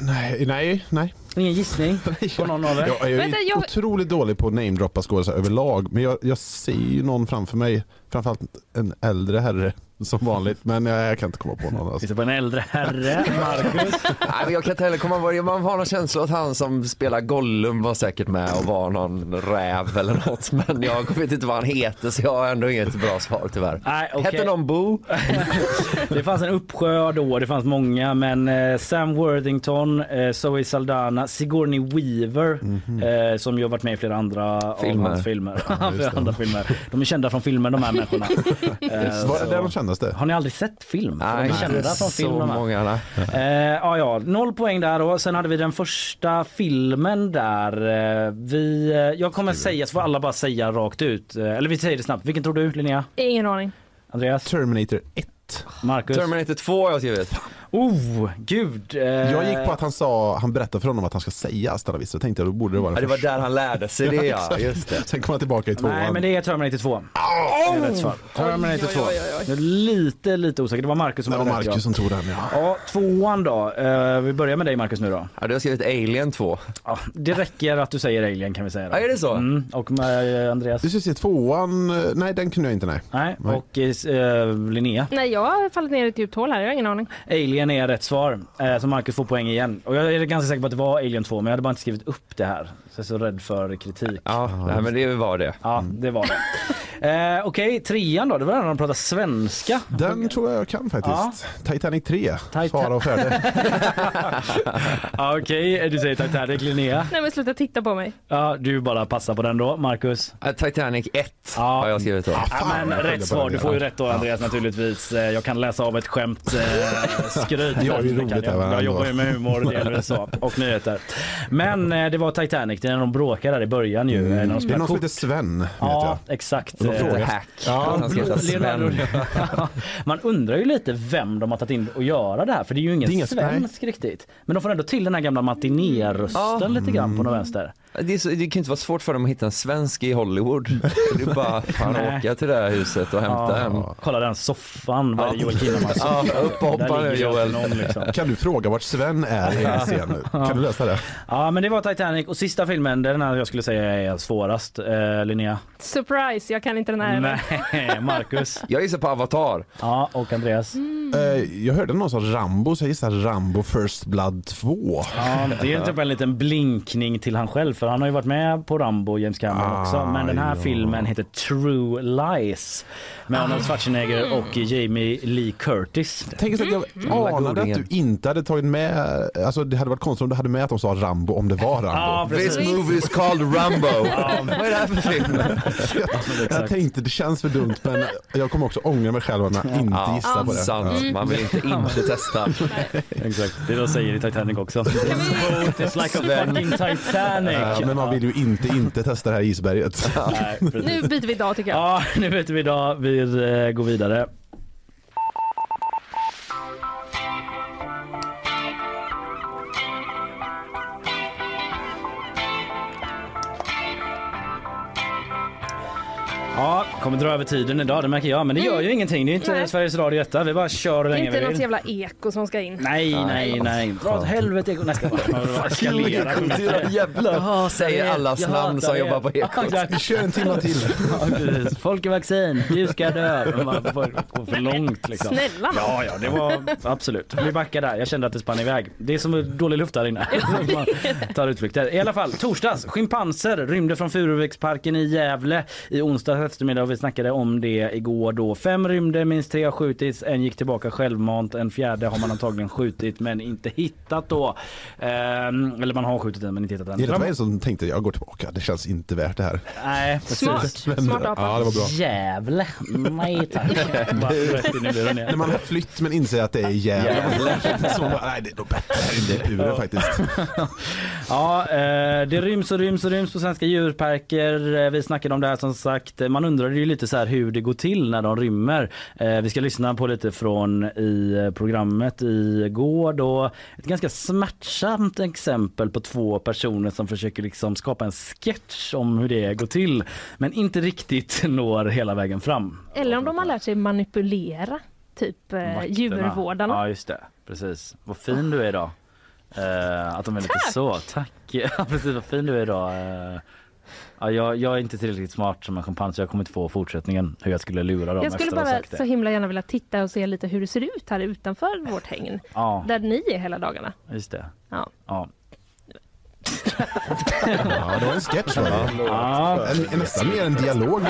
[SPEAKER 11] Nej, nej, nej.
[SPEAKER 2] Ingen gissning på någon av er?
[SPEAKER 11] Jag är
[SPEAKER 3] Vänta, jag-
[SPEAKER 11] otroligt dålig på att namedroppa skådisar överlag. Men jag, jag ser ju någon framför mig. Framförallt en äldre herre som vanligt. Men jag, jag kan inte komma på någon. Alltså.
[SPEAKER 2] Finns det på en äldre herre? Marcus?
[SPEAKER 10] Nej, men jag kan inte heller komma ihåg, man har någon känsla att han som spelar Gollum var säkert med och var någon räv eller något. Men jag vet inte vad han heter så jag har ändå inget bra svar tyvärr.
[SPEAKER 2] Nej, okej.
[SPEAKER 10] Hette någon Bo?
[SPEAKER 2] Det fanns en uppsjö då, det fanns många men eh, Sam Worthington, eh, Zoe Saldana, Sigourney Weaver eh, som ju har varit med i flera andra
[SPEAKER 10] Filmer.
[SPEAKER 2] av hans filmer.
[SPEAKER 11] Ja, det.
[SPEAKER 2] andra filmer. De är kända från filmer de här människorna. Eh,
[SPEAKER 11] Var det de kändaste?
[SPEAKER 2] Har ni aldrig sett film?
[SPEAKER 10] Nej,
[SPEAKER 2] de är kända
[SPEAKER 10] inte
[SPEAKER 2] från film.
[SPEAKER 10] så många. Nej.
[SPEAKER 2] Eh, ja, ja, noll poäng där då. Sen hade vi den första filmen där. Eh, vi, eh, jag kommer säga, så får alla bara säga rakt ut. Eh, eller vi säger det snabbt. Vilken tror du Linnea?
[SPEAKER 3] Ingen aning.
[SPEAKER 2] Andreas?
[SPEAKER 11] Terminator 1.
[SPEAKER 2] Marcus?
[SPEAKER 10] Terminator 2 har jag skrivit.
[SPEAKER 2] Oh, gud. Eh,
[SPEAKER 11] Jag gick på att han sa, han berättade för honom att han ska säga. Jag tänkte jag, då borde det vara
[SPEAKER 10] Ja, det var där han lärde sig det ja, just det.
[SPEAKER 11] Sen kom han tillbaka i tvåan.
[SPEAKER 2] Nej men det är Terminator 2. Det är rätt svar. Terminator 2. Jag är lite, lite osäker. Det var Marcus som
[SPEAKER 11] det var
[SPEAKER 2] rätt,
[SPEAKER 11] Marcus som tog den ja.
[SPEAKER 2] Ja, tvåan då. Eh, vi börjar med dig Marcus nu då.
[SPEAKER 10] Ja, du har skrivit Alien 2.
[SPEAKER 2] Ja, det räcker att du säger Alien kan vi säga. Då.
[SPEAKER 10] Ja, är det så?
[SPEAKER 2] Mm, och med eh, Andreas?
[SPEAKER 11] Du ska se tvåan, eh, nej den kunde jag inte nej.
[SPEAKER 2] Nej,
[SPEAKER 11] Nej.
[SPEAKER 2] och eh, Linnea?
[SPEAKER 3] Nej, jag har fallit ner i ett djupt hål här. Jag har ingen aning.
[SPEAKER 2] Alien är rätt svar. Eh, så Marcus får poäng igen. Och jag är ganska säker på att det var Alien 2 men jag hade bara inte skrivit upp det här. Så jag är så rädd för kritik.
[SPEAKER 10] Ja, nej, men det var det.
[SPEAKER 2] Ja, det var det. Eh, Okej, trean då. Det var den de pratade svenska.
[SPEAKER 11] Den tror jag jag kan faktiskt. Titanic 3, Svara och färdig.
[SPEAKER 2] Ja, Okej, du säger Titanic, Linnea.
[SPEAKER 3] Nej, men sluta titta på mig.
[SPEAKER 2] Ja, du bara passar på den då. Marcus?
[SPEAKER 10] Ja, Titanic 1
[SPEAKER 2] Ja.
[SPEAKER 10] har jag skrivit då.
[SPEAKER 2] Ja, men
[SPEAKER 11] jag följde
[SPEAKER 2] rätt svar. Du får ju
[SPEAKER 11] Ja.
[SPEAKER 2] rätt då Andreas naturligtvis. Eh, Jag kan läsa av ett skämt eh, skryt.
[SPEAKER 11] Jag är ju
[SPEAKER 2] kan
[SPEAKER 11] roligt
[SPEAKER 2] jag. Jag
[SPEAKER 11] ändå.
[SPEAKER 2] jobbar ju med humor så. och nyheter. Men eh, det var Titanic, det är när de bråkar där i början ju.
[SPEAKER 11] Mm.
[SPEAKER 2] När de
[SPEAKER 11] Det är
[SPEAKER 2] spelar
[SPEAKER 11] någon som
[SPEAKER 2] kort.
[SPEAKER 11] heter Sven, vet
[SPEAKER 2] Ja,
[SPEAKER 11] jag.
[SPEAKER 2] exakt.
[SPEAKER 11] Och de
[SPEAKER 2] Eh.
[SPEAKER 10] Hack.
[SPEAKER 11] Ja,
[SPEAKER 10] Han ska heta Sven.
[SPEAKER 2] Man undrar ju lite vem de har tagit in och göra det här för det är ju ingen
[SPEAKER 11] Det är inget-
[SPEAKER 2] svensk riktigt. Men de får ändå till den här gamla matiné-rösten lite grann på någon vänster.
[SPEAKER 10] Det, är så, det kan inte vara svårt för dem att hitta en svensk i Hollywood. Det är bara fan
[SPEAKER 2] Nej.
[SPEAKER 10] åka till det här huset och hämta en.
[SPEAKER 2] Kolla den soffan, vad är det Joel Kinnaman
[SPEAKER 10] Ja, upp och hoppa nu Joel.
[SPEAKER 2] någon, liksom.
[SPEAKER 11] Kan du fråga vart Sven är i en scen nu? Kan du lösa det?
[SPEAKER 2] Ja men det var Titanic och sista filmen, den här jag skulle säga är svårast. Eh, Linnea?
[SPEAKER 3] Surprise, jag kan inte den här.
[SPEAKER 2] Nej, Marcus?
[SPEAKER 10] Jag gissar på Avatar.
[SPEAKER 2] Ja, och Andreas?
[SPEAKER 11] Eh, Jag hörde någon sa Rambo, så jag gissar Rambo First Blood 2.
[SPEAKER 2] Ja, det är typ en liten blinkning till han själv för han har ju varit med på Rambo, James Cameron
[SPEAKER 11] Ah,
[SPEAKER 2] också. Men den här
[SPEAKER 11] ja.
[SPEAKER 2] filmen heter True Lies med Arnold Schwarzenegger och Jamie Lee Curtis.
[SPEAKER 11] Tänk att jag anade att du inte hade tagit med, alltså det hade varit konstigt om du hade med att de sa Rambo om det var Rambo.
[SPEAKER 2] Ja, precis.
[SPEAKER 10] This movie is called Rambo. Vad är det här för film?
[SPEAKER 11] jag tänkte det känns för dumt men jag kommer också ångra mig själv om jag inte
[SPEAKER 10] Ja,
[SPEAKER 11] gissar på det.
[SPEAKER 10] sant. Man vill inte inte testa.
[SPEAKER 2] Exakt, det de säger i Titanic också. Is like a fucking Titanic.
[SPEAKER 11] Ja, men man vill ju inte inte testa det här isberget.
[SPEAKER 2] Nej.
[SPEAKER 3] Nu byter vi dag tycker jag.
[SPEAKER 2] Ja, nu vet vi idag. Vi eh, går vidare. Ja, kommer dra över tiden idag, det märker jag. Men det gör ju ingenting. Det är inte
[SPEAKER 3] Mm. Nej.
[SPEAKER 2] Sveriges Radio detta. Vi bara kör hur
[SPEAKER 3] Det är
[SPEAKER 2] länge
[SPEAKER 3] inte
[SPEAKER 2] vi
[SPEAKER 3] något
[SPEAKER 2] vill.
[SPEAKER 3] jävla eko som ska in.
[SPEAKER 2] Nej, nej, nej. Dra åt helvete. Nej, ska bara eskalera.
[SPEAKER 10] Jävlar. Säger allas namn som jobbar på Ekot.
[SPEAKER 2] Exakt.
[SPEAKER 11] Kör en timme till.
[SPEAKER 2] Ja, precis. Folk är vaccin, du ska dö. Man får gå för långt liksom.
[SPEAKER 3] Snälla.
[SPEAKER 2] Ja, ja, det var absolut. Vi backar där. Jag kände att det spann iväg. Det är som dålig luft där inne. Man tar utflykter. I alla fall, torsdags. Schimpanser rymde från Furuviksparken i Gävle i onsdags eftermiddag och vi snackade om det igår då. Fem rymde, minst tre har skjutits, en gick tillbaka självmant, en fjärde har man antagligen skjutit men inte hittat då. Ehm, eller man har skjutit den men inte hittat den.
[SPEAKER 11] Är det var en som tänkte jag går tillbaka, det känns inte värt det här.
[SPEAKER 2] Nej, precis.
[SPEAKER 3] Smart. Smart apa.
[SPEAKER 11] Ja, det var bra.
[SPEAKER 2] Jävle. Nej tack.
[SPEAKER 11] När man har flytt men inser att det är jävla. Så, bara, nej, det är nog bättre inne i buren faktiskt.
[SPEAKER 2] Ja, eh, det ryms och ryms och ryms på svenska djurparker. Eh, Vi snackade om det här som sagt. Man undrade ju lite så här hur det går till när de rymmer. Eh, Vi ska lyssna på lite från i eh, programmet igår då. Ett ganska smärtsamt exempel på två personer som försöker liksom skapa en sketch om hur det går till men inte riktigt når hela vägen fram.
[SPEAKER 3] Eller om de har lärt sig manipulera typ eh, djurvårdarna.
[SPEAKER 2] Ja just det, precis. Vad fin du är idag. Eh, att de är lite
[SPEAKER 3] Tack.
[SPEAKER 2] så. Tack! Precis, vad fin du är idag. Eh, ja, jag, jag är inte tillräckligt smart som en schimpans så jag kommer inte få fortsättningen hur jag skulle lura dem
[SPEAKER 3] Jag skulle bara
[SPEAKER 2] sagt det.
[SPEAKER 3] så himla gärna vilja titta och se lite hur det ser ut här utanför vårt hägn.
[SPEAKER 2] Ja.
[SPEAKER 3] Där ni är hela dagarna.
[SPEAKER 2] Just det.
[SPEAKER 3] Ja.
[SPEAKER 2] Ja.
[SPEAKER 11] Ja, det var en sketch var det.
[SPEAKER 2] Ja.
[SPEAKER 11] En, en, nästan mer en dialog.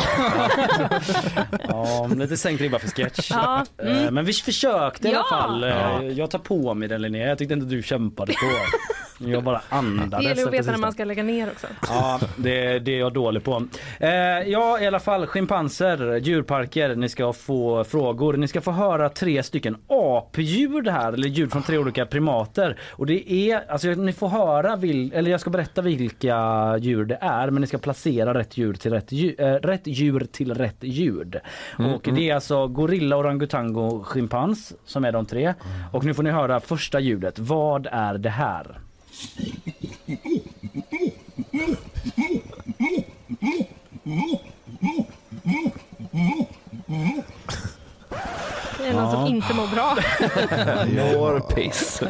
[SPEAKER 2] Ja, lite sänkt ribba för sketch.
[SPEAKER 3] Ja, mm.
[SPEAKER 2] Men vi försökte i alla fall. Eh,
[SPEAKER 11] Ja.
[SPEAKER 2] Jag tar på mig den Linnea. Jag tyckte inte du kämpade på. Jag bara andades.
[SPEAKER 3] Det gäller att veta när man ska lägga ner också.
[SPEAKER 2] Ja, det, det är jag dålig på. Eh, ja, i alla fall schimpanser, djurparker. Ni ska få frågor. Ni ska få höra tre stycken apljud här, eller ljud från tre olika primater. Och det är, alltså ni får höra, vil, eller jag ska berätta vilka djur det är, men ni ska placera rätt djur till rätt, djur, eh, rätt djur till rätt ljud.
[SPEAKER 10] Mm,
[SPEAKER 2] och det är alltså gorilla, orangutango, schimpans som är de tre. Och nu får ni höra första ljudet. Vad är det här? Hey!
[SPEAKER 3] Det är någon som inte mår bra.
[SPEAKER 10] Mår piss.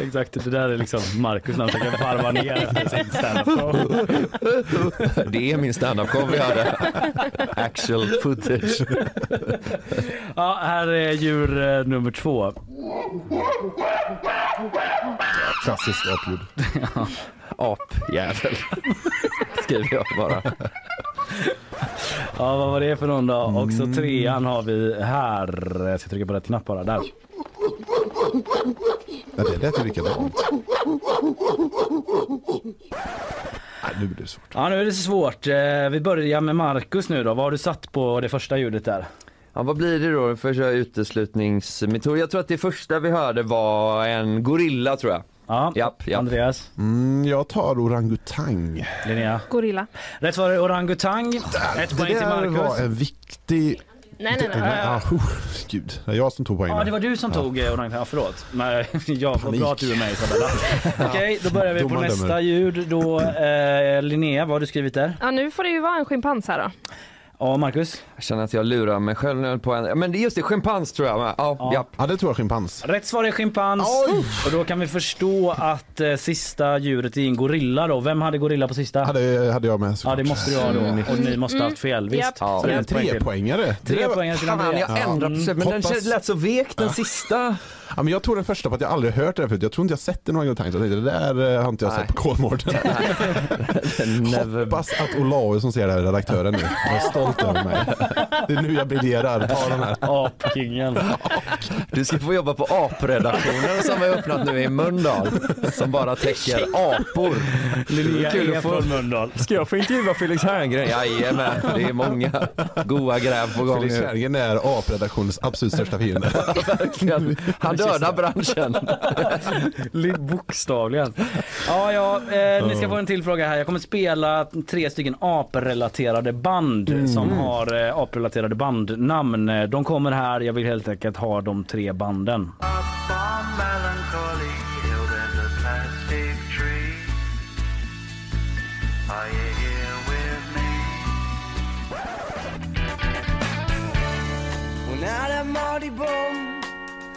[SPEAKER 2] Exakt, det där är liksom Marcus när han försöker varva ner efter sin standup-show.
[SPEAKER 10] Det är min standup-show vi hörde. Actual footage.
[SPEAKER 2] Ja, här är djur eh, nummer två.
[SPEAKER 11] Klassiskt apljud.
[SPEAKER 10] Apjävel. Skriver jag bara.
[SPEAKER 2] Ja, vad var det för någon då? Och så trean har vi här. Jag ska trycka på rätt knapp bara. Där.
[SPEAKER 11] Ja, det lät ju likadant. Nej, nu blir det svårt.
[SPEAKER 2] Ja, nu är det svårt. Eh, Vi börjar med Marcus nu då. Vad har du satt på det första ljudet där?
[SPEAKER 10] Ja, vad blir det då för uteslutningsmetod? Jag tror att det första vi hörde var en gorilla tror jag.
[SPEAKER 2] Ja,
[SPEAKER 10] Japp, japp.
[SPEAKER 2] Andreas,
[SPEAKER 11] Mm, jag tar orangutang.
[SPEAKER 2] Linnea.
[SPEAKER 3] Gorilla.
[SPEAKER 2] Rätt svar är orangutang. Ett
[SPEAKER 11] Det
[SPEAKER 2] poäng till
[SPEAKER 11] där var
[SPEAKER 2] Marcus.
[SPEAKER 11] en viktig...
[SPEAKER 3] Nej, nej, nej.
[SPEAKER 11] Ah, oh, gud, det är jag som tog poängen.
[SPEAKER 2] Ja, det var du som tog eh, orangutang. Ja, förlåt. Men ja, vad bra att du är med Isabella. Okej, då börjar vi på nästa
[SPEAKER 11] dömer.
[SPEAKER 2] ljud. Då, eh, Linnea, vad har du skrivit där?
[SPEAKER 3] Ja, nu får det ju vara en schimpans här då.
[SPEAKER 2] Ja, Marcus.
[SPEAKER 10] Jag känner att jag lurar mig själv nu på en, men det är just det, schimpans tror jag. Ja,
[SPEAKER 2] Ja.
[SPEAKER 10] japp.
[SPEAKER 11] Ja, det tror jag schimpans.
[SPEAKER 2] Rätt svar är schimpans. Och då kan vi förstå att eh, sista djuret är en gorilla då. Vem hade gorilla på sista?
[SPEAKER 11] Hade, hade jag med
[SPEAKER 2] Ja
[SPEAKER 11] såklart.
[SPEAKER 2] det måste du ha då. Och ni måste ha haft fel. Visst?
[SPEAKER 3] Japp.
[SPEAKER 10] Ja.
[SPEAKER 11] Så det är en
[SPEAKER 2] till.
[SPEAKER 11] trepoängare.
[SPEAKER 2] Tre
[SPEAKER 11] Det var-
[SPEAKER 2] poäng till
[SPEAKER 10] Fan,
[SPEAKER 2] Andreas.
[SPEAKER 10] jag ändrar på sig, men den
[SPEAKER 11] Hoppas-
[SPEAKER 10] känns- lät så vek den sista.
[SPEAKER 11] Ja, men jag tog den första på att jag aldrig hört det förut. Jag tror inte jag sett den orangutang. Så jag tänkte, det där eh, har inte jag
[SPEAKER 10] Nej.
[SPEAKER 11] sett på Kolmården.
[SPEAKER 10] Never...
[SPEAKER 11] Hoppas att Olaus som ser det här, redaktören nu, är stolt över mig. Det är nu jag briljerar. Ta den här.
[SPEAKER 2] Apkingen.
[SPEAKER 10] Du ska få jobba på apredaktionen som har öppnat nu i Mölndal. Som bara täcker apor.
[SPEAKER 2] Linnea
[SPEAKER 10] Kul
[SPEAKER 2] är
[SPEAKER 10] få-
[SPEAKER 2] från Mölndal.
[SPEAKER 10] Ska jag få intervjua Felix Herngren? Jajamän, det är många goa gräv på gång
[SPEAKER 11] Felix
[SPEAKER 10] nu.
[SPEAKER 11] Herngren är apredaktionens absolut största fiende.
[SPEAKER 10] Verkligen. Han döda branschen.
[SPEAKER 2] Bokstavligen. Ja, ja, eh, ni ska få en till fråga här. Jag kommer spela tre stycken aprelaterade band mm. som har eh, aprelaterade bandnamn. Eh, de kommer här. Jag vill helt enkelt ha de tre banden. Now that Marty Bom.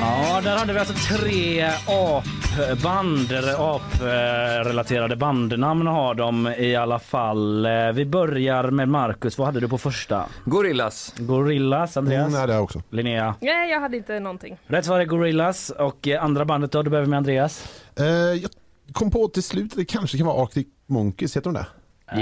[SPEAKER 2] Ja, där hade vi alltså tre apband, eller aprelaterade bandnamn har de i alla fall. Eh, Vi börjar med Marcus. Vad hade du på första?
[SPEAKER 10] Gorillas.
[SPEAKER 2] Gorillas, Andreas?
[SPEAKER 11] Mm, nej, det också.
[SPEAKER 2] Linnea?
[SPEAKER 3] Nej, jag hade inte någonting.
[SPEAKER 2] Rätt svar är Gorillas. Och eh, andra bandet då? Du behöver med Andreas?
[SPEAKER 11] Eh, jag kom på till slut att det kanske kan vara Arctic Monkeys, heter de det?
[SPEAKER 2] Eh,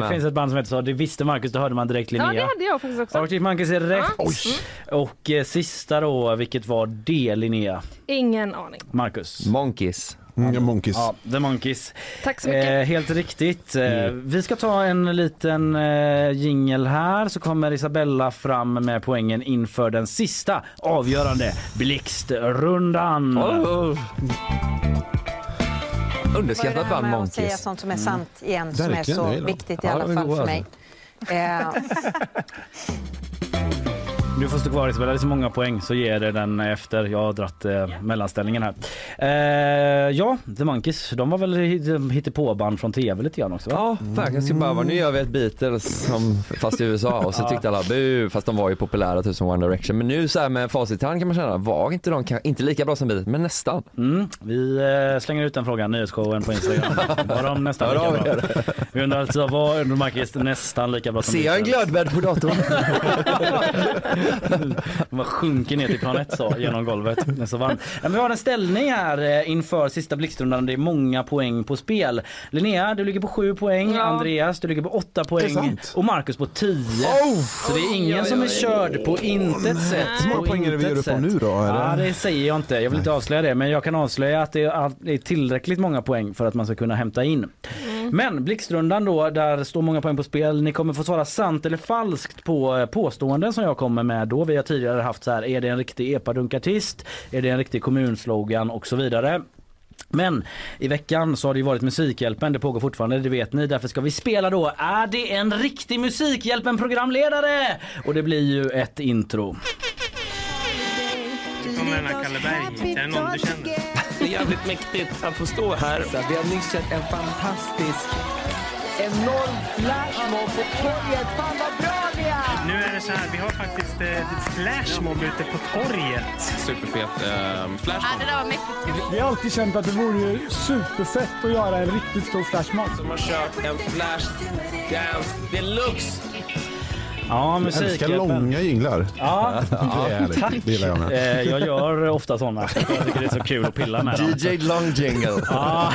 [SPEAKER 2] Det finns ett band som heter så. Det visste Marcus, det hörde man direkt Linnea.
[SPEAKER 3] Ja, det hade jag faktiskt också.
[SPEAKER 2] Arctic Monkeys är rätt.
[SPEAKER 3] Ja.
[SPEAKER 2] Och eh, sista då, vilket var det Linnea?
[SPEAKER 3] Ingen aning.
[SPEAKER 2] Marcus?
[SPEAKER 10] Monkeys.
[SPEAKER 11] Mm, monkeys.
[SPEAKER 2] Ja, The Monkeys.
[SPEAKER 3] Tack så mycket.
[SPEAKER 2] Eh, helt riktigt. Eh, Vi ska ta en liten eh, jingel här så kommer Isabella fram med poängen inför den sista avgörande blixtrundan.
[SPEAKER 10] Oh. Underskattat
[SPEAKER 22] är
[SPEAKER 10] band
[SPEAKER 22] med att säga sånt som är sant igen, som är
[SPEAKER 10] Verkligen,
[SPEAKER 22] så
[SPEAKER 10] gillar dem.
[SPEAKER 22] viktigt i alla
[SPEAKER 10] är
[SPEAKER 22] fall för mig. Eh,
[SPEAKER 2] Du får stå kvar Isabella, det är så många poäng så ger det den efter. Jag har dratt eh, mellanställningen här. Eh, ja, The Monkeys, de var väl hit- hittepåband från tv lite grann också? Va?
[SPEAKER 10] Ja, verkligen. Bara vara, nu gör vi ett Beatles som, fast i USA och så tyckte alla bu, fast de var ju populära typ som One Direction. Men nu så här med facit i hand kan man känna, var inte de inte lika bra som Beatles, men nästan.
[SPEAKER 2] Mm, vi eh, slänger ut den frågan, nyhetsshowen på Instagram. Var de nästan lika bra? Vi undrar alltså, var The Monkeys nästan lika bra som
[SPEAKER 10] Ser jag en
[SPEAKER 2] Beatles?
[SPEAKER 10] glödbädd på datorn?
[SPEAKER 2] Man sjunker ner till plan ett så genom golvet. Det är så varmt. Men vi har en ställning här eh, inför sista blixtrundan. Det är många poäng på spel. Linnea, du ligger på sju poäng.
[SPEAKER 3] Ja.
[SPEAKER 2] Andreas, du ligger på åtta
[SPEAKER 11] Är
[SPEAKER 2] poäng.
[SPEAKER 11] det sant?
[SPEAKER 2] Och Marcus på tio. Så det är ingen
[SPEAKER 3] oj,
[SPEAKER 2] som är körd på intet sätt.
[SPEAKER 11] Hur många poäng är det vi gör upp på nu då? Är
[SPEAKER 2] Ja,
[SPEAKER 11] det-
[SPEAKER 2] säger jag inte. Jag vill inte avslöja det. Men jag kan avslöja att det är tillräckligt många poäng för att man ska kunna hämta in. Men blixtrundan då, där står många poäng på spel. Ni kommer få svara sant eller falskt på eh, påståenden som jag kommer med då. Vi har tidigare haft så här, är det en riktig epadunkartist? Är det en riktig kommunslogan och så vidare. Men i veckan så har det ju varit Musikhjälpen, det pågår fortfarande, det vet ni. Därför ska vi spela då Är det en riktig Musikhjälpen programledare? Och det blir ju ett intro.
[SPEAKER 23] Nu kommer den här Kalle Berg. Är det någon du känner? Det är jävligt mäktigt att få stå här.
[SPEAKER 24] Vi har nyss sett en fantastisk enorm flashmob på torget. Fan vad bra!
[SPEAKER 23] Nu är det så här, vi har faktiskt eh, flashmob ute på torget. Superfet eh, flashmob.
[SPEAKER 3] det där var mäktigt.
[SPEAKER 25] Vi har alltid känt att det vore superfett att göra en riktigt stor flashmob.
[SPEAKER 23] Som har kört en flash dance deluxe.
[SPEAKER 2] Ja,
[SPEAKER 11] Jag älskar långa jinglar.
[SPEAKER 2] Ja,
[SPEAKER 11] Det är härligt.
[SPEAKER 2] tack.
[SPEAKER 11] Det gillar jag med.
[SPEAKER 2] Eh, Jag gör ofta sådana. Jag tycker det är så kul att pilla med dem.
[SPEAKER 10] DJ Long Jingle.
[SPEAKER 2] Ja,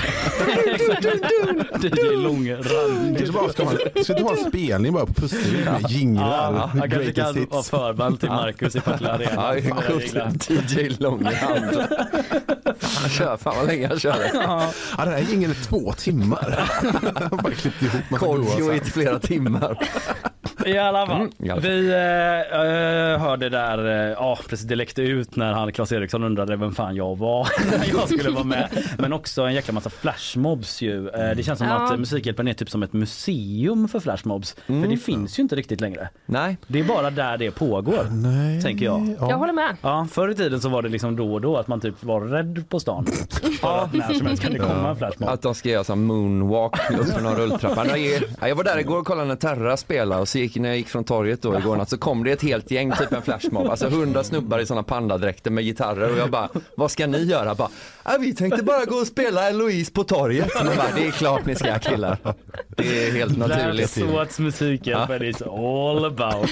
[SPEAKER 2] DJ Långrand.
[SPEAKER 11] Det är så bra, ska man ska inte ha en spelning bara på Pustervik med jinglar?
[SPEAKER 2] Ja, jag kanske kan vara förband till Marcus i Partille Arena.
[SPEAKER 10] Ja. DJ Långhand. Han kör, fan vad länge han kör.
[SPEAKER 2] Ja.
[SPEAKER 11] Ja, den här jingeln är två timmar. Jag har bara klippt ihop massa goa
[SPEAKER 10] Kodjo i flera timmar.
[SPEAKER 2] I alla fall.
[SPEAKER 10] Mm, i alla fall.
[SPEAKER 2] Vi eh, eh, hörde där, eh, ja precis det läckte ut när han Claes Eriksson undrade vem fan jag var när jag skulle vara med. Men också en jäkla massa flashmobs ju. Eh, det känns som
[SPEAKER 3] Ja.
[SPEAKER 2] att eh, Musikhjälpen är typ som ett museum för flashmobs. För det finns ju inte riktigt längre.
[SPEAKER 10] Nej.
[SPEAKER 2] Det är bara där det pågår.
[SPEAKER 11] Nej.
[SPEAKER 2] Tänker jag.
[SPEAKER 3] Jag håller med.
[SPEAKER 2] Ja, förr i tiden så var det liksom då och då att man typ var rädd på stan. För att när som helst kan det komma en flashmob.
[SPEAKER 10] Att de ska göra sån moonwalk upp för någon rulltrappa. Ja, Jag var där igår och kollade när Terra spelade och så gick, när jag gick från torget då igår natt så kom det ett helt gäng, typ en flashmob. Alltså hundra snubbar i såna pandadräkter med gitarrer och jag bara, vad ska ni göra? Bara, "Ja, vi tänkte bara gå och spela Eloise på torget. Men bara, det är klart ni ska killar. Det är helt naturligt.
[SPEAKER 2] That's what Musikhjälpen is all about.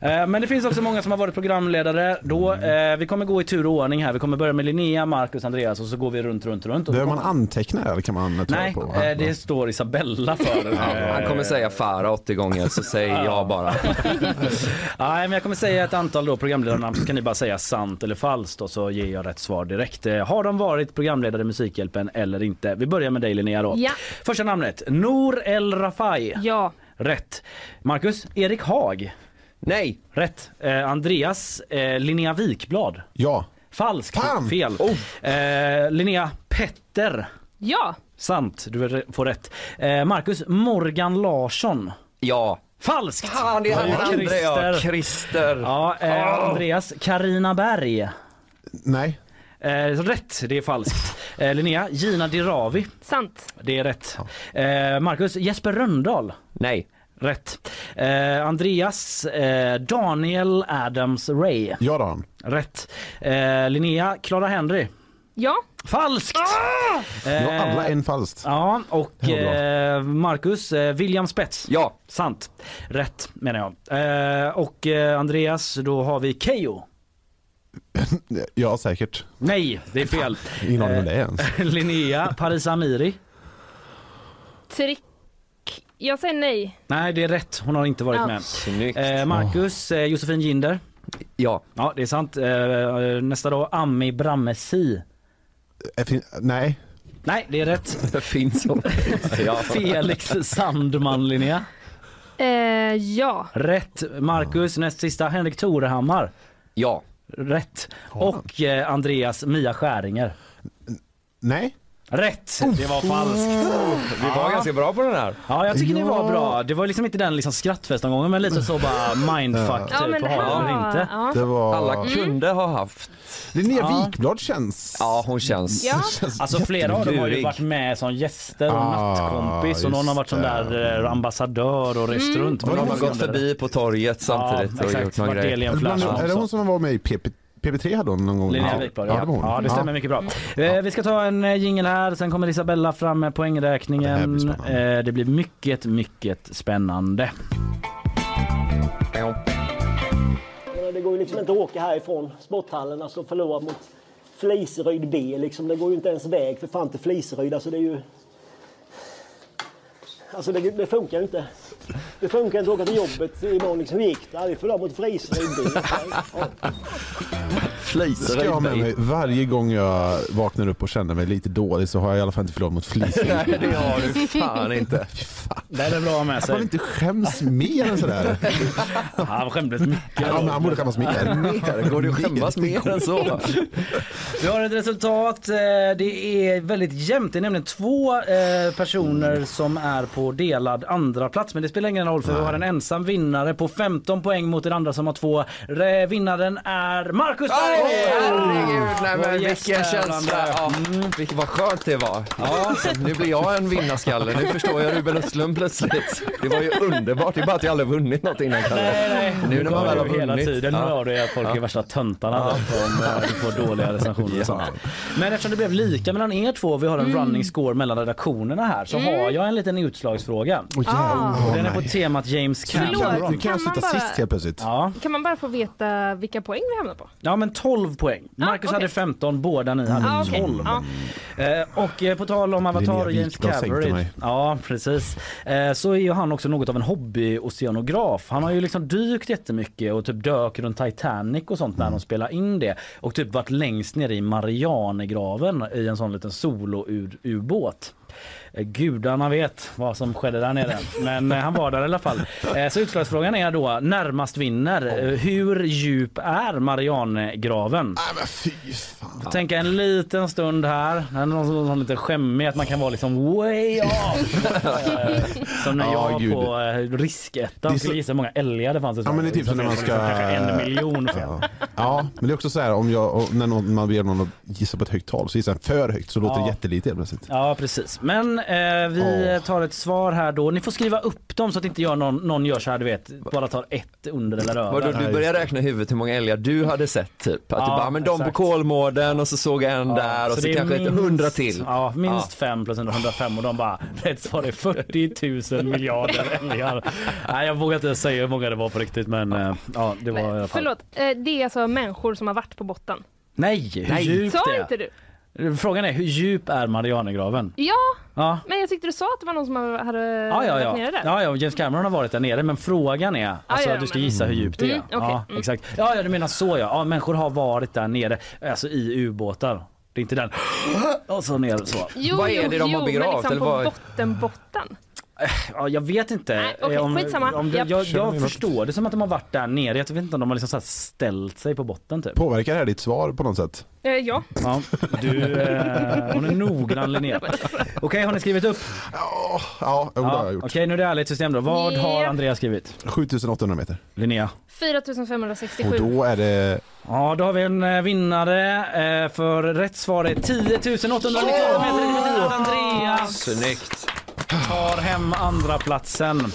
[SPEAKER 2] Eh, Men det finns också många som har varit programledare. Då, eh, vi kommer gå i tur och ordning här. Vi kommer börja med Linnea, Marcus, Andreas och så går vi runt, runt, runt.
[SPEAKER 11] Behöver man anteckna eller kan man ta
[SPEAKER 2] Nej,
[SPEAKER 11] på?
[SPEAKER 2] eh, det står Isabella för.
[SPEAKER 10] Han kommer säga Farah 80 gånger så säg ja bara.
[SPEAKER 2] Nej, men jag kommer säga ett antal då programledarnamn så kan ni bara säga sant eller falskt och så ger jag rätt svar direkt. Eh, Har de varit programledare i Musikhjälpen eller inte? Vi börjar med dig Linnea då.
[SPEAKER 3] Ja.
[SPEAKER 2] Första namnet, Nour El Rafai.
[SPEAKER 3] Ja.
[SPEAKER 2] Rätt. Marcus, Erik Haag.
[SPEAKER 10] Nej.
[SPEAKER 2] Rätt. Eh, Andreas, eh, Linnea Wikblad.
[SPEAKER 11] Ja.
[SPEAKER 2] Falskt.
[SPEAKER 11] Fan!
[SPEAKER 2] Fel. Eh, Linnea Petter.
[SPEAKER 3] Ja.
[SPEAKER 2] Sant. Du får rätt. Eh, Marcus, Morgan Larsson.
[SPEAKER 10] Ja.
[SPEAKER 2] Falskt.
[SPEAKER 10] Fan, det är han andra ja. Christer.
[SPEAKER 2] Ja, eh,
[SPEAKER 10] Ah.
[SPEAKER 2] Andreas, Karina Berg.
[SPEAKER 11] Nej.
[SPEAKER 2] Eh, rätt, det är falskt. Eh, Linnea, Gina Dirawi.
[SPEAKER 3] Sant.
[SPEAKER 2] Det är rätt. Eh, Marcus, Jesper Röndahl.
[SPEAKER 10] Nej.
[SPEAKER 2] Rätt. Eh, Andreas, eh, Daniel Adams Ray.
[SPEAKER 11] Ja då.
[SPEAKER 2] Rätt. Eh, Linnea, Clara Henry.
[SPEAKER 3] Ja.
[SPEAKER 2] Falskt!
[SPEAKER 11] Ja, alla en falskt.
[SPEAKER 2] Ja, och eh, Marcus, eh, William Spets.
[SPEAKER 10] Ja.
[SPEAKER 2] Sant. Rätt menar jag. Eh, och eh, Andreas, då har vi Keyyo.
[SPEAKER 11] Ja, säkert.
[SPEAKER 2] Nej, det är fel.
[SPEAKER 11] Ingen aning om det är ens.
[SPEAKER 2] Eh, Linnea, Paris Amiri.
[SPEAKER 3] Trick. Jag säger nej.
[SPEAKER 2] Nej, det är rätt. Hon har inte varit
[SPEAKER 3] Ja.
[SPEAKER 2] med.
[SPEAKER 10] Snyggt.
[SPEAKER 2] Eh, Marcus, eh, Josefin Ginder.
[SPEAKER 10] Ja.
[SPEAKER 2] Ja, det är sant. Eh, nästa då, Ami Brammesi.
[SPEAKER 11] Nej.
[SPEAKER 2] Nej, det är rätt.
[SPEAKER 10] Det finns så. ja.
[SPEAKER 2] Felix Sandman, Linnea.
[SPEAKER 3] Eh, ja.
[SPEAKER 2] Rätt. Marcus, näst sista, Henrik Torehammar.
[SPEAKER 10] Ja.
[SPEAKER 2] Rätt. Och eh, Andreas Mia Skäringer.
[SPEAKER 11] Nej.
[SPEAKER 2] Rätt! Det var falskt.
[SPEAKER 10] Vi var ganska bra på den här.
[SPEAKER 2] Ja, jag tycker ni var bra. Det var liksom inte den liksom skrattfestomgången men lite så bara mindfuck
[SPEAKER 3] Ja,
[SPEAKER 2] typ.
[SPEAKER 3] men det
[SPEAKER 2] har
[SPEAKER 3] här
[SPEAKER 2] den eller
[SPEAKER 3] var...
[SPEAKER 2] inte.
[SPEAKER 3] Ja.
[SPEAKER 11] Det var...
[SPEAKER 10] Alla kunde ha haft.
[SPEAKER 11] Linnea
[SPEAKER 2] Ja.
[SPEAKER 11] Wikblad känns...
[SPEAKER 10] Ja, hon känns...
[SPEAKER 3] Ja.
[SPEAKER 11] känns
[SPEAKER 2] Alltså flera av dem har ju
[SPEAKER 10] Lurig.
[SPEAKER 2] varit med som gäster och
[SPEAKER 11] Ah,
[SPEAKER 2] nattkompis och någon har varit som
[SPEAKER 11] just
[SPEAKER 2] där eh, ambassadör och rest runt.
[SPEAKER 10] Och någon har gått förbi på torget samtidigt och
[SPEAKER 2] exakt.
[SPEAKER 10] gjort någon
[SPEAKER 2] Varit del i
[SPEAKER 10] grej.
[SPEAKER 2] en
[SPEAKER 11] Bland,
[SPEAKER 2] flash
[SPEAKER 11] är det hon som var med i PP, PP3 hade hon någon gång?
[SPEAKER 2] Linnea
[SPEAKER 11] Ja.
[SPEAKER 2] Wikblad,
[SPEAKER 11] Ja,
[SPEAKER 2] ja.
[SPEAKER 11] det var hon.
[SPEAKER 2] ja, det stämmer mycket bra. Eh, vi ska ta en eh, jingel här, sen kommer Isabella fram med
[SPEAKER 11] Ja, det här
[SPEAKER 2] poängräkningen.
[SPEAKER 11] blir spännande.
[SPEAKER 2] Eh, det blir mycket, mycket spännande.
[SPEAKER 26] Det går ju liksom inte att åka härifrån sporthallen alltså och förlora mot Fliseryd B liksom. Det går ju inte ens väg för fan till Fliseryd. Alltså det är ju... Alltså det, det funkar ju inte. Det funkar inte att åka till jobbet imorgon liksom. Hur gick det? Ja, Vi förlorade mot. Ja.
[SPEAKER 11] Det ska jag ha med mig varje gång jag vaknar upp och känner mig lite dålig så har jag i alla fall inte förlorat mot Fliseryd.
[SPEAKER 10] Nej, det har du fan inte.
[SPEAKER 2] Det är bra att med
[SPEAKER 11] Att man
[SPEAKER 2] sig.
[SPEAKER 11] inte skäms mer än sådär.
[SPEAKER 2] Ja, Han skämdes mycket.
[SPEAKER 11] Ja, men han borde skämmas mer.
[SPEAKER 10] Mer? Går det att skämmas mer än så?
[SPEAKER 2] Vi har ett resultat. Eh, Det är väldigt jämnt. Det är nämligen två eh, personer som är på delad andra plats. Men det spelar ingen roll för vi har en ensam vinnare på 15 poäng mot den andra som har två. Re- Vinnaren är Marcus Berg!
[SPEAKER 10] Herregud, nej vilken känsla. Ja, vilket vad skönt det var. Ja, nu blir jag en vinnarskalle. Nu förstår jag Ruben Östlund plötsligt. Det var ju underbart. Det är bara att jag aldrig vunnit något innan Kalle.
[SPEAKER 2] Nej, nej.
[SPEAKER 10] Nu när man väl har
[SPEAKER 2] hela
[SPEAKER 10] vunnit.
[SPEAKER 2] tiden
[SPEAKER 10] Ja.
[SPEAKER 2] hör du att folk är värsta töntarna om eh, du får dåliga recensioner och sånt. Men eftersom det blev lika mellan er två, vi har en running score mellan redaktionerna här, så har jag en liten utslagsfråga.
[SPEAKER 11] Åh, jävlar.
[SPEAKER 2] Den är på temat James
[SPEAKER 3] Förlåt,
[SPEAKER 2] Cameron.
[SPEAKER 11] Nu kan jag
[SPEAKER 3] Kan bara-
[SPEAKER 11] sist helt plötsligt.
[SPEAKER 2] Ja.
[SPEAKER 3] Kan man bara få veta vilka poäng vi hamnar på?
[SPEAKER 2] ja, men 12 poäng. Marcus
[SPEAKER 3] okej.
[SPEAKER 2] hade 15, båda ni hade
[SPEAKER 3] Ah, okej.
[SPEAKER 2] 12.
[SPEAKER 3] Ja.
[SPEAKER 2] Eh, och eh, på tal om Avatar och James Cameron. Ja, precis. Eh, så är ju han också något av en hobbyoceanograf. Han har ju liksom dykt jättemycket och typ dök runt Titanic och sånt när de spelar in det. Och typ varit längst ner i Marianergraven i en sån liten solo-ubåt. Eh, Gudarna vet vad som skedde där nere. Men eh, han var där i alla fall. Eh, Så utslagsfrågan är då närmast vinner. Hur djup är Marianergraven?
[SPEAKER 11] Nej men fy fan.
[SPEAKER 2] Får tänka en liten stund här. Någon som är lite skämmig att man kan vara liksom way off. Som när
[SPEAKER 11] Ja,
[SPEAKER 2] jag
[SPEAKER 11] gud.
[SPEAKER 2] på riskettan skulle
[SPEAKER 11] så-
[SPEAKER 2] gissa hur många älgar det fanns.
[SPEAKER 11] Ja men det är typ som när man ska...
[SPEAKER 2] Kanske en miljon.
[SPEAKER 11] Ja. ja men det är också så här om jag, när någon, man ber någon att gissa på ett högt tal så gissar den för högt så låter
[SPEAKER 2] Ja.
[SPEAKER 11] det jättelite helt plötsligt.
[SPEAKER 2] Ja precis. Men eh, vi tar ett svar här då. Ni får skriva upp dem så att inte jag någon, någon gör så här du vet. Bara tar ett under eller över.
[SPEAKER 10] Vadå, du började räkna i huvudet hur många älgar du hade sett typ? Att du
[SPEAKER 2] Ja,
[SPEAKER 10] bara, men de på
[SPEAKER 2] exakt.
[SPEAKER 10] Kolmården och så såg jag en där och så,
[SPEAKER 2] är
[SPEAKER 10] kanske ett
[SPEAKER 2] minst-
[SPEAKER 10] hundra till.
[SPEAKER 2] Ja, minst fem plus 105 och de bara rätt svar är 40 000 miljarder älgar. Nej, jag vågar inte säga hur många det var på riktigt men eh, ja, det var i alla fall.
[SPEAKER 3] Förlåt, eh, det är alltså människor som har varit på botten.
[SPEAKER 2] Nej, hur
[SPEAKER 3] Nej.
[SPEAKER 2] djupt
[SPEAKER 3] Sa
[SPEAKER 2] det
[SPEAKER 3] inte du?
[SPEAKER 2] Frågan är hur djup är Marianergraven?
[SPEAKER 3] Ja,
[SPEAKER 2] Ja.
[SPEAKER 3] men jag tyckte du sa att det var någon som hade
[SPEAKER 2] Ja, ja,
[SPEAKER 3] varit
[SPEAKER 2] ja.
[SPEAKER 3] nere där.
[SPEAKER 2] ja, ja. James Cameron har varit där nere men frågan är, alltså
[SPEAKER 3] ja,
[SPEAKER 2] att du ska
[SPEAKER 3] men-
[SPEAKER 2] gissa hur djupt det är.
[SPEAKER 3] Mm, okej.
[SPEAKER 2] Ja,
[SPEAKER 3] Mm.
[SPEAKER 2] exakt. Ja, ja, du menar så ja. ja. Människor har varit där nere, alltså i ubåtar. Det är inte den och så ner så.
[SPEAKER 3] Jo,
[SPEAKER 10] Vad är
[SPEAKER 3] jo,
[SPEAKER 10] det de har
[SPEAKER 3] jo,
[SPEAKER 10] begravt,
[SPEAKER 3] men liksom
[SPEAKER 10] eller
[SPEAKER 3] på
[SPEAKER 10] vad?
[SPEAKER 3] botten, botten.
[SPEAKER 2] Ja, jag vet inte.
[SPEAKER 3] Nej, okej,
[SPEAKER 2] om, om det, jag, jag förstår det som att de har varit där nere. Jag vet inte om de har liksom så här ställt sig på botten typ.
[SPEAKER 11] Påverkar det här ditt svar på något sätt?
[SPEAKER 3] Eh, ja.
[SPEAKER 2] Ja, du, eh, hon är noggrann Linnea. Okej, har ni skrivit upp?
[SPEAKER 11] Ja, ja det har
[SPEAKER 2] Ja,
[SPEAKER 11] jag gjort.
[SPEAKER 2] Okej, nu är det ärligt system då. Vad har. Andreas skrivit?
[SPEAKER 11] 7800 meter.
[SPEAKER 2] Linnea?
[SPEAKER 3] 4567.
[SPEAKER 11] Och då är det...
[SPEAKER 2] Ja, då har vi en eh, vinnare eh, för rätt svar är 10 892 meter. Det betyder att Andreas
[SPEAKER 10] Snyggt
[SPEAKER 2] tar hem andra platsen.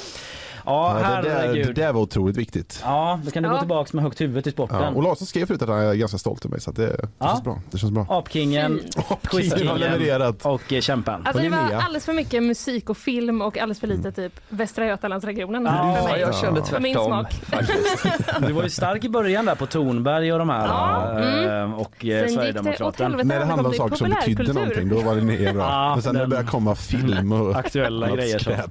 [SPEAKER 2] Ja,
[SPEAKER 11] Ja, det, där, det där var otroligt viktigt.
[SPEAKER 2] Ja, då kan du gå
[SPEAKER 3] Ja.
[SPEAKER 2] tillbaks med högt huvud till sporten.
[SPEAKER 11] Ja, och Larsson skrev förut att han är ganska stolt över mig så att det, det
[SPEAKER 2] Ja.
[SPEAKER 11] känns bra. Det känns bra.
[SPEAKER 2] Apkingen,
[SPEAKER 11] Kingen har levererat.
[SPEAKER 2] och eh, kämpen.
[SPEAKER 3] Alltså det var alldeles för mycket musik och film och alldeles för lite typ Västra Götalandsregionen.
[SPEAKER 2] Ja,
[SPEAKER 3] för
[SPEAKER 10] Ja,
[SPEAKER 3] mig.
[SPEAKER 10] jag kände
[SPEAKER 3] För min
[SPEAKER 10] tvärtom
[SPEAKER 3] smak.
[SPEAKER 2] Du var ju stark i början där på Tornberg och de här
[SPEAKER 3] Ja, mm.
[SPEAKER 2] eh, och
[SPEAKER 3] Sen
[SPEAKER 2] eh,
[SPEAKER 3] helvete
[SPEAKER 11] När det
[SPEAKER 3] när
[SPEAKER 11] handlar om saker som betydde någonting då var det ner bra.
[SPEAKER 2] Ja,
[SPEAKER 11] Men sen när det började komma film och
[SPEAKER 2] Aktuella grejer.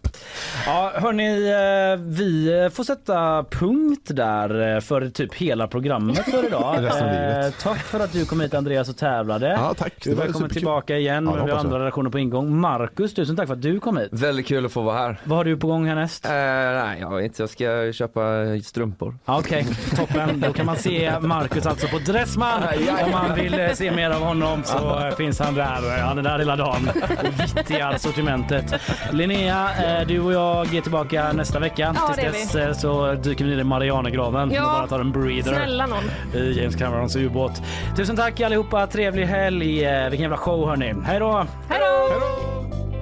[SPEAKER 2] Ja, hörni, eh, vi får sätta punkt där eh, för typ hela programmet för idag. Eh. Tack för att du kom hit Andreas och tävlade.
[SPEAKER 11] Ja, tack.
[SPEAKER 2] Du välkommen tillbaka igen.
[SPEAKER 11] Ja,
[SPEAKER 2] vi har andra relationer på ingång. Marcus, tusen tack för att du kom hit.
[SPEAKER 10] Väldigt kul att få vara här.
[SPEAKER 2] Vad har du på gång härnäst?
[SPEAKER 10] Eh, nej, jag vet inte. Jag ska köpa strumpor.
[SPEAKER 2] Okej, toppen. Då kan man se Marcus alltså på Dressman. Om man vill eh, se mer av honom så eh, finns han där. Han är där hela dagen och vittigar sortimentet. Linnea, eh, du och jag är tillbaka nästa vecka.
[SPEAKER 3] Ja, det är
[SPEAKER 2] Tills dess eh, så dyker vi ner i Marianergraven
[SPEAKER 3] Ja.
[SPEAKER 2] och bara tar en breather
[SPEAKER 3] Snälla någon.
[SPEAKER 2] i James Camerons ubåt. Tusen tack allihopa. Trevlig helg. Eh, Vilken jävla show hörni. Hej då!
[SPEAKER 3] Hej då!